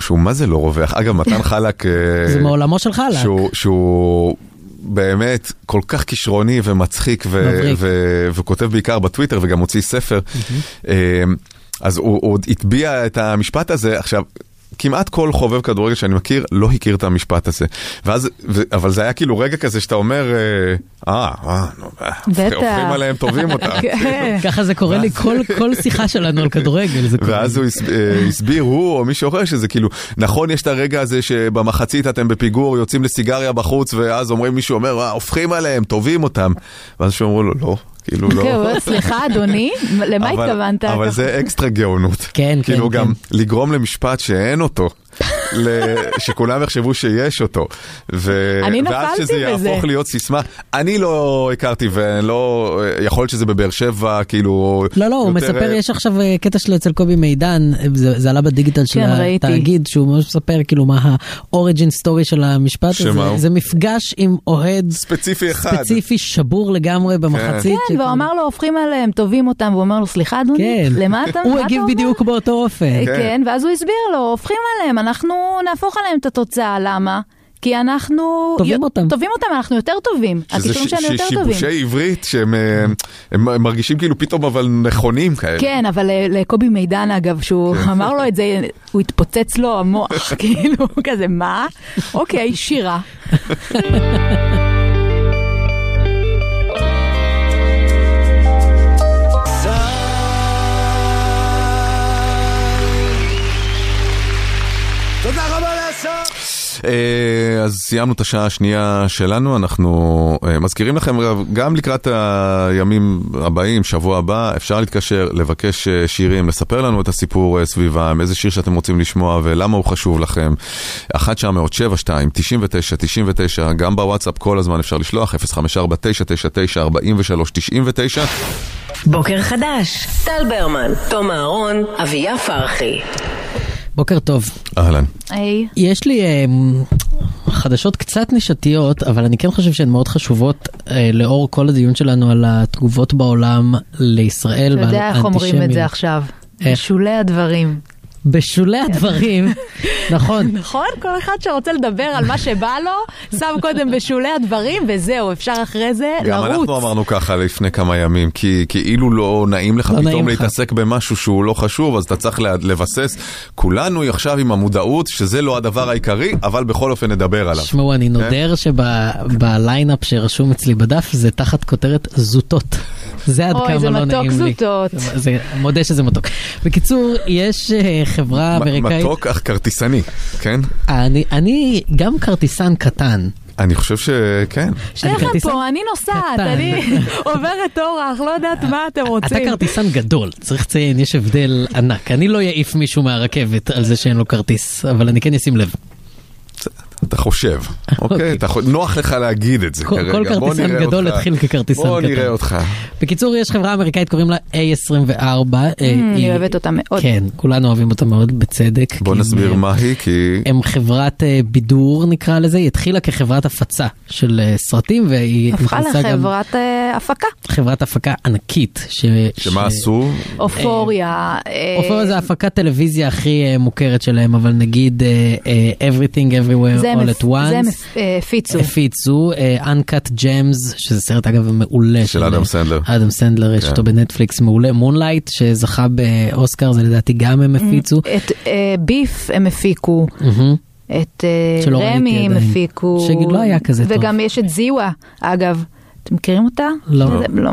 שהוא מה זה לא רווח. אגב, מתן חלק... אה, זה מעולמו של חלק. שהוא, שהוא באמת כל כך כישרוני ומצחיק ו-. ו- וכותב בעיקר בטוויטר וגם הוציא ספר. אה, אז הוא, הוא הטביע את המשפט הזה. עכשיו, כמעט כל חובב כדורגל שאני מכיר לא הכיר את המשפט הזה. ואז, ו- אבל זה היה כאילו רגע כזה שאתה אומר, אה, אה, נו, אה, בטח. הופכים עליהם, טובים אותם. כן. ככה זה קורה לי כל, כל שיחה שלנו על כדורגל. ואז הוא אה, הסביר, הוא או מישהו אחר, שזה כאילו, נכון, יש את הרגע הזה שבמחצית אתם בפיגור, יוצאים לסיגריה בחוץ, ואז אומרים, מישהו אומר, "אה, הופכים עליהם, טובים אותם. ואז שהוא אמרו לו, לא, כאילו לא. כן, סליחה אדוני, למה התכוונת? אבל? זה אקסטרה גאונות. כן, כאילו כן, גם כן. לגרום למשפט שאין אותו. שכולם יחשבו שיש אותו. ו- אני ואז נפלתי שזה בזה. יהפוך להיות סיסמה. אני לא הכרתי ולא, יכול להיות שזה בבאר שבע, כאילו... לא, לא, הוא יותר, מספר, אה, יש עכשיו אה, קטע שלו אצל קובי מידן, זה, זה עלה בדיגיטל של כן, ראיתי. התאגיד, שהוא ממש מספר כאילו מה האוריג'ין סטורי של המשפט שמה הזה. הוא? זה מפגש עם אוהד ספציפי אחד. ספציפי שבור לגמרי במחצית. כן, והוא אמר לו, הופכים עליהם, טובים אותם, והוא אומר לו, סליחה אדוני, כן. למה אתה הוא הגיב אתה אומר?" בדיוק באותו אופן. כן, ואז הוא הסביר לו, הופכים עליהם, אנחנו נהפוך עליהם את התוצאה, למה? כי אנחנו... טובים אותם. טובים אותם, אנחנו יותר טובים. שזה הכישורים ש- שלנו יותר טובים. שיבושי עברית שהם אה, הם, הם מרגישים כאילו פתאום אבל נכונים כאלה. כן, אבל אה, לקובי מידן אגב, שהוא כן. אמר לו את זה, הוא התפוצץ לו המוח, כאילו, כזה, מה? אוקיי, שירה. אז סיימנו את השעה השנייה שלנו, אנחנו אה, מזכירים לכם גם לקראת הימים הבאים, שבוע הבא, אפשר להתקשר, לבקש אה, שירים, לספר לנו את הסיפור אה, סביבם, איזה שיר שאתם רוצים לשמוע ולמה הוא חשוב לכם. 1 972 99 99 גם בוואטסאפ כל הזמן אפשר לשלוח, 054 999 43 99 בוקר חדש, טל ברמן, תום אהרון, אביה פרחי. בוקר טוב. אהלן. היי. יש לי אה, חדשות קצת נישתיות, אבל אני כן חושב שהן מאוד חשובות אה, לאור כל הדיון שלנו על התגובות בעולם לישראל אתה ועל יודע איך אומרים את זה. עכשיו? איך? בשולי הדברים. בשולי הדברים, נכון, נכון? כל אחד שרוצה לדבר על מה שבא לו, שם קודם בשולי הדברים, וזהו, אפשר אחרי זה גם לרוץ. אנחנו אמרנו ככה לפני כמה ימים, כי כאילו לא נעים לך לא נעים פתאום לך. להתעסק במשהו שהוא לא חשוב, אז אתה צריך לבסס. כולנו עכשיו עם המודעות שזה לא הדבר העיקרי, אבל בכל אופן נדבר עליו. שמעו, אני נודר שבליינאפ שרשום אצלי בדף זה תחת כותרת זוטות. זה עד אוי, כמה זה לא מתוק נעים לי. זוטות. זה, מודה שזה מתוק. בקיצור, יש אה, חברה אמריקאית, מתוק אך כרטיסני, כן? אני, אני גם כרטיסן קטן. אני חושב שכן. שניכם כרטיסן פה, אני נוסעת. אני עוברת אורח, לא יודעת מה אתם אתה רוצים. כרטיסן גדול, צריך לציין, יש הבדל ענק. אני לא אעיף מישהו מהרכבת על זה שאין לו כרטיס, אבל אני כן אשים לב. אתה חושב, אוקיי? אתה חו- נוח לך להגיד את זה כל- כרגע. כל בוא כרטיסן נראה גדול אותך. התחיל ככרטיסן בוא קטן. נראה אותך. בקיצור, יש חברה אמריקאית, קוראים לה A24. אה, אני היא- אוהבת אותה מאוד. כן, כולנו אוהבים אותה מאוד, בצדק. בוא כי נסביר הם- מה היא, כי... הם חברת אה, בידור נקרא לזה, היא התחילה כחברת הפצה של אה, סרטים והיא הפכה נכנסה גם לחברת אה, הפקה. חברת הפקה ענקית. ש- שמה ש- עשו? אופוריה. אה, אופוריה זה הפקת טלוויזיה הכי אה, מוכרת שלהם, אבל נגיד אה, אה, Everything Everywhere זה All at Once. זה הם אה, הפיצו. הפיצו, אה, Uncut Gems, שזה סרט אגב מעולה. של אדם סנדלר. אדם סנדלר, יש כן. אותו בנטפליקס מעולה. Moonlight, שזכה באוסקר, זה לדעתי גם הם הפיצו. את אה, Beef הם הפיקו. את אה, רמי הם. הפיקו. שלא היה כזה טוב. וגם יש את זיווה, אגב. אתם מכירים אותה? לא. זה- לא.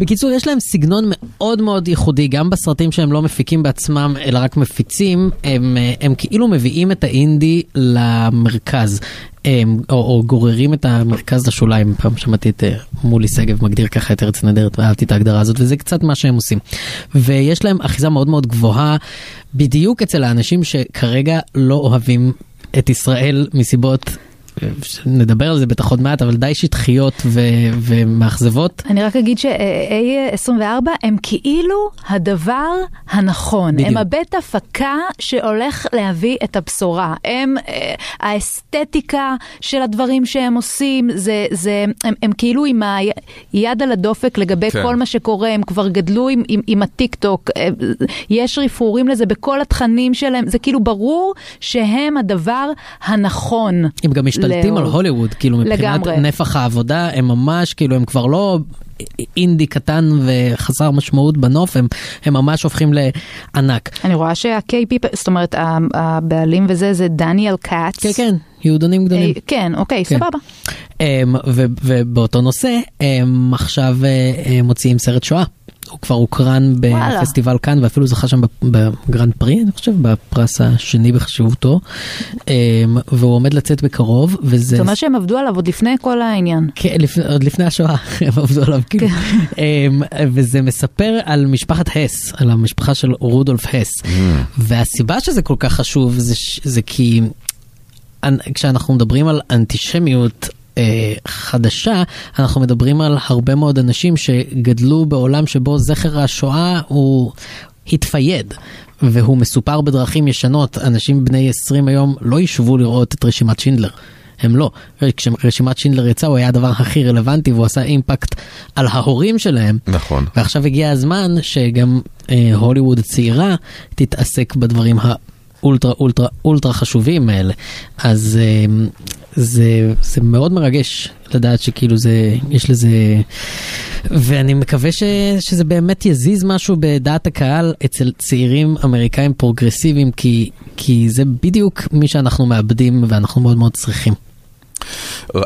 בקיצור, יש להם סגנון מאוד מאוד ייחודי, גם בסרטים שהם לא מפיקים בעצמם, אלא רק מפיצים, הם, אה, הם כאילו מביאים את האינדי למרכז, הם, או, או גוררים את המרכז לשוליים. פעם שמעתי את אה, מולי שגב מגדיר ככה את ארץ נהדרת, ואהבתי את ההגדרה הזאת, וזה קצת מה שהם עושים. ויש להם אחיזה מאוד מאוד גבוהה, בדיוק אצל האנשים שכרגע לא אוהבים את ישראל מסיבות... אה, נדבר על זה בטח עוד מעט, אבל די שטחיות ו- ומאכזבות. אני רק אגיד ש-A24 הם כאילו הדבר הנכון. בדיוק. הם הבית הפקה שהולך להביא את הבשורה. הם אה, האסתטיקה של הדברים שהם עושים, זה, זה, הם, הם כאילו עם היד על הדופק לגבי כן. כל מה שקורה, הם כבר גדלו עם, עם, עם הטיק טוק, אה, יש רפרורים לזה בכל התכנים שלהם, זה כאילו ברור שהם הדבר הנכון. הם גם משתלטים על. הוליווד, כאילו מבחינת לגמרי. נפח העבודה, הם ממש, כאילו הם כבר לא אינדי קטן וחסר משמעות בנוף, הם, הם ממש הופכים לענק. אני רואה שה-KP, זאת אומרת, הבעלים וזה, זה דניאל כץ. כן, כן, יהודונים גדולים. אה, כן, אוקיי, כן. סבבה. ו, ובאותו נושא, הם עכשיו אה, אה, מוציאים סרט שואה. הוא כבר הוקרן. בפסטיבל כאן ואפילו זכה שם בגרנד פרי, אני חושב, בפרס השני בחשיבותו. אה, והוא עומד לצאת בקרוב, וזה... זאת אומרת שהם עבדו עליו עוד לפני כל העניין. כן, עוד לפני השואה, הם עבדו עליו, כאילו. אמ, וזה מספר על משפחת הס, על המשפחה של רודולף הס. והסיבה שזה כל כך חשוב זה, כי אנ- כשאנחנו מדברים על אנטישמיות אה, חדשה, אנחנו מדברים על הרבה מאוד אנשים שגדלו בעולם שבו זכר השואה הוא התפייד. והוא מסופר בדרכים ישנות, אנשים בני 20 היום לא ישבו לראות את רשימת שינדלר. הם לא. כשרשימת שינדלר יצא הוא היה הדבר הכי רלוונטי והוא עשה אימפקט על ההורים שלהם. נכון. ועכשיו הגיע הזמן שגם אה, הוליווד הצעירה תתעסק בדברים האולטרה אולטרה אולטרה חשובים האלה. אז אה, זה, זה מאוד מרגש לדעת שכאילו זה, יש לזה, ואני מקווה ש, שזה באמת יזיז משהו בדעת הקהל אצל צעירים אמריקאים פרוגרסיביים, כי, כי זה בדיוק מי שאנחנו מאבדים ואנחנו מאוד מאוד צריכים.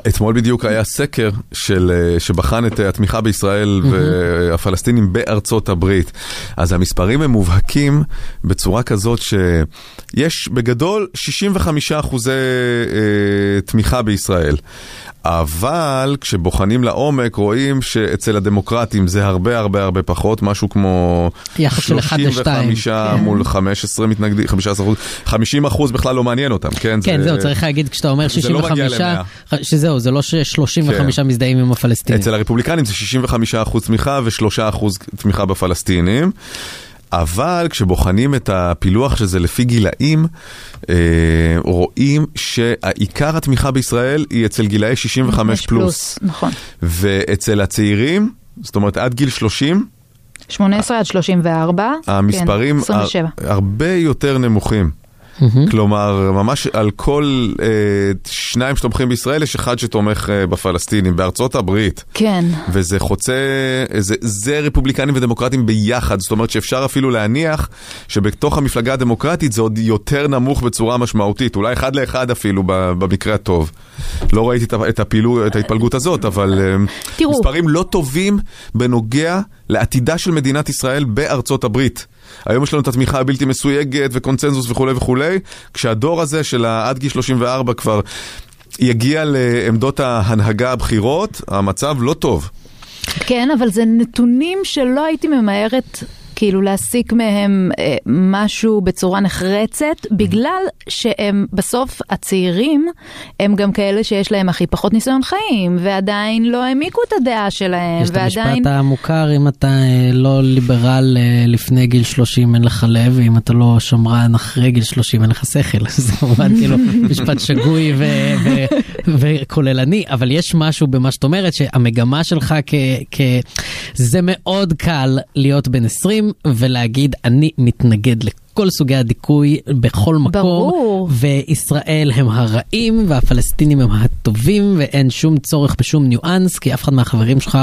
אתמול בדיוק היה סקר של, אה, שבחן את התמיכה בישראל והפלסטינים בארצות הברית. אז המספרים הם מובהקים בצורה כזאת שיש בגדול 65 אחוזי אה, תמיכה בישראל. אבל כשבוחנים לעומק רואים שאצל הדמוקרטים זה הרבה הרבה הרבה פחות, משהו כמו יחס של אחד לשתיים. 35 כן. מול 15 מתנגדים, 15 אחוז, 50 אחוז בכלל לא מעניין אותם, כן? כן, זה- זהו, צריך להגיד, כשאתה אומר זה לא מגיע 65, שזהו, זה לא ש-35 כן. מזדהים עם הפלסטינים. אצל הרפובליקנים זה 65% תמיכה ו-3% תמיכה בפלסטינים. אבל כשבוחנים את הפילוח של זה לפי גילאים, אה, רואים שהעיקר התמיכה בישראל היא אצל גילאי 65 פלוס. נכון. ואצל הצעירים, זאת אומרת עד גיל 30, 18 עד 34. המספרים כן, 27. הר- הרבה יותר נמוכים. כלומר, ממש על כל אה, שניים שתומכים בישראל, יש אחד שתומך אה, בפלסטינים, בארצות הברית. כן. וזה חוצה, זה, זה רפובליקנים ודמוקרטים ביחד, זאת אומרת שאפשר אפילו להניח שבתוך המפלגה הדמוקרטית זה עוד יותר נמוך בצורה משמעותית, אולי אחד לאחד אפילו במקרה הטוב. לא ראיתי את ה- את, הפעילו, את ההתפלגות הזאת, אבל אה, תראו. מספרים לא טובים בנוגע לעתידה של מדינת ישראל בארצות הברית. היום יש לנו את התמיכה הבלתי מסויגת וקונצנזוס וכולי וכולי, כשהדור הזה של עד גיל 34 כבר יגיע לעמדות ההנהגה הבכירות, המצב לא טוב. כן, אבל זה נתונים שלא הייתי ממהרת כאילו להסיק מהם אה, משהו בצורה נחרצת, בגלל שהם בסוף הצעירים הם גם כאלה שיש להם הכי פחות ניסיון חיים, ועדיין לא העמיקו את הדעה שלהם, יש את ועדיין... המשפט המוכר, אם אתה אה, לא ליברל אה, לפני גיל 30 אין לך לב, ואם אתה לא שמרן אחרי גיל 30 אין לך שכל. זה כמובן כאילו משפט שגוי ו- ו- וכוללני, אבל יש משהו במה שאת אומרת, שהמגמה שלך כ... כ- זה מאוד קל להיות בן 20 ולהגיד, אני מתנגד לכל סוגי הדיכוי בכל מקום. ברור. וישראל הם הרעים והפלסטינים הם הטובים ואין שום צורך בשום ניואנס כי אף אחד מהחברים שלך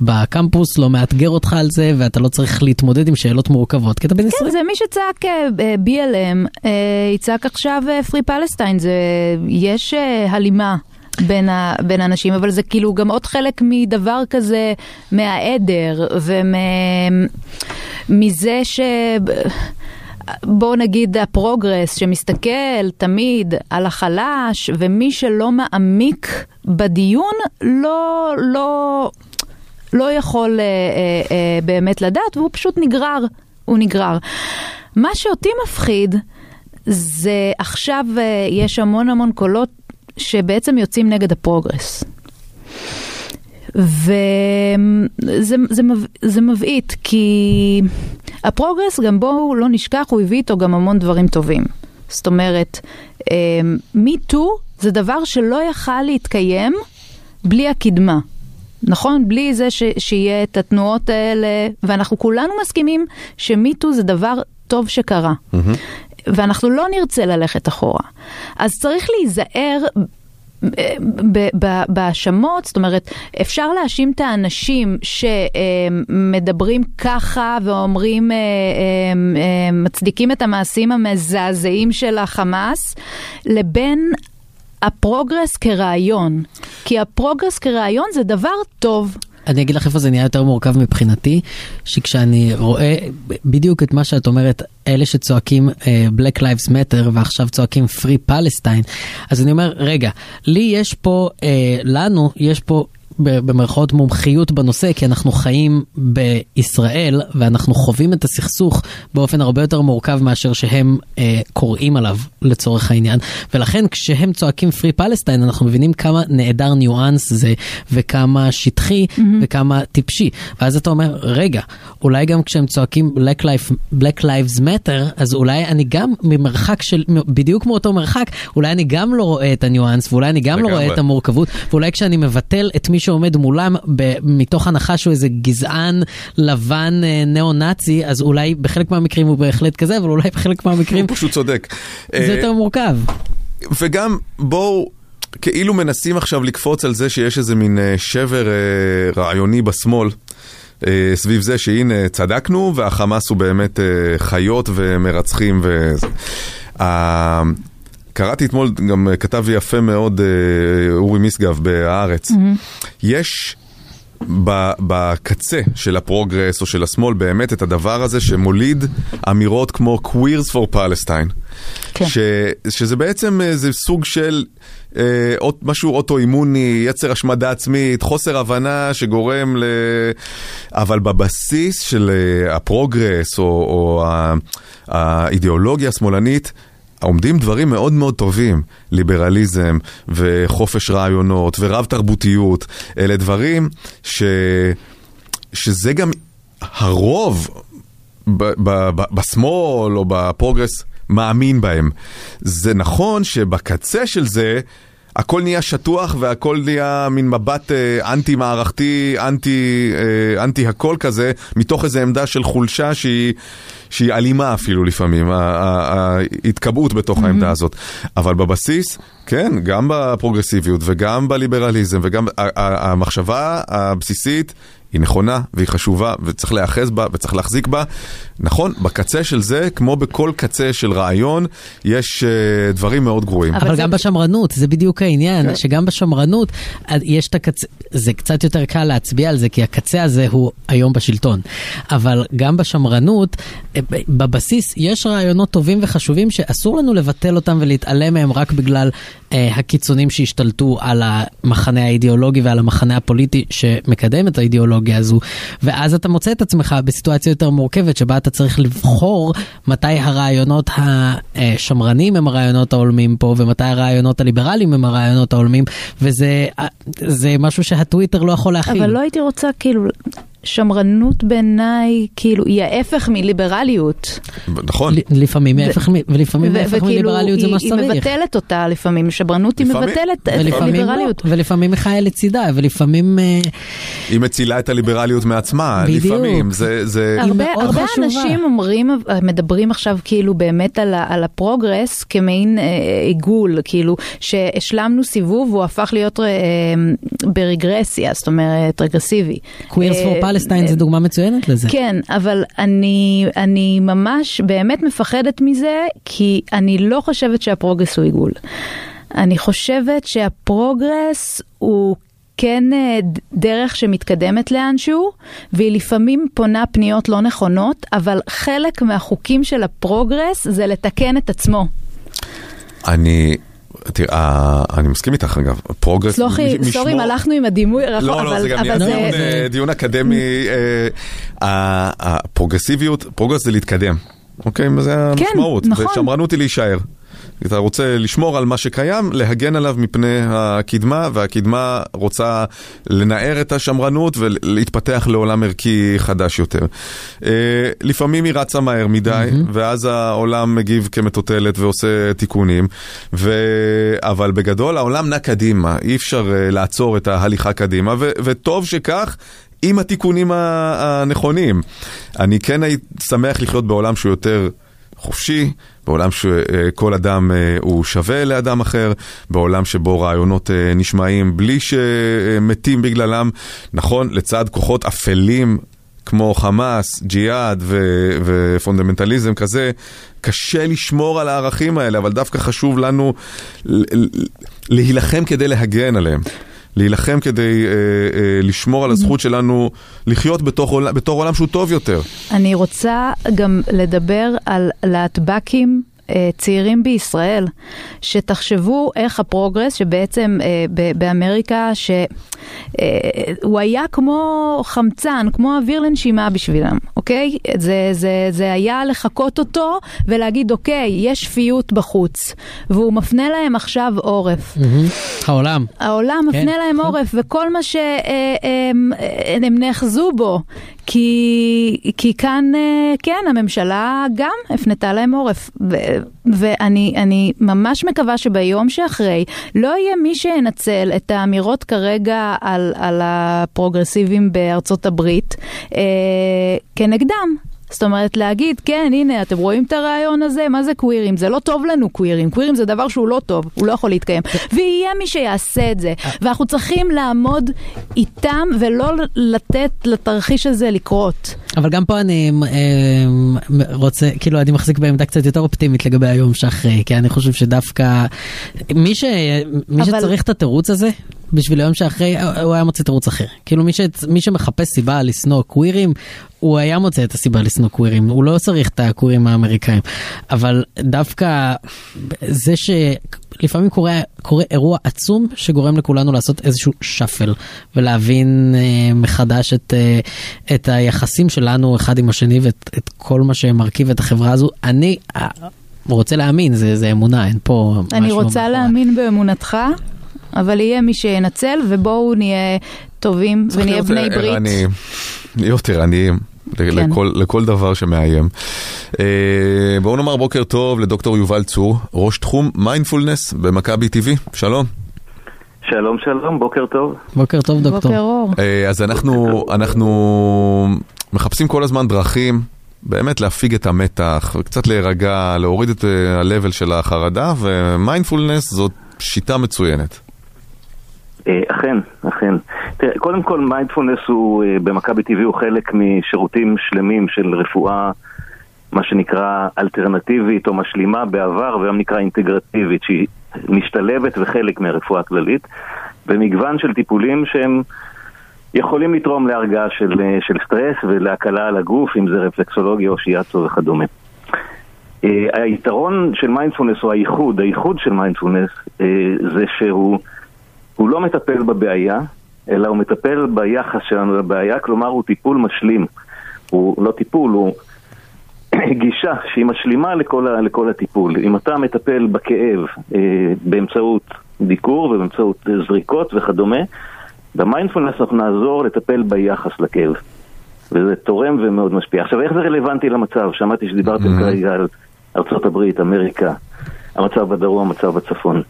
בקמפוס לא מאתגר אותך על זה ואתה לא צריך להתמודד עם שאלות מורכבות כי אתה בן כן, 20. זה מי שצעק אה, אה, BLM, אה, יצעק עכשיו פרי פלסטיין, זה, יש הלימה. בין, ה, בין האנשים, אבל זה כאילו גם עוד חלק מדבר כזה מהעדר ומזה ש... בואו נגיד הפרוגרס שמסתכל תמיד על החלש ומי שלא מעמיק בדיון לא, לא, לא יכול אה, אה, אה, באמת לדעת והוא פשוט נגרר, הוא נגרר. מה שאותי מפחיד זה עכשיו אה, יש המון המון קולות שבעצם יוצאים נגד הפרוגרס. וזה זה, זה מבעית, כי הפרוגרס, גם בואו לא נשכח, הוא הביא איתו גם המון דברים טובים. זאת אומרת, MeToo זה דבר שלא יכל להתקיים בלי הקדמה. נכון? בלי זה ש, שיהיה את התנועות האלה, ואנחנו כולנו מסכימים שמיטו זה דבר טוב שקרה. ואנחנו לא נרצה ללכת אחורה. אז צריך להיזהר ב- בהאשמות, זאת אומרת, אפשר להאשים את האנשים שמדברים ככה ואומרים, אה, אה, אה, מצדיקים את המעשים המזעזעים של החמאס, לבין הפרוגרס כרעיון. כי הפרוגרס כרעיון זה דבר טוב. אני אגיד לך איפה זה נהיה יותר מורכב מבחינתי, שכשאני רואה בדיוק את מה שאת אומרת, אלה שצועקים אה, Black Lives Matter ועכשיו צועקים Free Palestine, אז אני אומר, רגע, לי יש פה, אה, לנו יש פה במרכאות מומחיות בנושא, כי אנחנו חיים בישראל ואנחנו חווים את הסכסוך באופן הרבה יותר מורכב מאשר שהם אה, קוראים עליו לצורך העניין. ולכן כשהם צועקים פרי פלסטיין אנחנו מבינים כמה נעדר ניואנס זה וכמה שטחי mm-hmm. וכמה טיפשי. ואז אתה אומר, רגע, אולי גם כשהם צועקים Black, Life, Black Lives Matter, אז אולי אני גם ממרחק של, בדיוק מאותו מרחק, אולי אני גם לא רואה את הניואנס ואולי אני גם לא רואה לגמרי. את המורכבות, ואולי כשאני מבטל את מי שעומד מולם ב- מתוך הנחה שהוא איזה גזען לבן אה, ניאו-נאצי, אז אולי בחלק מהמקרים הוא בהחלט כזה, אבל אולי בחלק מהמקרים הוא פשוט צודק. זה אה, יותר מורכב. וגם בואו, כאילו מנסים עכשיו לקפוץ על זה שיש איזה מין אה, שבר אה, רעיוני בשמאל. אה, סביב זה שהנה צדקנו והחמאס הוא באמת אה, חיות ומרצחים וזה. אה, קראתי אתמול, גם אה, כתב יפה מאוד אה, אורי משגב בהארץ. יש ב- בקצה של הפרוגרס או של השמאל באמת את הדבר הזה שמוליד אמירות כמו queers for Palestine. כן. ש, שזה בעצם איזה סוג של אה, משהו אוטואימוני, יצר השמדה עצמית, חוסר הבנה שגורם ל... אבל בבסיס של אה, הפרוגרס או, או ה- האידיאולוגיה השמאלנית עומדים דברים מאוד מאוד טובים, ליברליזם וחופש רעיונות ורב תרבותיות, אלה דברים ש... שזה גם הרוב ב- ב- ב- בשמאל או בפרוגרס מאמין בהם. זה נכון שבקצה של זה הכל נהיה שטוח והכל נהיה מין מבט אה, אנטי מערכתי, אנטי, אה, אנטי הכל כזה, מתוך איזו עמדה של חולשה שהיא, שהיא אלימה אפילו לפעמים, ההתקבעות בתוך העמדה הזאת. אבל בבסיס, כן, גם בפרוגרסיביות וגם בליברליזם וגם המחשבה הבסיסית היא נכונה והיא חשובה וצריך להיאחז בה וצריך להחזיק בה. נכון, בקצה של זה, כמו בכל קצה של רעיון, יש uh, דברים מאוד גרועים. אבל אבל זה- גם בשמרנות, זה בדיוק העניין, כן. שגם בשמרנות אה, יש את הקצה, זה קצת יותר קל להצביע על זה, כי הקצה הזה הוא היום בשלטון. אבל גם בשמרנות, אה, בבסיס יש רעיונות טובים וחשובים שאסור לנו לבטל אותם ולהתעלם מהם רק בגלל אה, הקיצונים שהשתלטו על המחנה האידיאולוגי ועל המחנה הפוליטי שמקדם את האידיאולוגיה הזו. ואז אתה מוצא את עצמך בסיטואציה יותר מורכבת, שבה אתה צריך לבחור מתי הרעיונות השמרנים הם הרעיונות ההולמים פה, ומתי הרעיונות הליברליים הם הרעיונות ההולמים, וזה זה משהו שהטוויטר לא יכול להכיל. אבל לא הייתי רוצה, כאילו, שמרנות בעיניי, כאילו, היא ההפך מליברליות. נכון. לפעמים ההפך ולפעמים ההפך וכאילו, מליברליות זה היא- מה היא שצריך. מבטלת אותה לפעמים, שמרנות היא. מבטלת את ולפעמים לא, הליברליות. ולפעמים היא חיה לצידה, ולפעמים... אה, היא מצילה את הליברליות מעצמה. לפעמים. זה, זה... היא הרבה, מאוד הרבה חשובה. אנשים אומרים, מדברים עכשיו כאילו באמת על, הפרוגרס כמעין אה, עיגול, כאילו שהשלמנו סיבוב והוא הפך להיות אה, ברגרסיה, זאת אומרת רגרסיבי. Queers אה, אה, זה דוגמה מצוינת לזה. כן, אבל אני, אני ממש באמת מפחדת מזה, כי אני לא חושבת שהפרוגרס הוא עיגול. אני חושבת שהפרוגרס הוא כן אה, דרך שמתקדמת לאנשהו, והיא לפעמים פונה פניות לא נכונות, אבל חלק מהחוקים של הפרוגרס זה לתקן את עצמו. אני... תראה, אני מסכים איתך אגב, פרוגרס... סלחי, sorry אם הלכנו עם הדימוי רחוק, לא, לא, זה גם נהיה. דיון, אה, דיון אקדמי. אה, הפרוגרסיביות, פרוגרס זה להתקדם. אוקיי? זה כן, המשמעות. נכון. ושמרנות היא להישאר. אתה רוצה לשמור על מה שקיים, להגן עליו מפני הקדמה, והקדמה רוצה לנער את השמרנות ולהתפתח לעולם ערכי חדש יותר. אה, לפעמים היא רצה מהר מדי, ואז העולם מגיב כמטוטלת ועושה תיקונים, ו... אבל בגדול העולם נע קדימה, אי אפשר אה, לעצור את ההליכה קדימה, ו... וטוב שכך. עם התיקונים הנכונים. אני כן הייתי שמח לחיות בעולם שהוא יותר חופשי, בעולם שכל אדם אה, הוא שווה לאדם אחר, בעולם שבו רעיונות אה, נשמעים בלי שמתים בגללם. נכון, לצד כוחות אפלים כמו חמאס, ג'יהאד ו- ופונדמנטליזם כזה, קשה לשמור על הערכים האלה, אבל דווקא חשוב לנו להילחם כדי להגן עליהם. להילחם כדי אה, אה, לשמור על הזכות שלנו לחיות בתוך עולם, בתור עולם שהוא טוב יותר. אני רוצה גם לדבר על להטב"קים. אה, צעירים בישראל, שתחשבו איך הפרוגרס, שבעצם אה, באמריקה, שהוא היה כמו חמצן, כמו אוויר לנשימה בשבילם, אוקיי? זה, זה, זה היה לחקות אותו ולהגיד, אוקיי, יש שפיות בחוץ, והוא מפנה להם עכשיו עורף. מהמם. העולם. העולם כן, מפנה להם נכון. עורף, וכל מה שהם הם נאחזו בו, כי, כי כאן, אה, כן, הממשלה גם הפנתה להם עורף. ואני אני ממש מקווה שביום שאחרי לא יהיה מי שינצל את האמירות כרגע על, על הפרוגרסיבים בארצות הברית אה, כנגדם. זאת אומרת להגיד, כן, הנה, אתם רואים את הרעיון הזה? מה זה קווירים? זה לא טוב לנו קווירים. קווירים זה דבר שהוא לא טוב, הוא לא יכול להתקיים. ויהיה מי שיעשה את זה. ואנחנו צריכים לעמוד איתם ולא לתת לתרחיש הזה לקרות. אבל גם פה אני אה, רוצה, כאילו אני מחזיק בעמדה קצת יותר אופטימית לגבי היום שאחרי, כי אני חושב שדווקא מי, ש, מי אבל- שצריך את התירוץ הזה בשביל היום שאחרי, הוא היה מוצא תירוץ אחר. כאילו מי, ש, מי שמחפש סיבה לשנוא קווירים, הוא היה מוצא את הסיבה לשנוא קווירים, הוא לא צריך את הקווירים האמריקאים. אבל דווקא זה שלפעמים קורה, קורה אירוע עצום שגורם לכולנו לעשות איזשהו שאפל ולהבין אה, מחדש את, אה, את היחסים שלנו אחד עם השני ואת את כל מה שמרכיב את החברה הזו. אני אה, רוצה להאמין, זה, זה אמונה, אין פה משהו אני רוצה מאחורי. להאמין באמונתך, אבל יהיה מי שינצל, ובואו נהיה טובים ונהיה בני ברית. ערניים. להיות ערניים. כן. לכל, לכל דבר שמאיים. אה, בואו נאמר בוקר טוב לדוקטור יובל צור, ראש תחום מיינדפולנס במכבי TV. שלום. שלום שלום, בוקר טוב. בוקר טוב דוקטור. בוקר אור. אה, אז אנחנו, אנחנו מחפשים כל הזמן דרכים באמת להפיג את המתח, וקצת להירגע, להוריד את אה, ה level של החרדה, ומיינדפולנס זאת שיטה מצוינת. אה, אכן, אכן. תראה, קודם כל מיינדפולנס הוא אה, במכבי טבעי הוא חלק משירותים שלמים של רפואה, מה שנקרא אלטרנטיבית או משלימה בעבר, והיום נקרא אינטגרטיבית, שהיא משתלבת וחלק מהרפואה הכללית, במגוון של טיפולים שהם יכולים לתרום להרגעה של, אה, של סטרס ולהקלה על הגוף, אם זה רפלקסולוגיה או שיאצו וכדומה. היתרון של מיינדפולנס או הייחוד, הייחוד של מיינדפולנס זה שהוא הוא לא מטפל בבעיה, אלא הוא מטפל ביחס שלנו לבעיה, כלומר הוא טיפול משלים. הוא לא טיפול, הוא גישה שהיא משלימה לכל, ה, לכל הטיפול. אם אתה מטפל בכאב אה, באמצעות דיקור ובאמצעות זריקות וכדומה, במיינדפולנס אנחנו נעזור לטפל ביחס לכאב. וזה תורם ומאוד משפיע. עכשיו, איך זה רלוונטי למצב? שמעתי שדיברתם כרגע על ארצות הברית, אמריקה, המצב בדרום, המצב בצפון.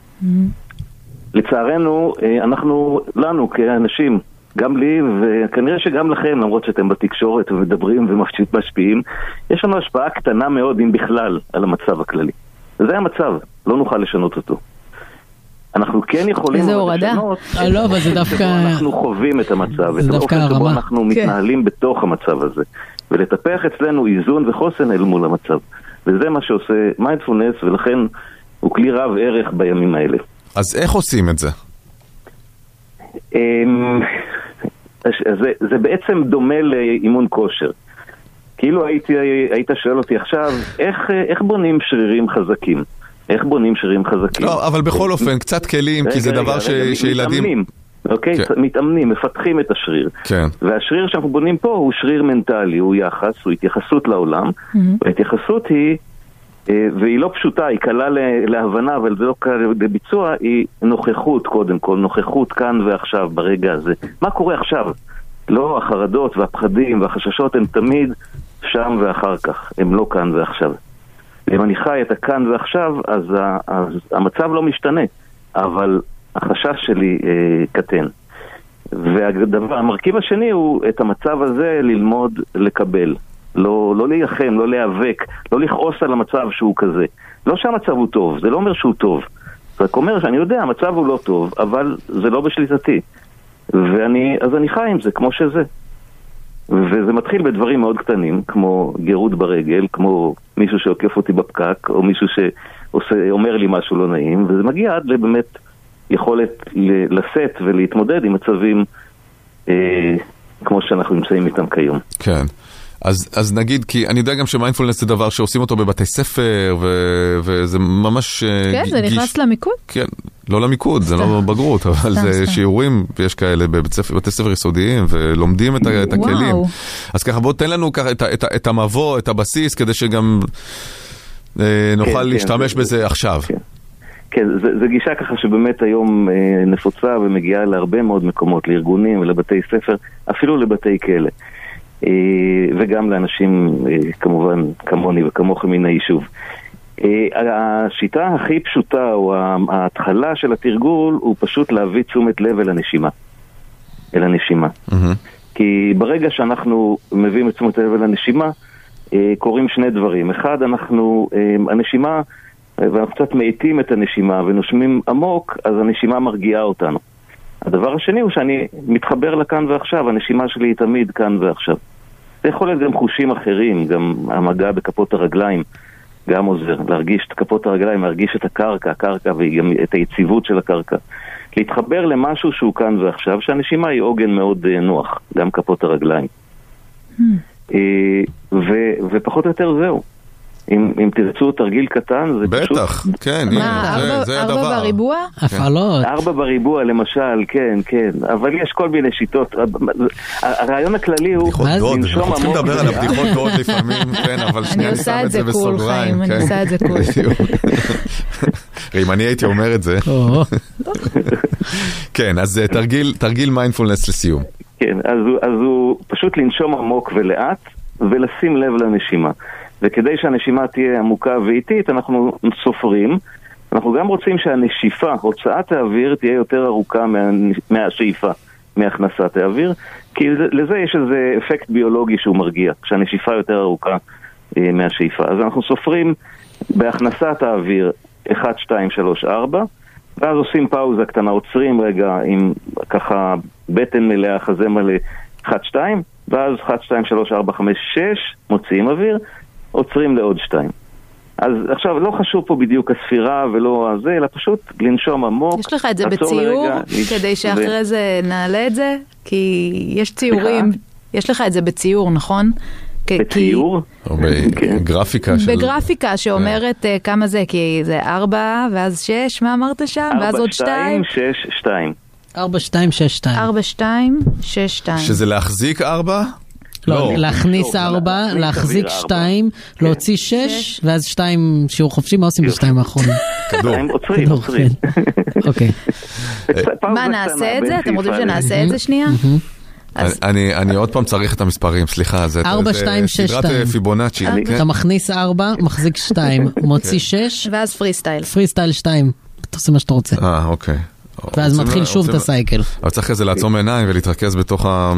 לצערנו, אה, אנחנו, לנו כאנשים, גם לי וכנראה שגם לכם, למרות שאתם בתקשורת ומדברים ומשפיעים, יש לנו השפעה קטנה מאוד, אם בכלל, על המצב הכללי. וזה המצב, לא נוכל לשנות אותו. אנחנו כן יכולים איזה הורדה. לשנות אה, לא, אבל זה דווקא... אנחנו חווים את המצב, זה את האופן שבו הרמה. אנחנו כן. מתנהלים בתוך המצב הזה. ולטפח אצלנו איזון וחוסן אל מול המצב. וזה מה שעושה מיינדפולנס, ולכן הוא כלי רב ערך בימים האלה. אז איך עושים את זה? אמ, זה, זה בעצם דומה לאימון כושר. כאילו הייתי, היית שואל אותי עכשיו, איך, איך בונים שרירים חזקים? איך בונים שרירים חזקים? לא, אבל בכל אופן, קצת כלים, כי זה רגע, דבר רגע, ש- רגע, שילדים... מתאמנים, אוקיי? כן. מתאמנים, מפתחים את השריר. כן. והשריר שאנחנו בונים פה הוא שריר מנטלי, הוא יחס, הוא התייחסות לעולם. וההתייחסות היא, והיא לא פשוטה, היא קלה להבנה, אבל זה לא קל לביצוע, היא נוכחות קודם כל, נוכחות כאן ועכשיו, ברגע הזה. מה קורה עכשיו? לא החרדות והפחדים והחששות הם תמיד שם ואחר כך, הם לא כאן ועכשיו. אם אני חי את הכאן ועכשיו, אז, ה- אז המצב לא משתנה, אבל החשש שלי אה, קטן. והמרכיב השני הוא את המצב הזה ללמוד לקבל. לא, לא להילחם, לא להיאבק, לא לכעוס על המצב שהוא כזה. לא שהמצב הוא טוב, זה לא אומר שהוא טוב. זה רק אומר שאני יודע, המצב הוא לא טוב, אבל זה לא בשליטתי. ואני, אז אני חי עם זה כמו שזה. וזה מתחיל בדברים מאוד קטנים, כמו גירוד ברגל, כמו מישהו שעוקף אותי בפקק, או מישהו שאומר לי משהו לא נעים, וזה מגיע עד לבאמת יכולת לשאת ולהתמודד עם מצבים אה, כמו שאנחנו נמצאים איתם כיום. כן. אז, אז נגיד, כי אני יודע גם שמיינדפולנס זה דבר שעושים אותו בבתי ספר, ו, וזה ממש... אה, כן, ג- זה גיש- נכנס למיקוד. כן, לא למיקוד, זה לא סתם. בגרות, אבל סתם, זה סתם. שיעורים, ויש כאלה בבתי ספר, יסודיים, ולומדים את, ה- את וואו. הכלים. אז ככה, בוא תן לנו ככה את, את, ה- את המבוא, את הבסיס, כדי שגם אה, נוכל כן, להשתמש זה- בזה עכשיו. כן. כן, זו גישה ככה שבאמת היום אה, נפוצה ומגיעה להרבה מאוד מקומות, לארגונים ולבתי ספר, אפילו לבתי כלא. אה, וגם לאנשים אה, כמובן כמוני וכמוכם מן היישוב. אה, השיטה הכי פשוטה, או ההתחלה של התרגול, הוא פשוט להביא תשומת לב אל הנשימה. אל הנשימה. מהמם. כי ברגע שאנחנו מביאים את תשומת הלב אל הנשימה, קורים שני דברים. אחד, אנחנו, הנשימה, ואנחנו קצת מאטים את הנשימה ונושמים עמוק, אז הנשימה מרגיעה אותנו. הדבר השני הוא שאני מתחבר לכאן ועכשיו, הנשימה שלי היא תמיד כאן ועכשיו. זה יכול להיות גם חושים אחרים, גם המגע בכפות הרגליים גם עוזר. להרגיש את כפות הרגליים, להרגיש את הקרקע, הקרקע וגם את היציבות של הקרקע. להתחבר למשהו שהוא כאן ועכשיו, שהנשימה היא עוגן מאוד אה, נוח, גם כפות הרגליים. אה, ו- ופחות או יותר זהו. אם, אם תרצו תרגיל קטן, זה פשוט... בטח, כן, מה, הנה, זה- ארבע- זה ארבע הדבר. בריבוע? הפעלות. ארבע בריבוע למשל, כן, כן, אבל יש כל מיני שיטות. הרעיון הכללי הוא בדיחות מה זה? דוד, אנחנו צריכים לדבר על. הבדיחות דוד לפעמים, כן, אבל שנייה, אני עושה שם את את זה זה קול, בסוגריים. חיים, אני כן. עושה את זה קול. בדיוק. אם אני הייתי אומר את זה. כן, אז אה, תרגיל- תרגיל מיינדפולנס לסיום. כן, אז הוא פשוט לנשום עמוק ולאט ולשים לב לנשימה. וכדי שהנשימה תהיה עמוקה ואיטית, אנחנו סופרים, אנחנו גם רוצים שהנשיפה, הוצאת האוויר, תהיה יותר ארוכה מה, מהשאיפה, מהכנסת האוויר, כי זה, לזה יש איזה אפקט ביולוגי שהוא מרגיע, כשהנשיפה יותר ארוכה אה, מהשאיפה. אז אנחנו סופרים בהכנסת האוויר 1, 2, 3, 4, ואז עושים פאוזה קטנה, עוצרים רגע עם ככה בטן מלאה, חזה מלא, 1, 2, ואז 1, 2, 3, 4, 5, 6, מוציאים אוויר, עוצרים לעוד 2. אז עכשיו, לא חשוב פה בדיוק הספירה ולא הזה, אלא פשוט לנשום עמוק. יש לך את זה בציור, לרגע, כדי ו- שאחרי זה נעלה את זה? כי יש ציורים, יש לך את זה בציור, נכון? בציור? או בגרפיקה של... בגרפיקה שאומרת אה, כמה זה, כי זה 4 ואז 6, מה אמרת שם? ואז 4, עוד 2? 2, 6, 2. 4, 2, 6, 2. 4, 2, 6, 2. שזה להחזיק ארבע? לא, להכניס לא, 4, להכניס להחזיק 2, להוציא 6, ואז 2 שיעור חופשי, מה עושים בשתיים האחרונים? כדור. שתיים עוצרים, כדור, עוצרים. כן. אוקיי. מה, נעשה את זה? אתם רוצים שנעשה את זה שנייה? אז- אני, אני עוד פעם צריך את המספרים, סליחה, זה, ארבע, שתיים, שש, סדרת שתיים. אה, פיבונאצ'י, כן? אתה מכניס 4, מחזיק 2, מוציא 6, ואז freestyle. freestyle 2. אתה עושה מה שאתה רוצה. אה, אוקיי. ואז מתחיל שוב את ה cycle. אבל צריך אחרי זה לעצום עיניים ולהתרכז בתוך ה...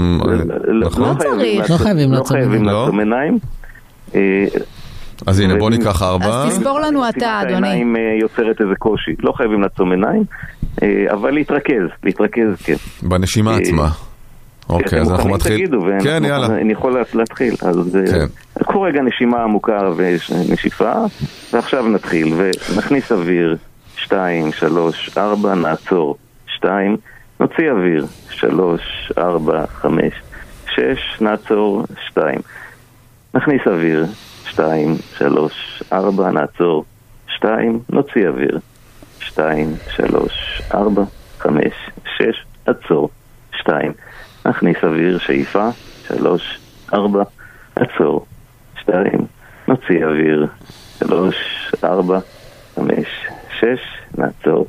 נכון? צריך. לעצום- לא חייבים לא לעצום חייבים עיניים. אה, אז הנה, בוא ניקח ארבע. אז תספור לנו אתה, אדוני. העיניים אה, יוצרת איזה קושי. לא חייבים לעצום עיניים, אה, אבל להתרכז, להתרכז, כן. בנשימה עצמה. אוקיי, אתם אז אנחנו מתחיל. תגידו, כן, יאללה. אני יכול לה- להתחיל. אז כן. קחו רגע נשימה עמוקה ונשיפה, ועכשיו נתחיל, ונכניס אוויר, שתיים, שלוש, ארבע, נעצור, שתיים, נוציא אוויר, שלוש, ארבע, חמש, שש, נעצור, שתיים. נכניס אוויר, שתיים, שלוש, ארבע, נעצור, שתיים, נוציא אוויר, שתיים, שלוש, ארבע, חמש, שש, עצור, שתיים. נכניס אוויר, שאיפה, שלוש, ארבע, עצור, שתיים, נוציא אוויר, שלוש, ארבע, חמש, שש, נעצור,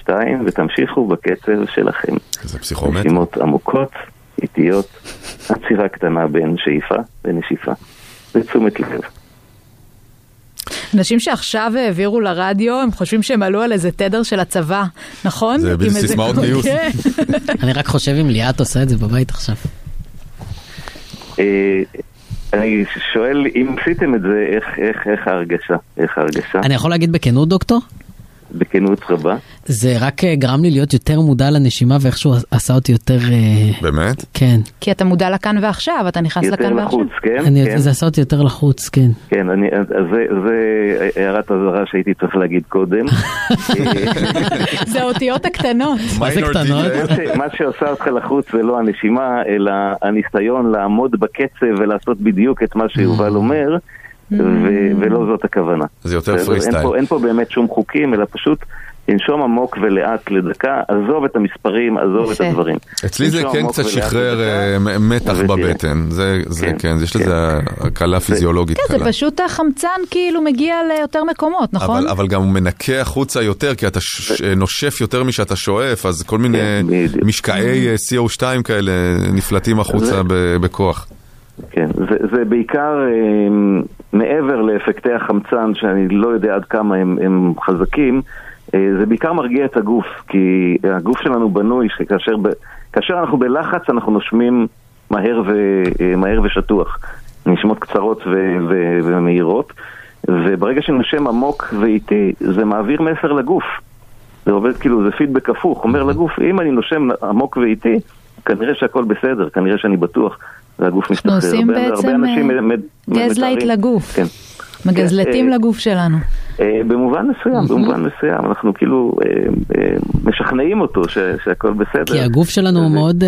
שתיים, ותמשיכו בקצב שלכם. זה פסיכומטר. נשימות עמוקות, איטיות, עצירה קטנה בין שאיפה ונשיפה. בתשומת לב. אנשים שעכשיו העבירו לרדיו, הם חושבים שהם עלו על איזה תדר של הצבא, נכון? זה עם בדיוק איזה- סיסמאות גיוס. כן. אני רק חושב אם ליאת עושה את זה בבית עכשיו. אני שואל, אם עשיתם את זה, איך, איך, איך ההרגשה? איך ההרגשה? אני יכול להגיד בכנות, דוקטור? בכנות רבה. זה רק אה, גרם לי להיות יותר מודע לנשימה ואיכשהו עשה אותי יותר... אה, באמת? כן. כי אתה מודע לכאן ועכשיו, אתה נכנס יותר לכאן ועכשיו. לחוץ, כן? אני- כן. זה עשה אותי יותר לחוץ, כן. כן, אני, זה, זה הערת אזהרה שהייתי צריך להגיד קודם. זה האותיות הקטנות. מה זה קטנות? מה שעושה אותך לחוץ זה לא הנשימה, אלא הניסיון לעמוד בקצב ולעשות בדיוק את מה שיובל אומר, ו- ולא זאת הכוונה. זה יותר? פרי אין סטייל. פה- אין פה באמת שום חוקים, אלא פשוט לנשום עמוק ולאט לדקה, עזוב את המספרים, עזוב את. הדברים. אצלי זה כן קצת שחרר. אה, מתח ותראה. בבטן, זה זה כן, כן, יש כן. לזה הקלה פיזיולוגית כן, זה קלה. פשוט החמצן כאילו מגיע ליותר מקומות, נכון? אבל, אבל גם הוא מנקה החוצה יותר, כי אתה נושף יותר משאתה שואף, אז כל מיני כן. משקעי אה, CO2 כאלה נפלטים החוצה בכוח. כן, זה, זה בעיקר אה, מעבר לאפקטי החמצן, שאני לא יודע עד כמה הם, הם חזקים, אה, זה בעיקר מרגיע את הגוף, כי הגוף שלנו בנוי שכאשר ב, כאשר אנחנו בלחץ אנחנו נושמים מהר, ו, אה, מהר ושטוח, נשימות קצרות ו, ו, ומהירות, וברגע שנושם עמוק ואיטי זה מעביר מסר לגוף. זה עובד כאילו, זה פידבק הפוך, אומר לגוף, אם אני נושם עמוק ואיטי, כנראה שהכל בסדר, כנראה שאני בטוח, והגוף משתחרר. עושים הרבה- בעצם, הרבה אנשים אה, gaslight לגוף. כן. מגזלטים אה, לגוף שלנו. אה, במובן מסוים, במובן מסוים, אנחנו כאילו אה, אה, משכנעים אותו ש- שהכל בסדר. כי הגוף שלנו הוא מאוד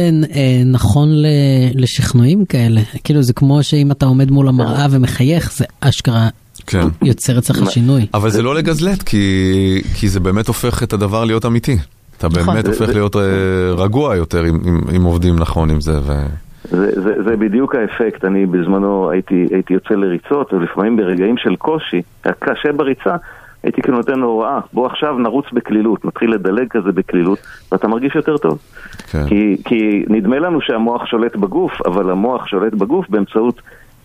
נכון ל- לשכנועים כאלה. כאילו זה כמו שאם אתה עומד מול המראה ומחייך, זה אשכרה כן. יוצר אצלך שינוי. אבל זה לא לגזלט, כי, כי זה באמת הופך את הדבר להיות אמיתי. אתה נכון. באמת הופך להיות רגוע יותר אם, אם, אם עובדים נכון עם זה. זה, זה, זה בדיוק האפקט, אני בזמנו הייתי, הייתי יוצא לריצות, ולפעמים ברגעים של קושי, קשה בריצה, הייתי כאילו נותן לו הוראה, בוא עכשיו נרוץ בקלילות, נתחיל לדלג כזה בקלילות, ואתה מרגיש יותר טוב. כן. כי, כי נדמה לנו שהמוח שולט בגוף, אבל המוח שולט בגוף באמצעות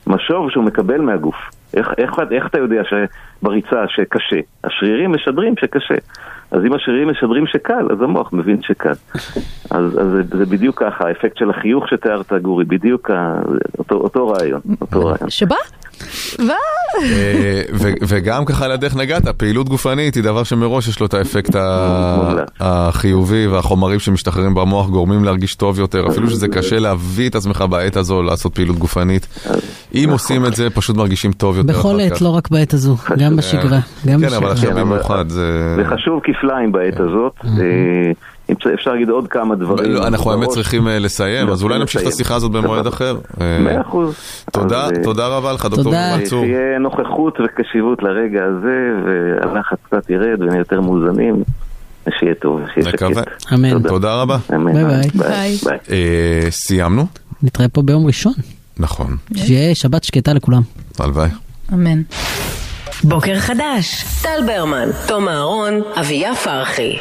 משוב שהוא מקבל מהגוף. איך, איך, איך אתה יודע שבריצה שקשה? השרירים משדרים שקשה. אז אם השרירים משדרים שקל, אז המוח מבין שקל. אז, אז זה, זה בדיוק ככה, האפקט של החיוך שתיארת, גורי, בדיוק ה, אותו, אותו רעיון. אותו רעיון. שבא? אה, וגם ככה על הדרך נגעת, פעילות גופנית היא דבר שמראש יש לו את האפקט. החיובי והחומרים שמשתחררים במוח גורמים להרגיש טוב יותר, אפילו שזה קשה להביא את עצמך בעת הזו לעשות פעילות גופנית. אם עושים את זה פשוט מרגישים טוב יותר בכל עת. לא רק בעת הזו, גם בשגרה. גם כן, אבל בשגרה. עכשיו כן, במיוחד זה... זה חשוב כפליים בעת הזאת. אם אפשר- להגיד עוד כמה דברים. לא, אנחנו האמת. צריכים אה, לסיים, אז אולי נמשיך את. השיחה הזאת במועד. אחר. אה, מאה אחוז. תודה, אה, תודה רבה לך, דוקטור תודה. מנצור. שיהיה נוכחות וקשיבות לרגע הזה, והלחץ קצת ירד ונהיה יותר מאוזנים, ושיהיה טוב, שיהיה שקט. אמן. תודה. רבה. ביי ביי. סיימנו? נתראה פה ביום ראשון. נכון, שיהיה שבת שקטה לכולם. הלוואי. אמן. בוקר חדש, טל ברמן, תום אהרון, אביה פרחי.